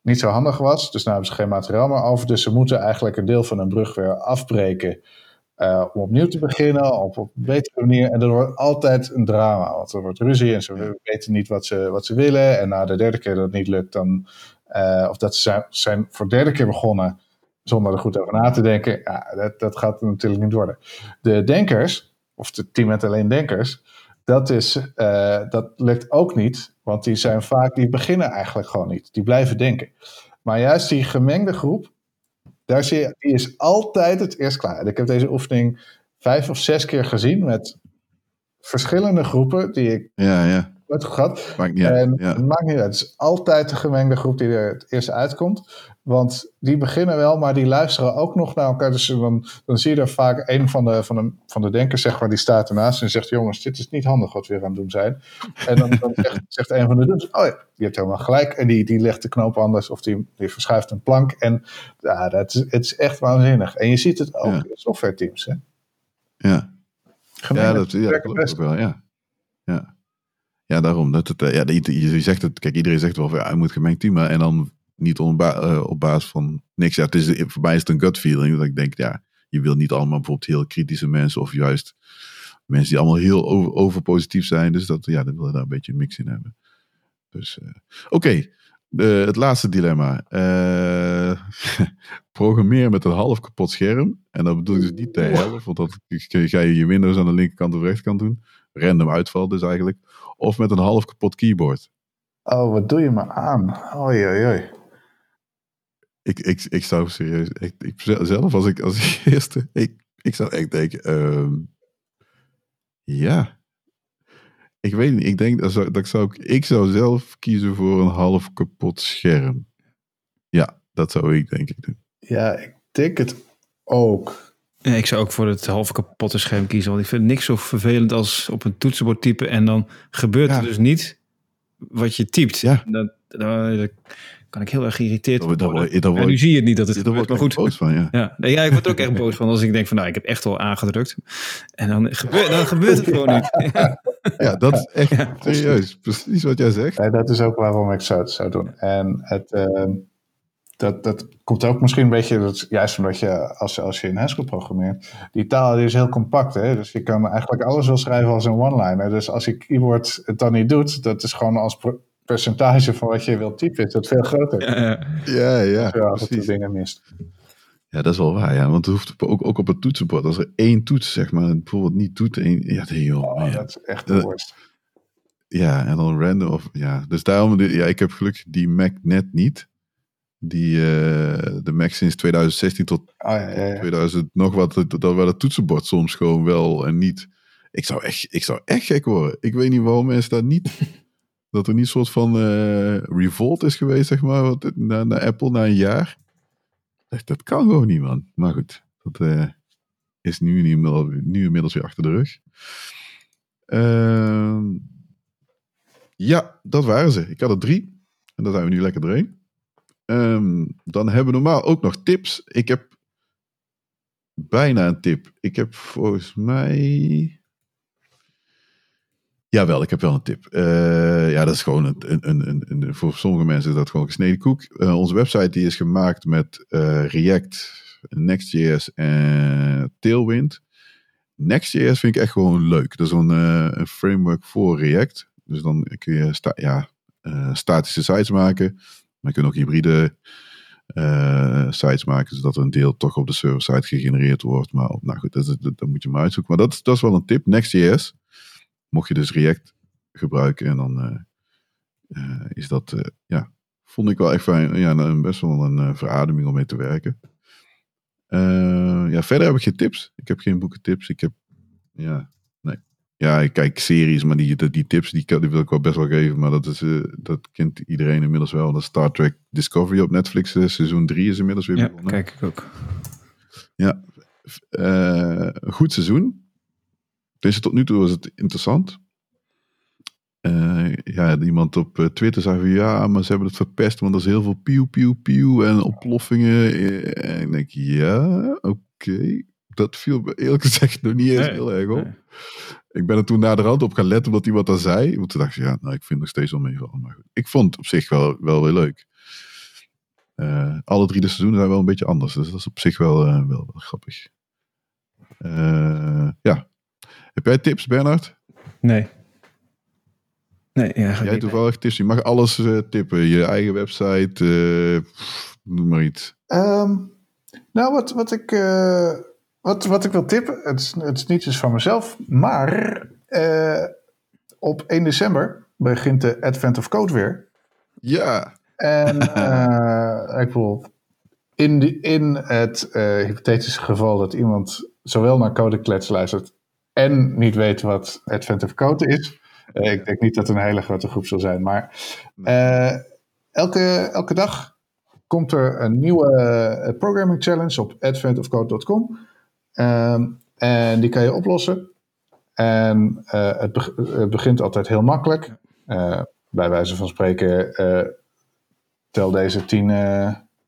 niet zo handig was. Dus nu hebben ze geen materiaal meer over. Dus ze moeten eigenlijk een deel van een brug weer afbreken. Uh, om opnieuw te beginnen, op, op een betere manier. En er wordt altijd een drama, want er wordt ruzie en ze weten niet wat ze, wat ze willen. En na de derde keer dat het niet lukt, dan, uh, of dat ze zijn, voor de derde keer begonnen zonder er goed over na te denken. Ja, dat, dat gaat natuurlijk niet worden. De denkers, of het team met alleen denkers, dat, is, uh, dat lukt ook niet, want die zijn vaak, die beginnen eigenlijk gewoon niet. Die blijven denken. Maar juist die gemengde groep, daar zie je, die is altijd het eerst klaar. ik heb deze oefening vijf of zes keer gezien met verschillende groepen die ik ja, ja. Het gehad. Maakt niet uit. Ja. Het maakt niet uit. Het is altijd de gemengde groep die er het eerst uitkomt. Want die beginnen wel, maar die luisteren ook nog naar elkaar. Dus dan, dan zie je er vaak een van de, van, de, van de denkers, zeg maar, die staat ernaast en zegt: Jongens, dit is niet handig wat we weer aan het doen zijn. En dan, dan zegt, [laughs] zegt, een van de doens: Oh ja, je hebt helemaal gelijk. En die, die legt de knoop anders of die, die verschuift een plank. En ja, dat is, het is echt waanzinnig. En je ziet het ook in software teams. Hè? Ja. ja, dat ja, klopt ook wel. Ja. ja. Ja, daarom. Dat het, ja, je zegt het, kijk, iedereen zegt wel van ja, je moet gemengd team, en dan niet op, uh, op basis van niks. Ja, het is, voor mij is het een gut feeling. Dat ik denk, ja, je wil niet allemaal bijvoorbeeld heel kritische mensen of juist mensen die allemaal heel over, over positief zijn. Dus dat, ja, dan wil je daar een beetje een mix in hebben. Dus, uh, oké. het laatste dilemma. [laughs] Uh, programmeer met een half kapot scherm. En dat bedoel ik dus niet te hebben. Want dat ga je je Windows aan de linkerkant of rechterkant doen. Random uitval dus eigenlijk. Of met een half kapot keyboard. Oh, wat doe je me aan? Oei, oei, oei. Ik, ik, ik zou serieus, ik, ik zelf als ik als [laughs] eerste, ik, ik zou echt denken, uh, ja, ik weet niet, ik denk dat, zou, dat zou ik, ik zou zelf kiezen voor een half kapot scherm. Ja, dat zou ik denk ik doen. Ja, ik denk het ook. Ja, ik zou ook voor het halve kapotte scherm kiezen, want ik vind niks zo vervelend als op een toetsenbord typen en dan gebeurt ja. er dus niet wat je typt. Ja. Dat, dat, kan ik heel erg geïrriteerd worden. Dat, dat, en nu zie je het niet dat het gebeurt, maar goed. boos van, ja. Ja, nee, ja, ik word ook echt boos van als ik denk van, nou, ik heb echt wel aangedrukt. En dan, gebeurt, dan gebeurt het gewoon niet. [laughs] Ja, dat is echt ja. serieus. Precies wat jij zegt. Ja, dat is ook waarom ik zou, zou doen. En het, uh, dat, dat komt ook misschien een beetje, dat, juist omdat je, als, als je in Haskell programmeert, die taal die is heel compact. Hè? Dus je kan eigenlijk alles wel schrijven als een one-liner. Dus als je keyboard het dan niet doet, dat is gewoon als percentage van wat je wilt typen, is dat veel groter. Ja, ja. ja ja als je dingen mist. Ja, dat is wel waar, ja. Want het hoeft ook, ook op het toetsenbord. Als er één toets, zeg maar, bijvoorbeeld niet doet, één, ja, joh, oh, dat is echt de worst. Ja, en dan random of, ja. Dus daarom, ja, ik heb gelukkig die Mac net niet. Die, uh, de Mac sinds 2016 tot oh, ja, ja, ja. 2000 nog wat, dat waar het toetsenbord soms gewoon wel en niet. Ik zou echt, ik zou echt gek worden. Ik weet niet waarom mensen dat niet [laughs] Dat er niet een soort van uh, revolt is geweest, zeg maar, naar, naar Apple na een jaar. Dat, dat kan gewoon niet, man. Maar goed, dat uh, is nu, nu inmiddels weer achter de rug. Uh, ja, dat waren ze. Ik had er drie. En daar zijn we nu lekker doorheen. Um, dan hebben we normaal ook nog tips. Ik heb bijna een tip. Ik heb volgens mij Jawel, ik heb wel een tip. Uh, ja, dat is gewoon een, een, een, een, voor sommige mensen is dat gewoon gesneden koek. Uh, onze website die is gemaakt met uh, React, Next.js en Tailwind. Next.js vind ik echt gewoon leuk. Dat is een, een framework voor React. Dus dan kun je sta ja, statische sites maken. Maar je kunt ook hybride sites maken, zodat er een deel toch op de server-side gegenereerd wordt. Maar nou goed, dat, moet je maar uitzoeken. Maar dat, dat is wel een tip. Next.js mocht je dus React gebruiken en dan uh, uh, is dat, ja, vond ik wel echt fijn, ja, nou, best wel een verademing om mee te werken. ja, verder heb ik geen tips. Ik heb geen boekentips. Ik heb, ja. Ja, ik kijk series, maar die, die, tips die, die, wil ik wel best wel geven. Maar dat, is, dat kent iedereen inmiddels wel. Dat Star Trek Discovery op Netflix. seizoen 3 is inmiddels weer ja, begonnen. kijk ik ook. Ja, een goed seizoen. Dus tot nu toe was het interessant. Ja, iemand op eh, Twitter zei van ja, maar ze hebben het verpest, want er is heel veel pieuw, pieuw, pieuw en oploffingen. Eh, en ik denk, ja, oké. Dat viel eerlijk gezegd nog niet eens heel erg op. Ik ben er toen naar de rand op gaan letten omdat iemand dat zei. Want toen dacht ik, ja, nou, ik vind het nog steeds wel meevallen. Maar goed, ik vond het op zich wel, wel weer leuk. eh, alle drie de seizoenen zijn wel een beetje anders. Dus dat is op zich wel, eh, wel, wel grappig. Eh, ja. Heb jij tips, Bernard? Nee. Nee, ja, Jij toevallig tips? Je mag alles eh, tippen. Je eigen website, eh, pff, noem maar iets. Ehm, nou, wat, wat, ik, eh, wat, wat ik wil tippen, het is, het is niet eens van mezelf, maar eh, op 1 december begint de Advent of Code weer. Ja, En [laughs] eh, ik bedoel, in, die, in het eh, hypothetische geval dat iemand zowel naar Codeklets luistert en niet weet wat Advent of Code is. ik denk niet dat het een hele grote groep zal zijn, maar elke, elke dag komt er een nieuwe programming challenge op adventofcode.com. Ehm, en die kan je oplossen. En eh, het, beg- het begint altijd heel makkelijk. Eh, bij wijze van spreken, eh, tel deze tien,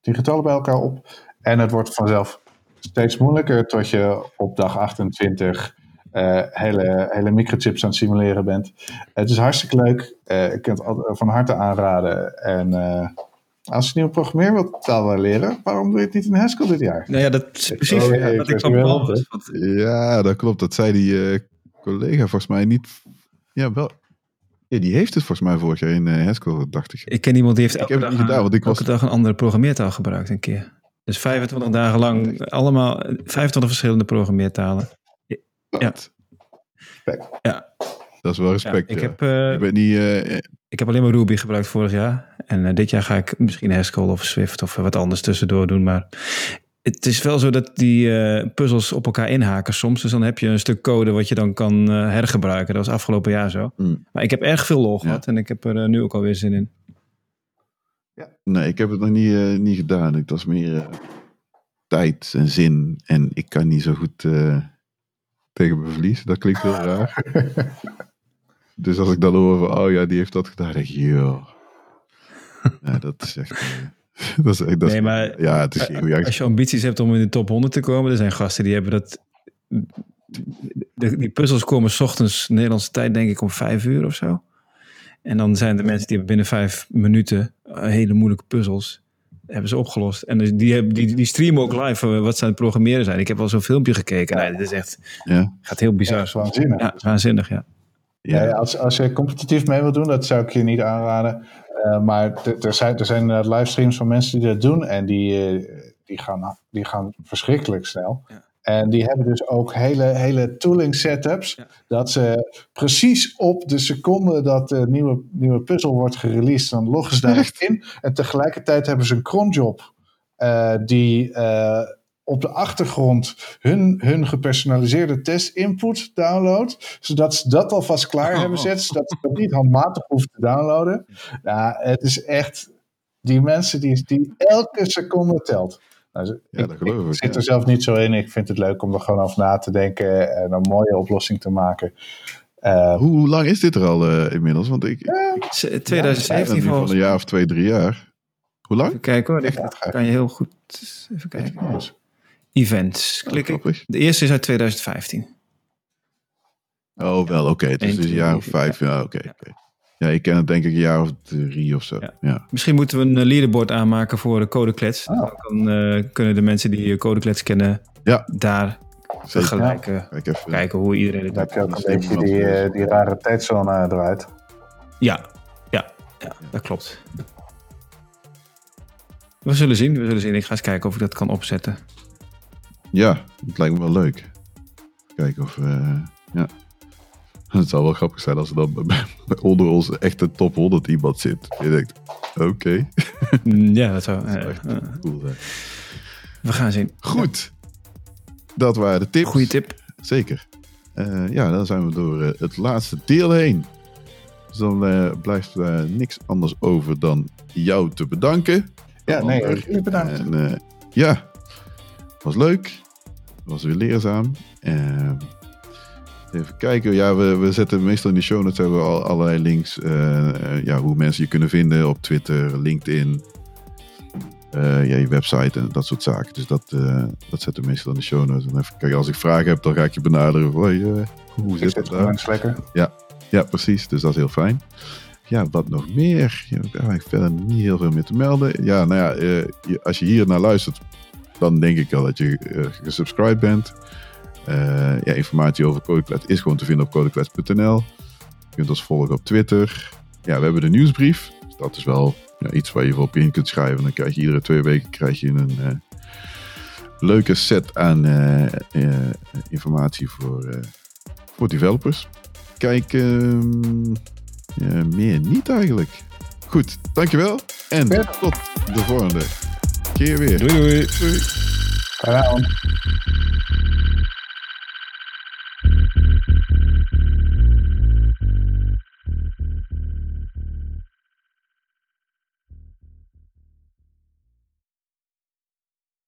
tien getallen bij elkaar op. En het wordt vanzelf steeds moeilijker tot je op dag 28 eh, hele, hele microchips aan het simuleren bent. Het is hartstikke leuk. Ik kan het van harte aanraden. En als je nieuwe programmeertaal wil leren, waarom doe je het niet in Haskell dit jaar? Nou ja, dat is precies Oh, ja, wat ik van plan was. Want ja, dat klopt. Dat zei die eh, collega volgens mij niet. Ja, wel. Ja, die heeft het volgens mij vorig jaar in eh Haskell, dacht ik. Ik ken iemand die heeft Ik elke, heb dag, niet gedaan, want ik elke was- dag een andere programmeertaal gebruikt een keer. Dus 25 dagen lang allemaal 25 verschillende programmeertalen. Ja. Ja, Dat is wel ja, respect. ik, ja. heb, eh, Ik weet niet. eh, ik heb alleen maar Ruby gebruikt vorig jaar. En eh, dit jaar ga ik misschien Haskell of Swift of wat anders tussendoor doen. Maar het is wel zo dat die eh, puzzels op elkaar inhaken soms. Dus dan heb je een stuk code wat je dan kan eh, hergebruiken. Dat was afgelopen jaar zo. Mm. Maar ik heb erg veel lol Ja. gehad. En ik heb er eh, nu ook alweer zin in. nee, ik heb het nog niet, eh, niet gedaan. Het was meer eh, tijd en zin. En ik kan niet zo goed eh, tegen mijn verlies. Dat klinkt heel [laughs] raar. Dus als ik dan hoor van, oh ja, die heeft dat gedaan. denk ik, joh. Ja, dat is echt... eh, [laughs] dat is, echt- dat is- Nee, maar ja, het is geen Als je ambities hebt om in de top 100 te komen, er zijn gasten die hebben dat. de- die puzzels komen 's ochtends Nederlandse tijd, denk ik, om vijf uur of zo. En dan zijn er mensen die hebben binnen vijf minuten eh, hele moeilijke puzzels. Hebben ze opgelost. En dus die, die, die streamen ook live eh, wat ze aan het programmeren zijn. Ik heb al zo'n filmpje gekeken. Nee, dit is echt. Ja, Gaat heel Ja, bizar. is waanzinnig. Ja, waanzinnig, ja. Ja. Ja, als, als je competitief mee wil doen, dat zou ik je niet aanraden. Eh, maar er zijn, er zijn inderdaad livestreams van mensen die dat doen. En die, eh, die, gaan, die gaan verschrikkelijk snel. Ja. En die hebben dus ook hele, hele tooling setups. Ja. Dat ze precies op de seconde dat de nieuwe, nieuwe puzzel wordt gereleased, dan loggen ze daar [laughs] in. En tegelijkertijd hebben ze een cronjob eh, die eh, op de achtergrond hun, hun gepersonaliseerde test input downloadt. Zodat ze dat alvast klaar hebben zitten. Zodat ze dat niet handmatig hoeven te downloaden. Nou, het is echt... Die mensen die, die elke seconde telt. Nou, Ja, dat geloof ik, zit ja. er zelf niet zo in. Ik vind het leuk om er gewoon over na te denken en een mooie oplossing te maken. Eh, Hoe, hoe lang is dit er al eh, inmiddels? Want ik, ik Z- ben 2017 nu van volgens een jaar of twee, drie jaar. Hoe lang? Even kijken hoor. Ja, ga- kan je heel goed. Even kijken. Events. Klik ik. De eerste is uit 2015. Oh, wel, oké. Het is Eén, dus een jaar of vijf. Ja, oké. oké. Ja, ik ken het denk ik een jaar of drie of zo. Ja. Ja. Misschien moeten we een eh, leaderboard aanmaken voor de codeklets. Ah. Dan kan, eh, kunnen de mensen die eh, codeklets kennen Ja. daar Zeker. vergelijken. Kijk even. Kijken hoe iedereen het dan doet. heb je ook dat een beetje die, die rare tijdzone eruit. Ja, ja, ja, dat klopt. We zullen zien, we zullen zien. Ik ga eens kijken of ik dat kan opzetten. Ja, het lijkt me wel leuk. Kijken of... eh, ja. Het zou wel grappig zijn als er dan onder onze echte top 100 iemand zit. Je denkt, oké. Mm, ja, dat zou... [laughs] Dat eh, zou echt eh, cool zijn. we gaan zien. Goed. Dat waren de tips. Goeie tip. Zeker. Eh, ja, dan zijn we door het laatste deel heen. Dus dan eh, blijft er niks anders over dan jou te bedanken. Ja, nee, jullie bedankt. En ja, was leuk. Was weer leerzaam. Ehm, even kijken. Ja, we, we zetten meestal in de show notes hebben we al allerlei links. eh, eh, ja, hoe mensen je kunnen vinden op Twitter, LinkedIn. eh, ja, je website en dat soort zaken. Dus dat, dat zetten we meestal in de show notes. En even kijken, als ik vragen heb, dan ga ik je benaderen. Hoi, hoe zit het daar? lekker. Ja, precies. Dus dat is heel fijn. ja, wat nog meer? Ja, ik heb eigenlijk verder niet heel veel meer te melden. Ja, nou ja, als je hier naar luistert, dan denk ik al dat je eh, gesubscribed bent. Eh, ja, informatie over Codeklets is gewoon te vinden op codeklets.nl. Je kunt ons volgen op Twitter. Ja, we hebben de nieuwsbrief. Dus dat is wel ja, iets waar je voor op in kunt schrijven. Dan krijg je iedere twee weken krijg je een eh, leuke set aan informatie voor, voor developers. Kijk, ehm, meer niet eigenlijk. Goed, dankjewel. En Ja. tot de volgende keer weer. Doei doei. Doei.